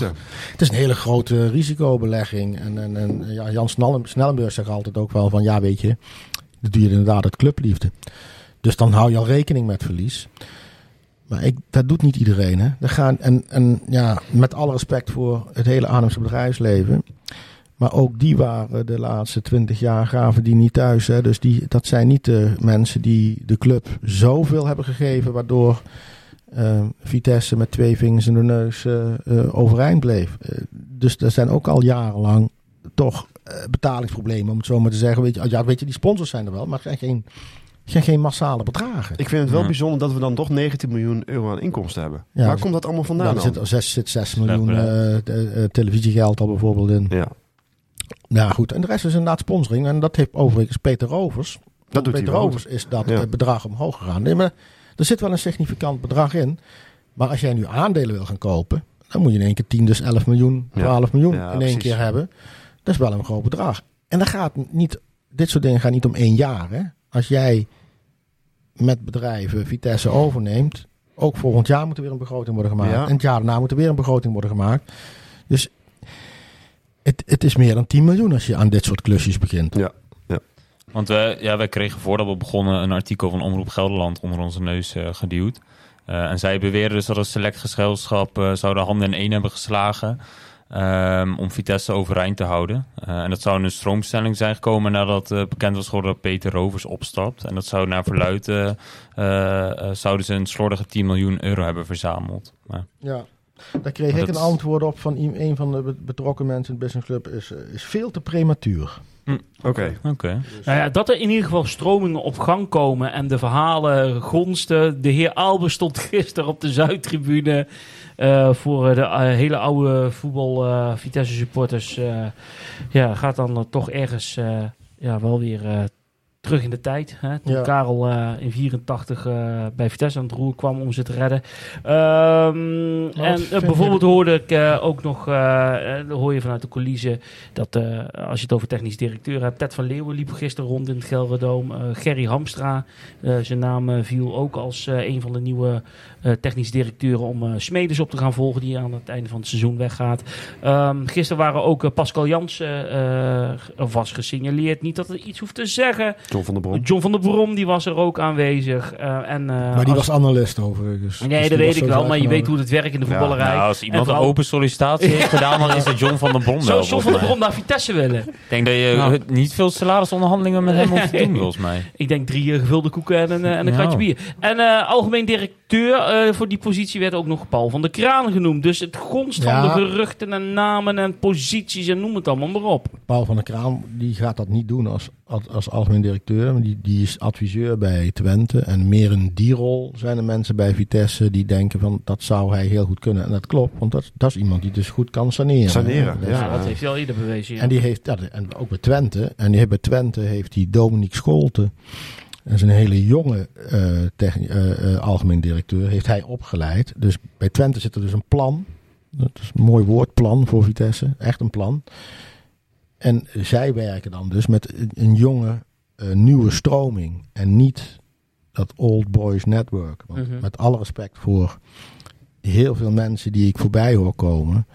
[SPEAKER 4] het is een hele grote risicobelegging. En, en, en ja, Jan Snellen- Snellenburg zegt altijd ook wel van ja, weet je, dat doe je inderdaad uit clubliefde. Dus dan hou je al rekening met verlies. Dat doet niet iedereen. Hè? Er gaan, en, en ja, met alle respect voor het hele Arnhemse bedrijfsleven. Maar ook die waren de laatste twintig jaar gaven die niet thuis. Hè? Dus die, dat zijn niet de mensen die de club zoveel hebben gegeven. Waardoor eh, Vitesse met twee vingers in de neus eh, eh, overeind bleef. Dus er zijn ook al jarenlang toch betalingsproblemen. Om het zo maar te zeggen. Weet je, ja, weet je, die sponsors zijn er wel. Maar het zijn geen, zijn geen massale bedragen.
[SPEAKER 3] Ik vind het wel
[SPEAKER 2] Ja.
[SPEAKER 3] bijzonder dat we dan toch 19 miljoen euro aan inkomsten hebben.
[SPEAKER 4] Ja,
[SPEAKER 3] Waar komt dat allemaal vandaan
[SPEAKER 4] Nou, er
[SPEAKER 3] dan?
[SPEAKER 4] zit, zit, zit 6
[SPEAKER 2] Slecht
[SPEAKER 4] miljoen eh, eh, televisiegeld al bijvoorbeeld in.
[SPEAKER 3] Ja,
[SPEAKER 4] Ja, goed. En de rest is inderdaad sponsoring. En dat heeft overigens Peter Rovers.
[SPEAKER 3] dat doet
[SPEAKER 4] Peter. Rovers is dat
[SPEAKER 3] Ja.
[SPEAKER 4] eh, bedrag omhoog gegaan. Nee, maar er zit wel een significant bedrag in. Maar als jij nu aandelen wil gaan kopen, dan moet je in één keer 10, dus 11 miljoen,
[SPEAKER 3] Ja.
[SPEAKER 4] 12 miljoen
[SPEAKER 3] Ja,
[SPEAKER 4] in één
[SPEAKER 3] precies.
[SPEAKER 4] keer hebben. Dat is wel een groot bedrag. En dat gaat niet, dit soort dingen gaan niet om één jaar. Hè? Als jij met bedrijven Vitesse overneemt, ook volgend jaar moet er weer een begroting worden gemaakt.
[SPEAKER 3] Ja.
[SPEAKER 4] En het jaar daarna moet er weer een begroting worden gemaakt. Dus het, het is meer dan 10 miljoen als je aan dit soort klusjes begint.
[SPEAKER 3] Ja.
[SPEAKER 2] Want wij, ja, wij kregen voordat we begonnen een artikel van Omroep Gelderland onder onze neus eh, geduwd. Eh, en zij beweren dus dat het select gezelschap eh, zou de handen in één hebben geslagen ehm, om Vitesse overeind te houden. Eh, en dat zou een stroomstelling zijn gekomen nadat eh, bekend was geworden dat Peter Rovers opstapt. En dat zou naar verluid, eh, zouden ze een slordige 10 miljoen euro hebben verzameld. Maar,
[SPEAKER 4] Ja. Daar kreeg ik
[SPEAKER 2] dat
[SPEAKER 4] een
[SPEAKER 2] is-
[SPEAKER 4] antwoord op van een van de be- betrokken mensen in het businessclub. Is, is veel te prematuur.
[SPEAKER 3] Oké.
[SPEAKER 2] Oké.
[SPEAKER 1] Nou ja, dat er in ieder geval stromingen op gang komen en de verhalen gonsten. De heer Albe stond gisteren op de Zuidtribune eh, voor de eh, hele oude voetbal eh, Vitesse supporters. eh, ja, gaat dan eh, toch ergens eh, ja, wel weer eh, terug in de tijd. Hè? Toen
[SPEAKER 4] Ja.
[SPEAKER 1] Karel eh, in 84 eh, bij Vitesse aan het roer kwam om ze te redden. Ehm, en eh, bijvoorbeeld hoorde ik eh, ook nog, eh, eh, hoor je vanuit de coulissen, dat eh, als je het over technisch directeur hebt, Ted van Leeuwen liep gisteren rond in het Gelderdoom. Eh, Gerry Hamstra, eh, zijn naam eh, viel ook als eh, een van de nieuwe eh, technisch directeuren om eh Smedes op te gaan volgen, die aan het einde van het seizoen weggaat. Ehm, gisteren waren ook eh, Pascal Jansen, eh, was gesignaleerd. Niet dat het iets hoeft te zeggen,
[SPEAKER 3] John van der Brom.
[SPEAKER 1] John van der Brom die was er ook aanwezig. eh, en, eh,
[SPEAKER 4] maar die
[SPEAKER 1] als-
[SPEAKER 4] was analist overigens.
[SPEAKER 1] Nee,
[SPEAKER 4] Dus
[SPEAKER 1] dat weet ik wel, maar je weet hoe het werkt in de
[SPEAKER 3] Ja,
[SPEAKER 1] voetballerij.
[SPEAKER 2] Nou, als iemand
[SPEAKER 1] En
[SPEAKER 2] een open sollicitatie heeft gedaan, dan is het John van der Brom wel.
[SPEAKER 1] Zou John van der. Brom naar Vitesse willen?
[SPEAKER 2] Ik denk dat je
[SPEAKER 1] Nou.
[SPEAKER 2] niet veel salarisonderhandelingen met hem hoeft te doen, volgens mij.
[SPEAKER 1] Ik denk drie eh, gevulde koeken en een, eh, en een
[SPEAKER 2] Ja.
[SPEAKER 1] kratje bier. En eh, algemeen directeur eh, voor die positie werd ook nog Paul van der Kraan genoemd. Dus het gonst van de geruchten en namen en posities en noem het allemaal maar op.
[SPEAKER 4] Paul van der Kraan die gaat dat niet doen als, als, als algemeen directeur. Maar die, die is adviseur bij Twente. En meer in die rol zijn er mensen bij Vitesse die denken van dat zou hij heel goed kunnen. En dat klopt, want dat, dat is iemand die dus goed kan saneren.
[SPEAKER 3] Saneren,
[SPEAKER 4] Dus-
[SPEAKER 3] ja.
[SPEAKER 1] Ja, dat heeft hij al eerder bewezen. ja.
[SPEAKER 4] En die heeft, ja, en ook bij Twente. En die heeft bij Twente heeft hij Dominique Scholte. Dat is een hele jonge eh, eh, eh, algemeen directeur. Heeft hij opgeleid. Dus bij Twente zit er dus een plan. Dat is een mooi woord, plan voor Vitesse. Echt een plan. En zij werken dan dus met een, jonge, nieuwe stroming. En niet dat old boys network. Want
[SPEAKER 1] Mhm.
[SPEAKER 4] met alle respect voor heel veel mensen die ik voorbij hoor komen.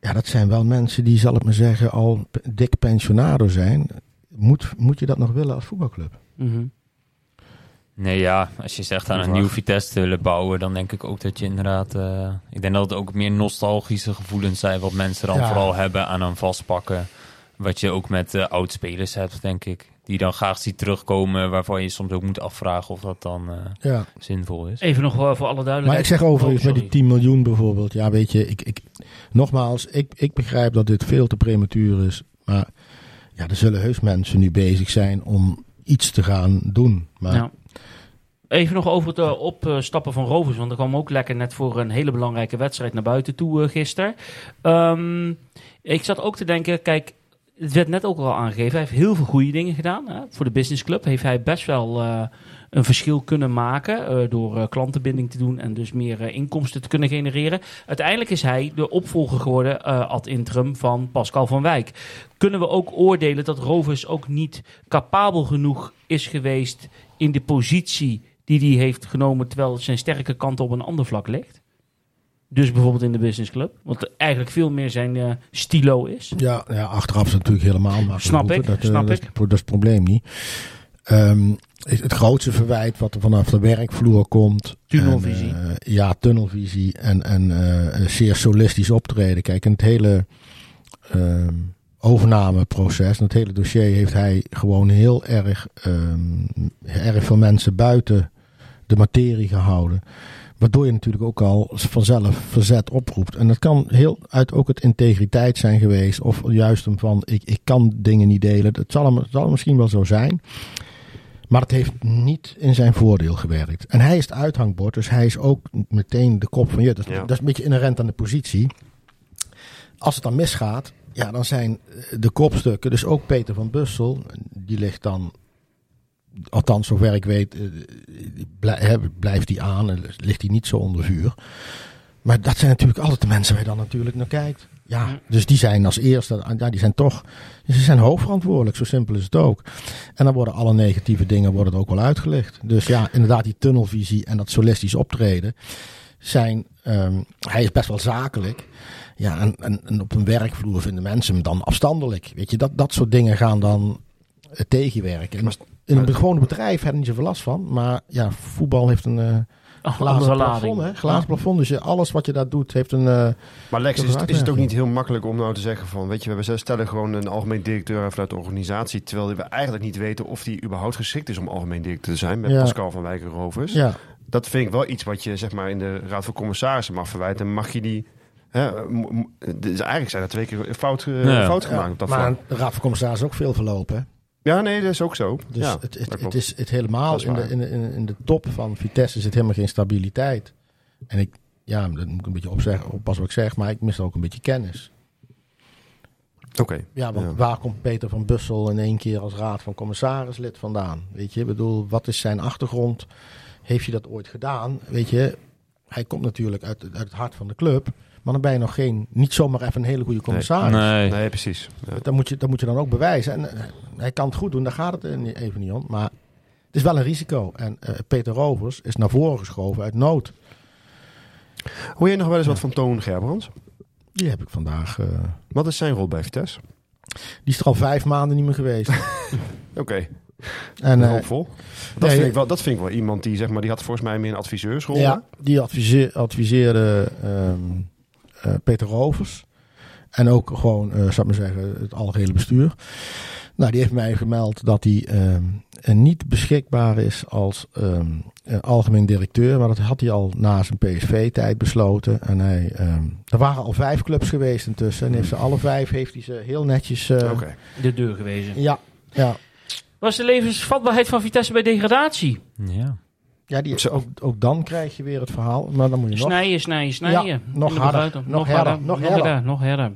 [SPEAKER 4] Ja, dat zijn wel mensen die, zal ik maar zeggen, al dik pensionado zijn. Moet, moet je dat nog willen als voetbalclub?
[SPEAKER 1] Mhm.
[SPEAKER 2] Nee, ja, als je zegt aan een nieuw Vitesse te willen bouwen, dan denk ik ook dat je inderdaad... eh, ik denk dat het ook meer nostalgische gevoelens zijn wat mensen dan
[SPEAKER 4] Ja.
[SPEAKER 2] vooral hebben aan een vastpakken. Wat je ook met eh oud-spelers hebt, denk ik. Die dan graag ziet terugkomen, waarvan je soms ook moet afvragen of dat dan eh,
[SPEAKER 4] Ja.
[SPEAKER 2] zinvol is.
[SPEAKER 1] Even nog voor alle duidelijkheid.
[SPEAKER 4] Maar ik zeg overigens
[SPEAKER 1] Oh,
[SPEAKER 4] met die 10 miljoen bijvoorbeeld. Ja, weet je, ik, ik, nogmaals, ik, ik begrijp dat dit veel te prematuur is. Maar ja, er zullen heus mensen nu bezig zijn om iets te gaan doen. Maar
[SPEAKER 1] Ja. Even nog over het eh, opstappen van Rovers. Want er kwam ook lekker net voor een hele belangrijke wedstrijd naar buiten toe uh, gisteren. Um, ik zat ook te denken, kijk, het werd net ook al aangegeven. Hij heeft heel veel goede dingen gedaan. Voor de business club heeft hij best wel uh, een verschil kunnen maken. Uh, door uh, klantenbinding te doen en dus meer inkomsten te kunnen genereren. Uiteindelijk is hij de opvolger geworden ad interim van Pascal van Wijk. Kunnen we ook oordelen dat Rovers ook niet capabel genoeg is geweest in de positie die hij heeft genomen, terwijl zijn sterke kant op een ander vlak ligt? Dus bijvoorbeeld in de business club. Wat eigenlijk veel meer zijn uh, stilo is.
[SPEAKER 4] Ja, ja, achteraf is het natuurlijk helemaal maar
[SPEAKER 1] Snap ik,
[SPEAKER 4] dat,
[SPEAKER 1] snap
[SPEAKER 4] dat,
[SPEAKER 1] ik.
[SPEAKER 4] Dat, dat is het probleem niet. Um, het grootste verwijt wat er vanaf de werkvloer komt.
[SPEAKER 1] Tunnelvisie.
[SPEAKER 4] En, uh, ja, tunnelvisie en, en uh, zeer solistisch optreden. Kijk, en het hele uh, overnameproces, en het hele dossier heeft hij gewoon heel erg, um, erg veel mensen buiten de materie gehouden. Waardoor je natuurlijk ook al vanzelf verzet oproept. En dat kan heel uit ook het integriteit zijn geweest. Of juist hem van ik, ik kan dingen niet delen. Dat zal, hem, zal misschien wel zo zijn. Maar het heeft niet in zijn voordeel gewerkt. En hij is het uithangbord. Dus hij is ook meteen de kop van je. Dat, ja. dat is een beetje inherent aan de positie. Als het dan misgaat. Ja, dan zijn de kopstukken. Dus ook Peter van Bussel. Die ligt dan althans zover ik weet, blijft die aan en ligt die niet zo onder vuur. Maar dat zijn natuurlijk altijd de mensen waar je dan natuurlijk naar kijkt. Ja, dus die zijn als eerste, ja, die zijn toch, ze zijn hoofdverantwoordelijk, zo simpel is het ook. En dan worden alle negatieve dingen worden ook wel uitgelicht. Dus ja, inderdaad die tunnelvisie en dat solistisch optreden zijn, um, hij is best wel zakelijk. Ja, en, en, en op een werkvloer vinden mensen hem dan afstandelijk. Weet je, dat, dat soort dingen gaan dan tegenwerken. Maar, in een gewone bedrijf heb je niet zoveel last van. Maar ja, voetbal heeft een uh,
[SPEAKER 1] oh,
[SPEAKER 4] glazen plafond. Hè? Glazen plafond. Dus je, alles wat je daar doet heeft een... Uh,
[SPEAKER 3] maar Lex, is, is, het ook niet heel makkelijk om nou te zeggen van... Weet je, we stellen gewoon een algemeen directeur vanuit de organisatie... terwijl we eigenlijk niet weten of die überhaupt geschikt is om algemeen directeur te zijn... met ja. Pascal van Wijken Rovers.
[SPEAKER 4] Ja.
[SPEAKER 3] Dat vind ik wel iets wat je zeg maar in de Raad van Commissarissen mag verwijten. En mag je die... Hè, dus eigenlijk zijn er twee keer fout, ja. fout gemaakt
[SPEAKER 4] ja,
[SPEAKER 3] op dat
[SPEAKER 4] maar
[SPEAKER 3] vlak.
[SPEAKER 4] de Raad van Commissarissen is ook veel verlopen.
[SPEAKER 3] Ja, nee, dat is ook zo.
[SPEAKER 4] Dus
[SPEAKER 3] ja,
[SPEAKER 4] het, het, het, is het helemaal in, de, in, de, in de top van Vitesse zit helemaal geen stabiliteit. En ik, ja, dat moet ik een beetje opzeggen, oppassen wat ik zeg, maar ik mis ook een beetje kennis.
[SPEAKER 3] Oké. Okay.
[SPEAKER 4] Ja, want ja. waar komt Peter van Bussel in één keer als raad van commissarislid vandaan? Weet je, ik bedoel, wat is zijn achtergrond? Heeft hij dat ooit gedaan? Weet je, hij komt natuurlijk uit, uit het hart van de club. Maar dan ben je nog geen, niet zomaar even een hele goede commissaris.
[SPEAKER 2] Nee,
[SPEAKER 3] nee precies.
[SPEAKER 4] Ja. Dat, moet je, dat moet je dan ook bewijzen. En uh, hij kan het goed doen, daar gaat het even niet om. Maar het is wel een risico. En uh, Peter Rovers is naar voren geschoven uit nood.
[SPEAKER 3] Hoor je nog wel eens ja. wat van Toon Gerbrands?
[SPEAKER 4] Die heb ik vandaag. Uh,
[SPEAKER 3] wat is zijn rol bij Vitesse?
[SPEAKER 4] Die is er al vijf maanden niet meer geweest.
[SPEAKER 3] Oké. Okay.
[SPEAKER 4] En, eh,
[SPEAKER 3] hoopvol. Dat,
[SPEAKER 4] nee,
[SPEAKER 3] vind ik wel, dat vind ik wel iemand die, zeg maar, die had volgens mij meer een adviseursrol.
[SPEAKER 4] ja, die adviseer, adviseerde ehm, eh, Peter Rovers. En ook gewoon, eh zou ik maar zeggen, het algehele bestuur. Nou, die heeft mij gemeld dat hij ehm, eh, niet beschikbaar is als ehm, eh, algemeen directeur. Maar dat had hij al na zijn PSV-tijd besloten. En hij, ehm, er waren al vijf clubs geweest intussen. En heeft ze alle vijf heeft hij ze heel netjes... eh.
[SPEAKER 1] De deur gewezen.
[SPEAKER 4] Ja, ja.
[SPEAKER 1] Was de levensvatbaarheid van Vitesse bij degradatie?
[SPEAKER 2] Ja.
[SPEAKER 4] Ja, die, ook, ook dan krijg je weer het verhaal. Maar dan moet je nog...
[SPEAKER 1] Snijden, snijden, snijden.
[SPEAKER 4] Ja, nog
[SPEAKER 1] de
[SPEAKER 4] harder, nog harder, nog
[SPEAKER 1] nog
[SPEAKER 4] harder.
[SPEAKER 1] harder, nog harder.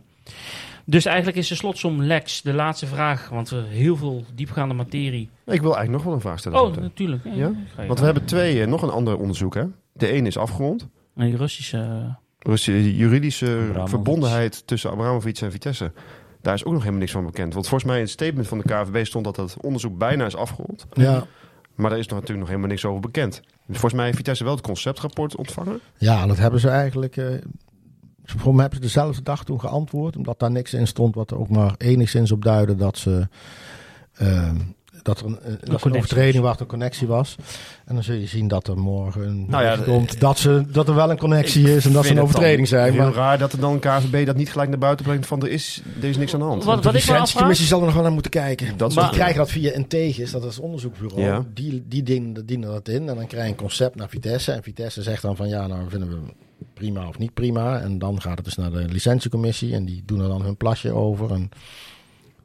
[SPEAKER 1] Dus eigenlijk is de slotsom Lex de laatste vraag, want er heel veel diepgaande materie.
[SPEAKER 3] Ik wil eigenlijk nog wel een vraag stellen.
[SPEAKER 1] Oh, natuurlijk. Ja,
[SPEAKER 3] Want we hebben twee, eh, nog een ander onderzoek. Hè? De ene is afgerond.
[SPEAKER 1] En die Russische...
[SPEAKER 3] de juridische
[SPEAKER 2] Abramovic.
[SPEAKER 3] verbondenheid tussen Abramovic en Vitesse. Daar is ook nog helemaal niks van bekend. Want volgens mij in het statement van de KVB stond dat het onderzoek bijna is afgerond.
[SPEAKER 4] Ja,
[SPEAKER 3] Maar daar is natuurlijk nog helemaal niks over bekend. Dus volgens mij heeft Vitesse wel het conceptrapport ontvangen.
[SPEAKER 4] ja, dat hebben ze eigenlijk... eh voor mij hebben ze dezelfde dag toen geantwoord. Omdat daar niks in stond wat er ook maar enigszins op duidde dat ze... ehm, dat er een, eh, dat een
[SPEAKER 1] connectie
[SPEAKER 4] overtreding was, een connectie was. En dan zul je zien dat er morgen een
[SPEAKER 3] Nou ja,
[SPEAKER 4] komt dat, ze, dat er wel een connectie is en dat ze een overtreding zijn.
[SPEAKER 3] Heel
[SPEAKER 4] Maar
[SPEAKER 3] raar dat er dan KVB dat niet gelijk naar buiten brengt van er is, er is niks aan de hand.
[SPEAKER 1] Wat-
[SPEAKER 4] de licentiecommissie zal er nog wel naar moeten kijken.
[SPEAKER 3] Dat
[SPEAKER 4] Die krijgen dat via Integis, dat is het onderzoeksbureau.
[SPEAKER 3] Ja.
[SPEAKER 4] Die, die dienen, dienen dat in. En dan krijg je een concept naar Vitesse. En Vitesse zegt dan van ja, nou vinden we prima of niet prima. En dan gaat het dus naar de licentiecommissie. En die doen er dan hun plasje over. En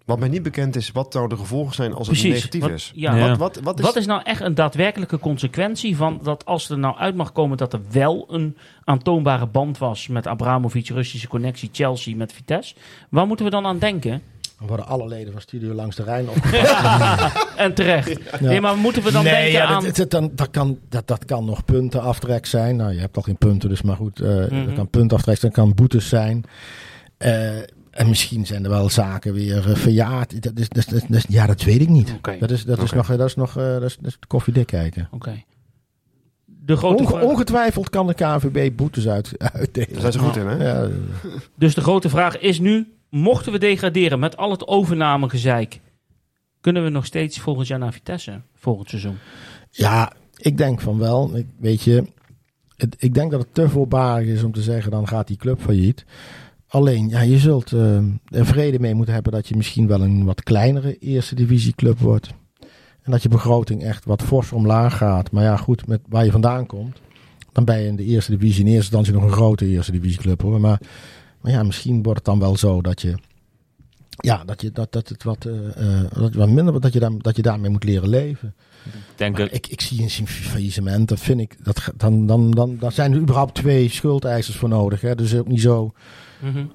[SPEAKER 3] Wat mij niet bekend is wat nou de gevolgen zijn als het negatief
[SPEAKER 1] Wat-
[SPEAKER 3] is.
[SPEAKER 1] ja.
[SPEAKER 2] Ja.
[SPEAKER 3] Wat, wat, wat is,
[SPEAKER 1] Wat is nou echt een daadwerkelijke consequentie van dat als er nou uit mag komen dat er wel een aantoonbare band was met Abramovic, Russische connectie, Chelsea met Vitesse? Waar moeten we dan aan denken?
[SPEAKER 4] dan worden alle leden van Studio Langs de Rijn opgepakt.
[SPEAKER 1] En terecht. Nee, maar moeten we dan
[SPEAKER 4] nee,
[SPEAKER 1] denken
[SPEAKER 4] ja,
[SPEAKER 1] aan...
[SPEAKER 4] dat, dat, dat, kan, dat, dat kan nog puntenaftrek zijn. Nou, je hebt al geen punten, dus maar goed. eh
[SPEAKER 1] Mhm.
[SPEAKER 4] Dat kan puntenaftrek zijn, dat kan boetes zijn. Eh, en misschien zijn er wel zaken weer eh, verjaard. Dat is, dat, is- dat, is- dat is- ja, dat weet ik niet. Dat is, dat is nog, dat is nog eh, dat is, dat is koffiedik kijken.
[SPEAKER 1] Oké. De grote
[SPEAKER 4] Onge- ongetwijfeld kan de KNVB boetes uit, uitdelen.
[SPEAKER 3] Daar zijn ze goed in, hè?
[SPEAKER 4] Ja,
[SPEAKER 1] Dus de grote vraag is nu, mochten we degraderen met al het overnamegezeik, kunnen we nog steeds volgend jaar naar Vitesse, volgend seizoen?
[SPEAKER 4] ja, ik denk van wel. Ik, weet je, het, ik denk dat het te voorbarig is om te zeggen, dan gaat die club failliet. Alleen, ja, je zult eh, er vrede mee moeten hebben dat je misschien wel een wat kleinere eerste divisieclub wordt. En dat je begroting echt wat fors omlaag gaat. Maar ja, goed, met waar je vandaan komt, dan ben je in de eerste divisie in eerste instantie nog een grote eerste divisieclub hoor. Maar, maar ja, misschien wordt het dan wel zo dat je, ja, dat je dat, dat het wat, eh, eh, dat wat minder wordt, dat je, daar, dat je daarmee moet leren leven.
[SPEAKER 2] Denk dat,
[SPEAKER 4] ik, ik zie een faillissement, dat vind ik, dat, dan, dan, dan, dan zijn er überhaupt twee schuldeisers voor nodig. Hè? Dus ook niet zo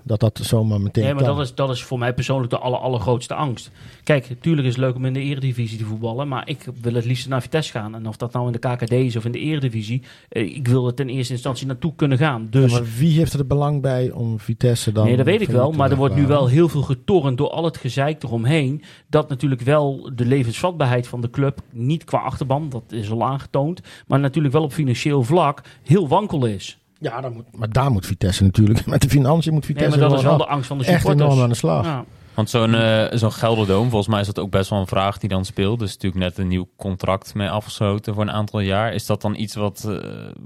[SPEAKER 4] dat dat zomaar meteen
[SPEAKER 1] Nee, maar
[SPEAKER 4] kan.
[SPEAKER 1] dat is, dat is voor mij persoonlijk de aller, allergrootste angst. Kijk, natuurlijk is het leuk om in de eredivisie te voetballen, maar ik wil het liefst naar Vitesse gaan. En of dat nou in de KKD is of in de eredivisie, eh, ik wil er ten eerste instantie naartoe kunnen gaan. Dus
[SPEAKER 4] Ja, maar wie heeft er het belang bij om Vitesse dan...
[SPEAKER 1] Nee, dat weet ik wel. Maar er wordt nu wel heel veel getornd door al het gezeik eromheen. Dat natuurlijk wel de levensvatbaarheid van de club, niet qua achterban, dat is al aangetoond. Maar natuurlijk wel op financieel vlak heel wankel is.
[SPEAKER 4] Ja, dan moet, maar daar moet Vitesse natuurlijk... Met de financiën moet
[SPEAKER 1] Nee,
[SPEAKER 4] Vitesse
[SPEAKER 1] maar dat is wel de angst van de
[SPEAKER 4] echt
[SPEAKER 1] supporters.
[SPEAKER 4] enorm aan de slag.
[SPEAKER 1] Ja.
[SPEAKER 2] want zo'n eh zo'n Gelderdoom, volgens mij is dat ook best wel een vraag die dan speelt. Dus natuurlijk net een nieuw contract mee afgesloten voor een aantal jaar. Is dat dan iets wat, eh,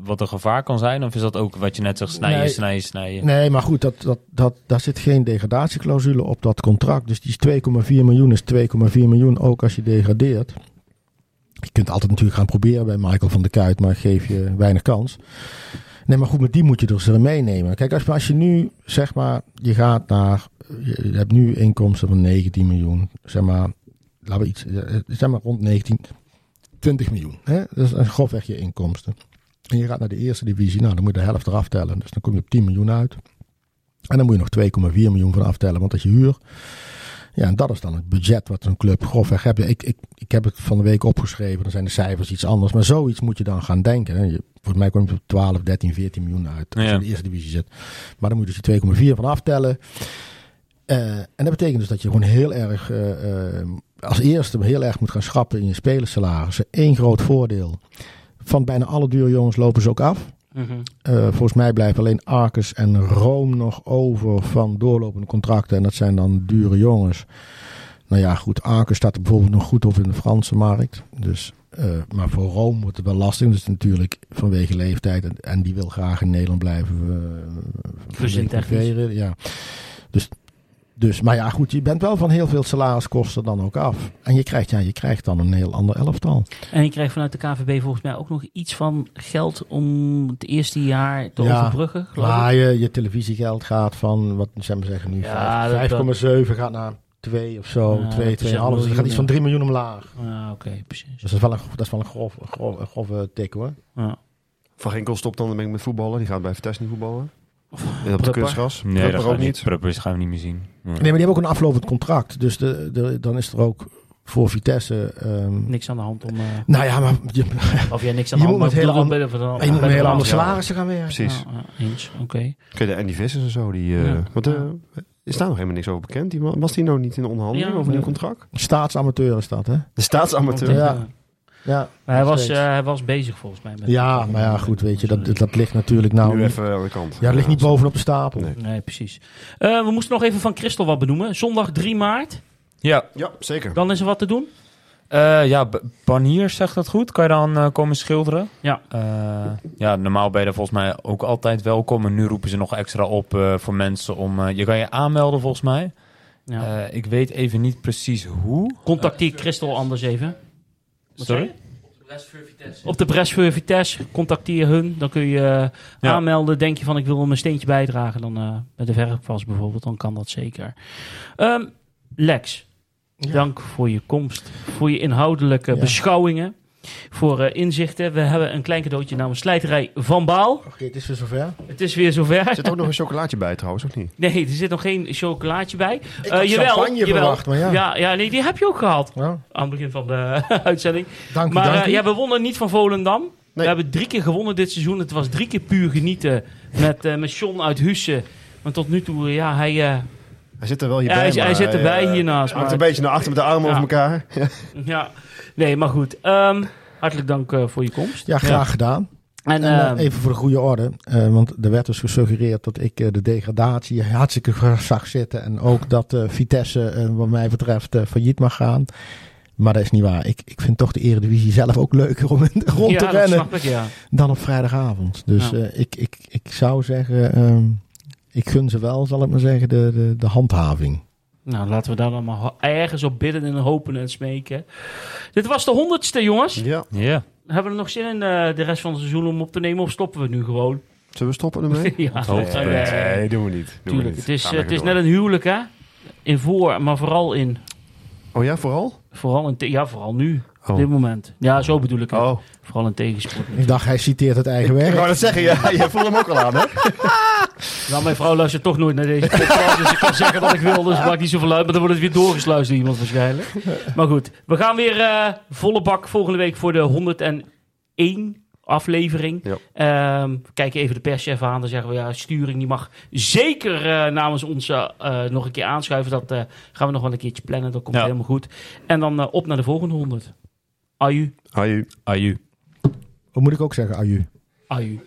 [SPEAKER 2] wat een gevaar kan zijn? Of is dat ook wat je net zegt, snijden,
[SPEAKER 4] Nee.
[SPEAKER 2] snijden, snijden?
[SPEAKER 4] Nee, maar goed, dat, dat, dat, daar zit geen degradatieclausule op dat contract. Dus die is 2,4 miljoen is 2,4 miljoen ook als je degradeert. Je kunt altijd natuurlijk gaan proberen bij Michael van der Kuit, maar geef je weinig kans. Nee, maar goed, met die moet je dus er meenemen. Kijk, als, als je nu, zeg maar, je gaat naar, je hebt nu inkomsten van 19 miljoen, zeg maar, laten we iets, eh, zeg maar rond 19, 20 miljoen. Hè? Dat is grofweg je inkomsten. En je gaat naar de eerste divisie, nou, dan moet je de helft eraf tellen. Dus dan kom je op 10 miljoen uit. En dan moet je nog 2,4 miljoen van aftellen, want dat je huur. Ja, en dat is dan het budget wat een club grofweg heeft. Ik, ik, ik heb het van de week opgeschreven, dan zijn de cijfers iets anders. Maar zoiets moet je dan gaan denken. Je, volgens mij kom je op 12, 13, 14 miljoen uit als je in de eerste divisie zit. Maar dan moet je dus die 2,4 van aftellen. Eh, en dat betekent dus dat je gewoon heel erg, eh, eh, als eerste heel erg moet gaan schrappen in je spelersalarissen. Eén groot voordeel. Van bijna alle dure jongens lopen ze ook af.
[SPEAKER 1] Mhm.
[SPEAKER 4] Eh, volgens mij blijven alleen Arcus en Rome nog over van doorlopende contracten. En dat zijn dan dure jongens. Nou ja, goed, Aken staat er bijvoorbeeld nog goed op in de Franse markt. Dus, eh, maar voor Rome wordt het wel lastig. Dus natuurlijk vanwege leeftijd. En, en die wil graag in Nederland blijven. privé, Ja. Dus, dus, maar ja, goed, je bent wel van heel veel salariskosten dan ook af. En je krijgt, ja, je krijgt dan een heel ander elftal.
[SPEAKER 1] En je krijgt vanuit de KVB volgens mij ook nog iets van geld om het eerste jaar te
[SPEAKER 4] Ja,
[SPEAKER 1] overbruggen, geloof ik.
[SPEAKER 4] je, je televisieur geld gaat van, wat zullen we zeggen nu,
[SPEAKER 1] Ja,
[SPEAKER 4] vijf-
[SPEAKER 1] dat-
[SPEAKER 4] 5,7 gaat naar 2 of zo,
[SPEAKER 1] Ja,
[SPEAKER 4] 2,
[SPEAKER 1] dat is
[SPEAKER 4] 2,5. Dus
[SPEAKER 1] echt
[SPEAKER 4] je gaat iets van 3 miljoen omlaag.
[SPEAKER 1] Ja, oké, precies.
[SPEAKER 4] Dus dat is wel een, dat is wel een, grof, een grof, een grove tik hoor.
[SPEAKER 1] Ja.
[SPEAKER 3] Van Ginkel stopt dan denk ik met voetballen. Die gaat bij Vitesse niet voetballen. En op het
[SPEAKER 1] Prupper?
[SPEAKER 3] kunstgras.
[SPEAKER 2] Nee,
[SPEAKER 3] Prupper
[SPEAKER 2] dat
[SPEAKER 3] ook
[SPEAKER 2] niet. gaan we niet meer zien. Ja.
[SPEAKER 4] Nee, maar die hebben ook een aflopend contract. Dus de, de, dan is er ook voor Vitesse... ehm,
[SPEAKER 1] Niks aan de hand om... eh,
[SPEAKER 4] nou ja, maar je,
[SPEAKER 1] of jij niks aan
[SPEAKER 4] Je
[SPEAKER 1] de
[SPEAKER 4] moet
[SPEAKER 1] hand
[SPEAKER 4] met hele
[SPEAKER 1] maar
[SPEAKER 4] andere-
[SPEAKER 1] de- de-
[SPEAKER 4] je moet met
[SPEAKER 1] de
[SPEAKER 4] hele andere salarissen gaan werken.
[SPEAKER 3] Precies.
[SPEAKER 1] Eens, oké.
[SPEAKER 3] Kun je de Andy Vissers en zo. Die, eh,
[SPEAKER 1] Ja.
[SPEAKER 3] Want eh, is daar nog helemaal niks over bekend? Die, was die nou niet in de onderhandeling
[SPEAKER 1] Ja,
[SPEAKER 3] over een nieuw contract?
[SPEAKER 4] Staatsamateur is dat, hè?
[SPEAKER 3] De staatsamateur.
[SPEAKER 4] Ja.
[SPEAKER 1] Ja. Maar hij, was, eh, hij was bezig volgens mij. Met
[SPEAKER 4] ja, maar ja, goed, weet je, dat, dat ligt natuurlijk nou...
[SPEAKER 3] nu even aan de kant.
[SPEAKER 4] ja, dat ligt niet bovenop de stapel.
[SPEAKER 3] Nee.
[SPEAKER 1] Nee, precies. Eh, we moesten nog even van Christel wat benoemen. Zondag 3 maart.
[SPEAKER 2] Ja,
[SPEAKER 3] Ja, zeker.
[SPEAKER 1] Dan is er wat te doen.
[SPEAKER 2] Eh, ja, Banier zegt dat goed. Kan je dan eh, komen schilderen?
[SPEAKER 1] Ja.
[SPEAKER 2] Eh, ja, normaal ben je daar volgens mij ook altijd welkom. En nu roepen ze nog extra op eh, voor mensen om... eh, je kan je aanmelden volgens mij.
[SPEAKER 1] Ja.
[SPEAKER 2] Eh, ik weet even niet precies hoe.
[SPEAKER 1] Contacteer Christel anders even. Wat
[SPEAKER 2] Sorry?
[SPEAKER 1] Op de Bresveur Vitesse, contacteer hun. Dan kun je eh,
[SPEAKER 2] Ja.
[SPEAKER 1] aanmelden. Denk je van ik wil mijn steentje bijdragen. Dan eh met de verfpas bijvoorbeeld. Dan kan dat zeker. Ehm, Lex,
[SPEAKER 4] Ja.
[SPEAKER 1] dank voor je komst. Voor je inhoudelijke
[SPEAKER 4] Ja.
[SPEAKER 1] beschouwingen. Voor eh, inzichten. We hebben een klein cadeautje namens Slijterij Van Baal.
[SPEAKER 4] Oké, het is weer zover.
[SPEAKER 1] Het is weer zover.
[SPEAKER 3] Er zit ook nog een chocolaatje bij trouwens, of niet?
[SPEAKER 1] Nee, er zit nog geen chocolaatje bij.
[SPEAKER 4] Ik
[SPEAKER 1] Eh,
[SPEAKER 4] had
[SPEAKER 1] jawel,
[SPEAKER 4] champagne
[SPEAKER 1] jawel.
[SPEAKER 4] verwacht, maar ja.
[SPEAKER 1] Ja, ja, nee, die heb je ook gehad.
[SPEAKER 4] Ja,
[SPEAKER 1] Aan het begin van de uitzending.
[SPEAKER 4] dank u,
[SPEAKER 1] Maar
[SPEAKER 4] dank
[SPEAKER 1] eh,
[SPEAKER 4] u.
[SPEAKER 1] ja, we wonnen niet van Volendam. We
[SPEAKER 3] Nee.
[SPEAKER 1] hebben drie keer gewonnen dit seizoen. Het was drie keer puur genieten met, eh met John uit Hussen. Maar tot nu toe, ja, hij, eh,
[SPEAKER 3] Hij zit er wel hierbij.
[SPEAKER 1] Ja, hij- hij zit erbij hiernaast,
[SPEAKER 3] Hangt
[SPEAKER 1] maar-
[SPEAKER 3] een beetje naar achter met de armen
[SPEAKER 1] Ja.
[SPEAKER 3] over elkaar.
[SPEAKER 1] ja. Nee, maar goed. Ehm, hartelijk dank eh, voor je komst.
[SPEAKER 4] Ja, graag gedaan.
[SPEAKER 1] En,
[SPEAKER 4] En, eh,
[SPEAKER 1] ehm,
[SPEAKER 4] even voor de goede orde, eh, want er werd dus gesuggereerd dat ik de degradatie hartstikke graag zag zitten. En ook dat Vitesse, wat mij betreft, failliet mag gaan. Maar dat is niet waar. Ik, ik vind toch de Eredivisie zelf ook leuker om rond
[SPEAKER 1] ja,
[SPEAKER 4] te rennen
[SPEAKER 1] ik, ja.
[SPEAKER 4] dan op vrijdagavond. Dus
[SPEAKER 1] Ja.
[SPEAKER 4] ik, ik, ik zou zeggen, ehm, ik gun ze wel, zal ik maar zeggen, de, de, de handhaving.
[SPEAKER 1] Nou, laten we daar dan maar ergens op bidden en hopen en smeken. Dit was de honderdste, jongens.
[SPEAKER 3] Ja.
[SPEAKER 2] Ja.
[SPEAKER 1] Hebben we er nog zin in eh, de rest van het seizoen om op te nemen? Of stoppen we nu gewoon?
[SPEAKER 3] Zullen we stoppen ermee?
[SPEAKER 1] ja,
[SPEAKER 3] Nee, doen we niet. Doen we
[SPEAKER 1] tuurlijk.
[SPEAKER 3] niet.
[SPEAKER 1] Het is, het is
[SPEAKER 3] door.
[SPEAKER 1] net een huwelijk, hè? In voor, maar vooral in.
[SPEAKER 3] Oh ja, vooral?
[SPEAKER 1] Vooral in ja, vooral nu. Op
[SPEAKER 3] Oh.
[SPEAKER 1] dit moment. Ja, zo bedoel ik het.
[SPEAKER 3] Oh.
[SPEAKER 1] Vooral in tegenspoed.
[SPEAKER 4] Ik dacht, hij citeert het eigen
[SPEAKER 3] Ik
[SPEAKER 4] werk.
[SPEAKER 3] wou dat zeggen, ja. Je voelt hem ook al aan, hè?
[SPEAKER 1] Nou, mijn vrouw luistert toch nooit naar deze podcast. dus ik kan zeggen wat ik wil. Dus het maakt niet zoveel uit. Maar dan wordt het weer doorgesluist door iemand waarschijnlijk. Maar goed, we gaan weer eh, volle bak volgende week voor de 101 aflevering.
[SPEAKER 3] Ja.
[SPEAKER 1] Ehm, we kijken even de perschef aan. Dan zeggen we, ja, sturing die mag zeker eh, namens ons eh, nog een keer aanschuiven. Dat eh, gaan we nog wel een keertje plannen. Dat komt
[SPEAKER 2] Ja.
[SPEAKER 1] helemaal goed. En dan op naar de volgende 100. Aju,
[SPEAKER 3] Aju.
[SPEAKER 2] Aju.
[SPEAKER 4] Hoe moet ik ook zeggen, aju?
[SPEAKER 1] aju.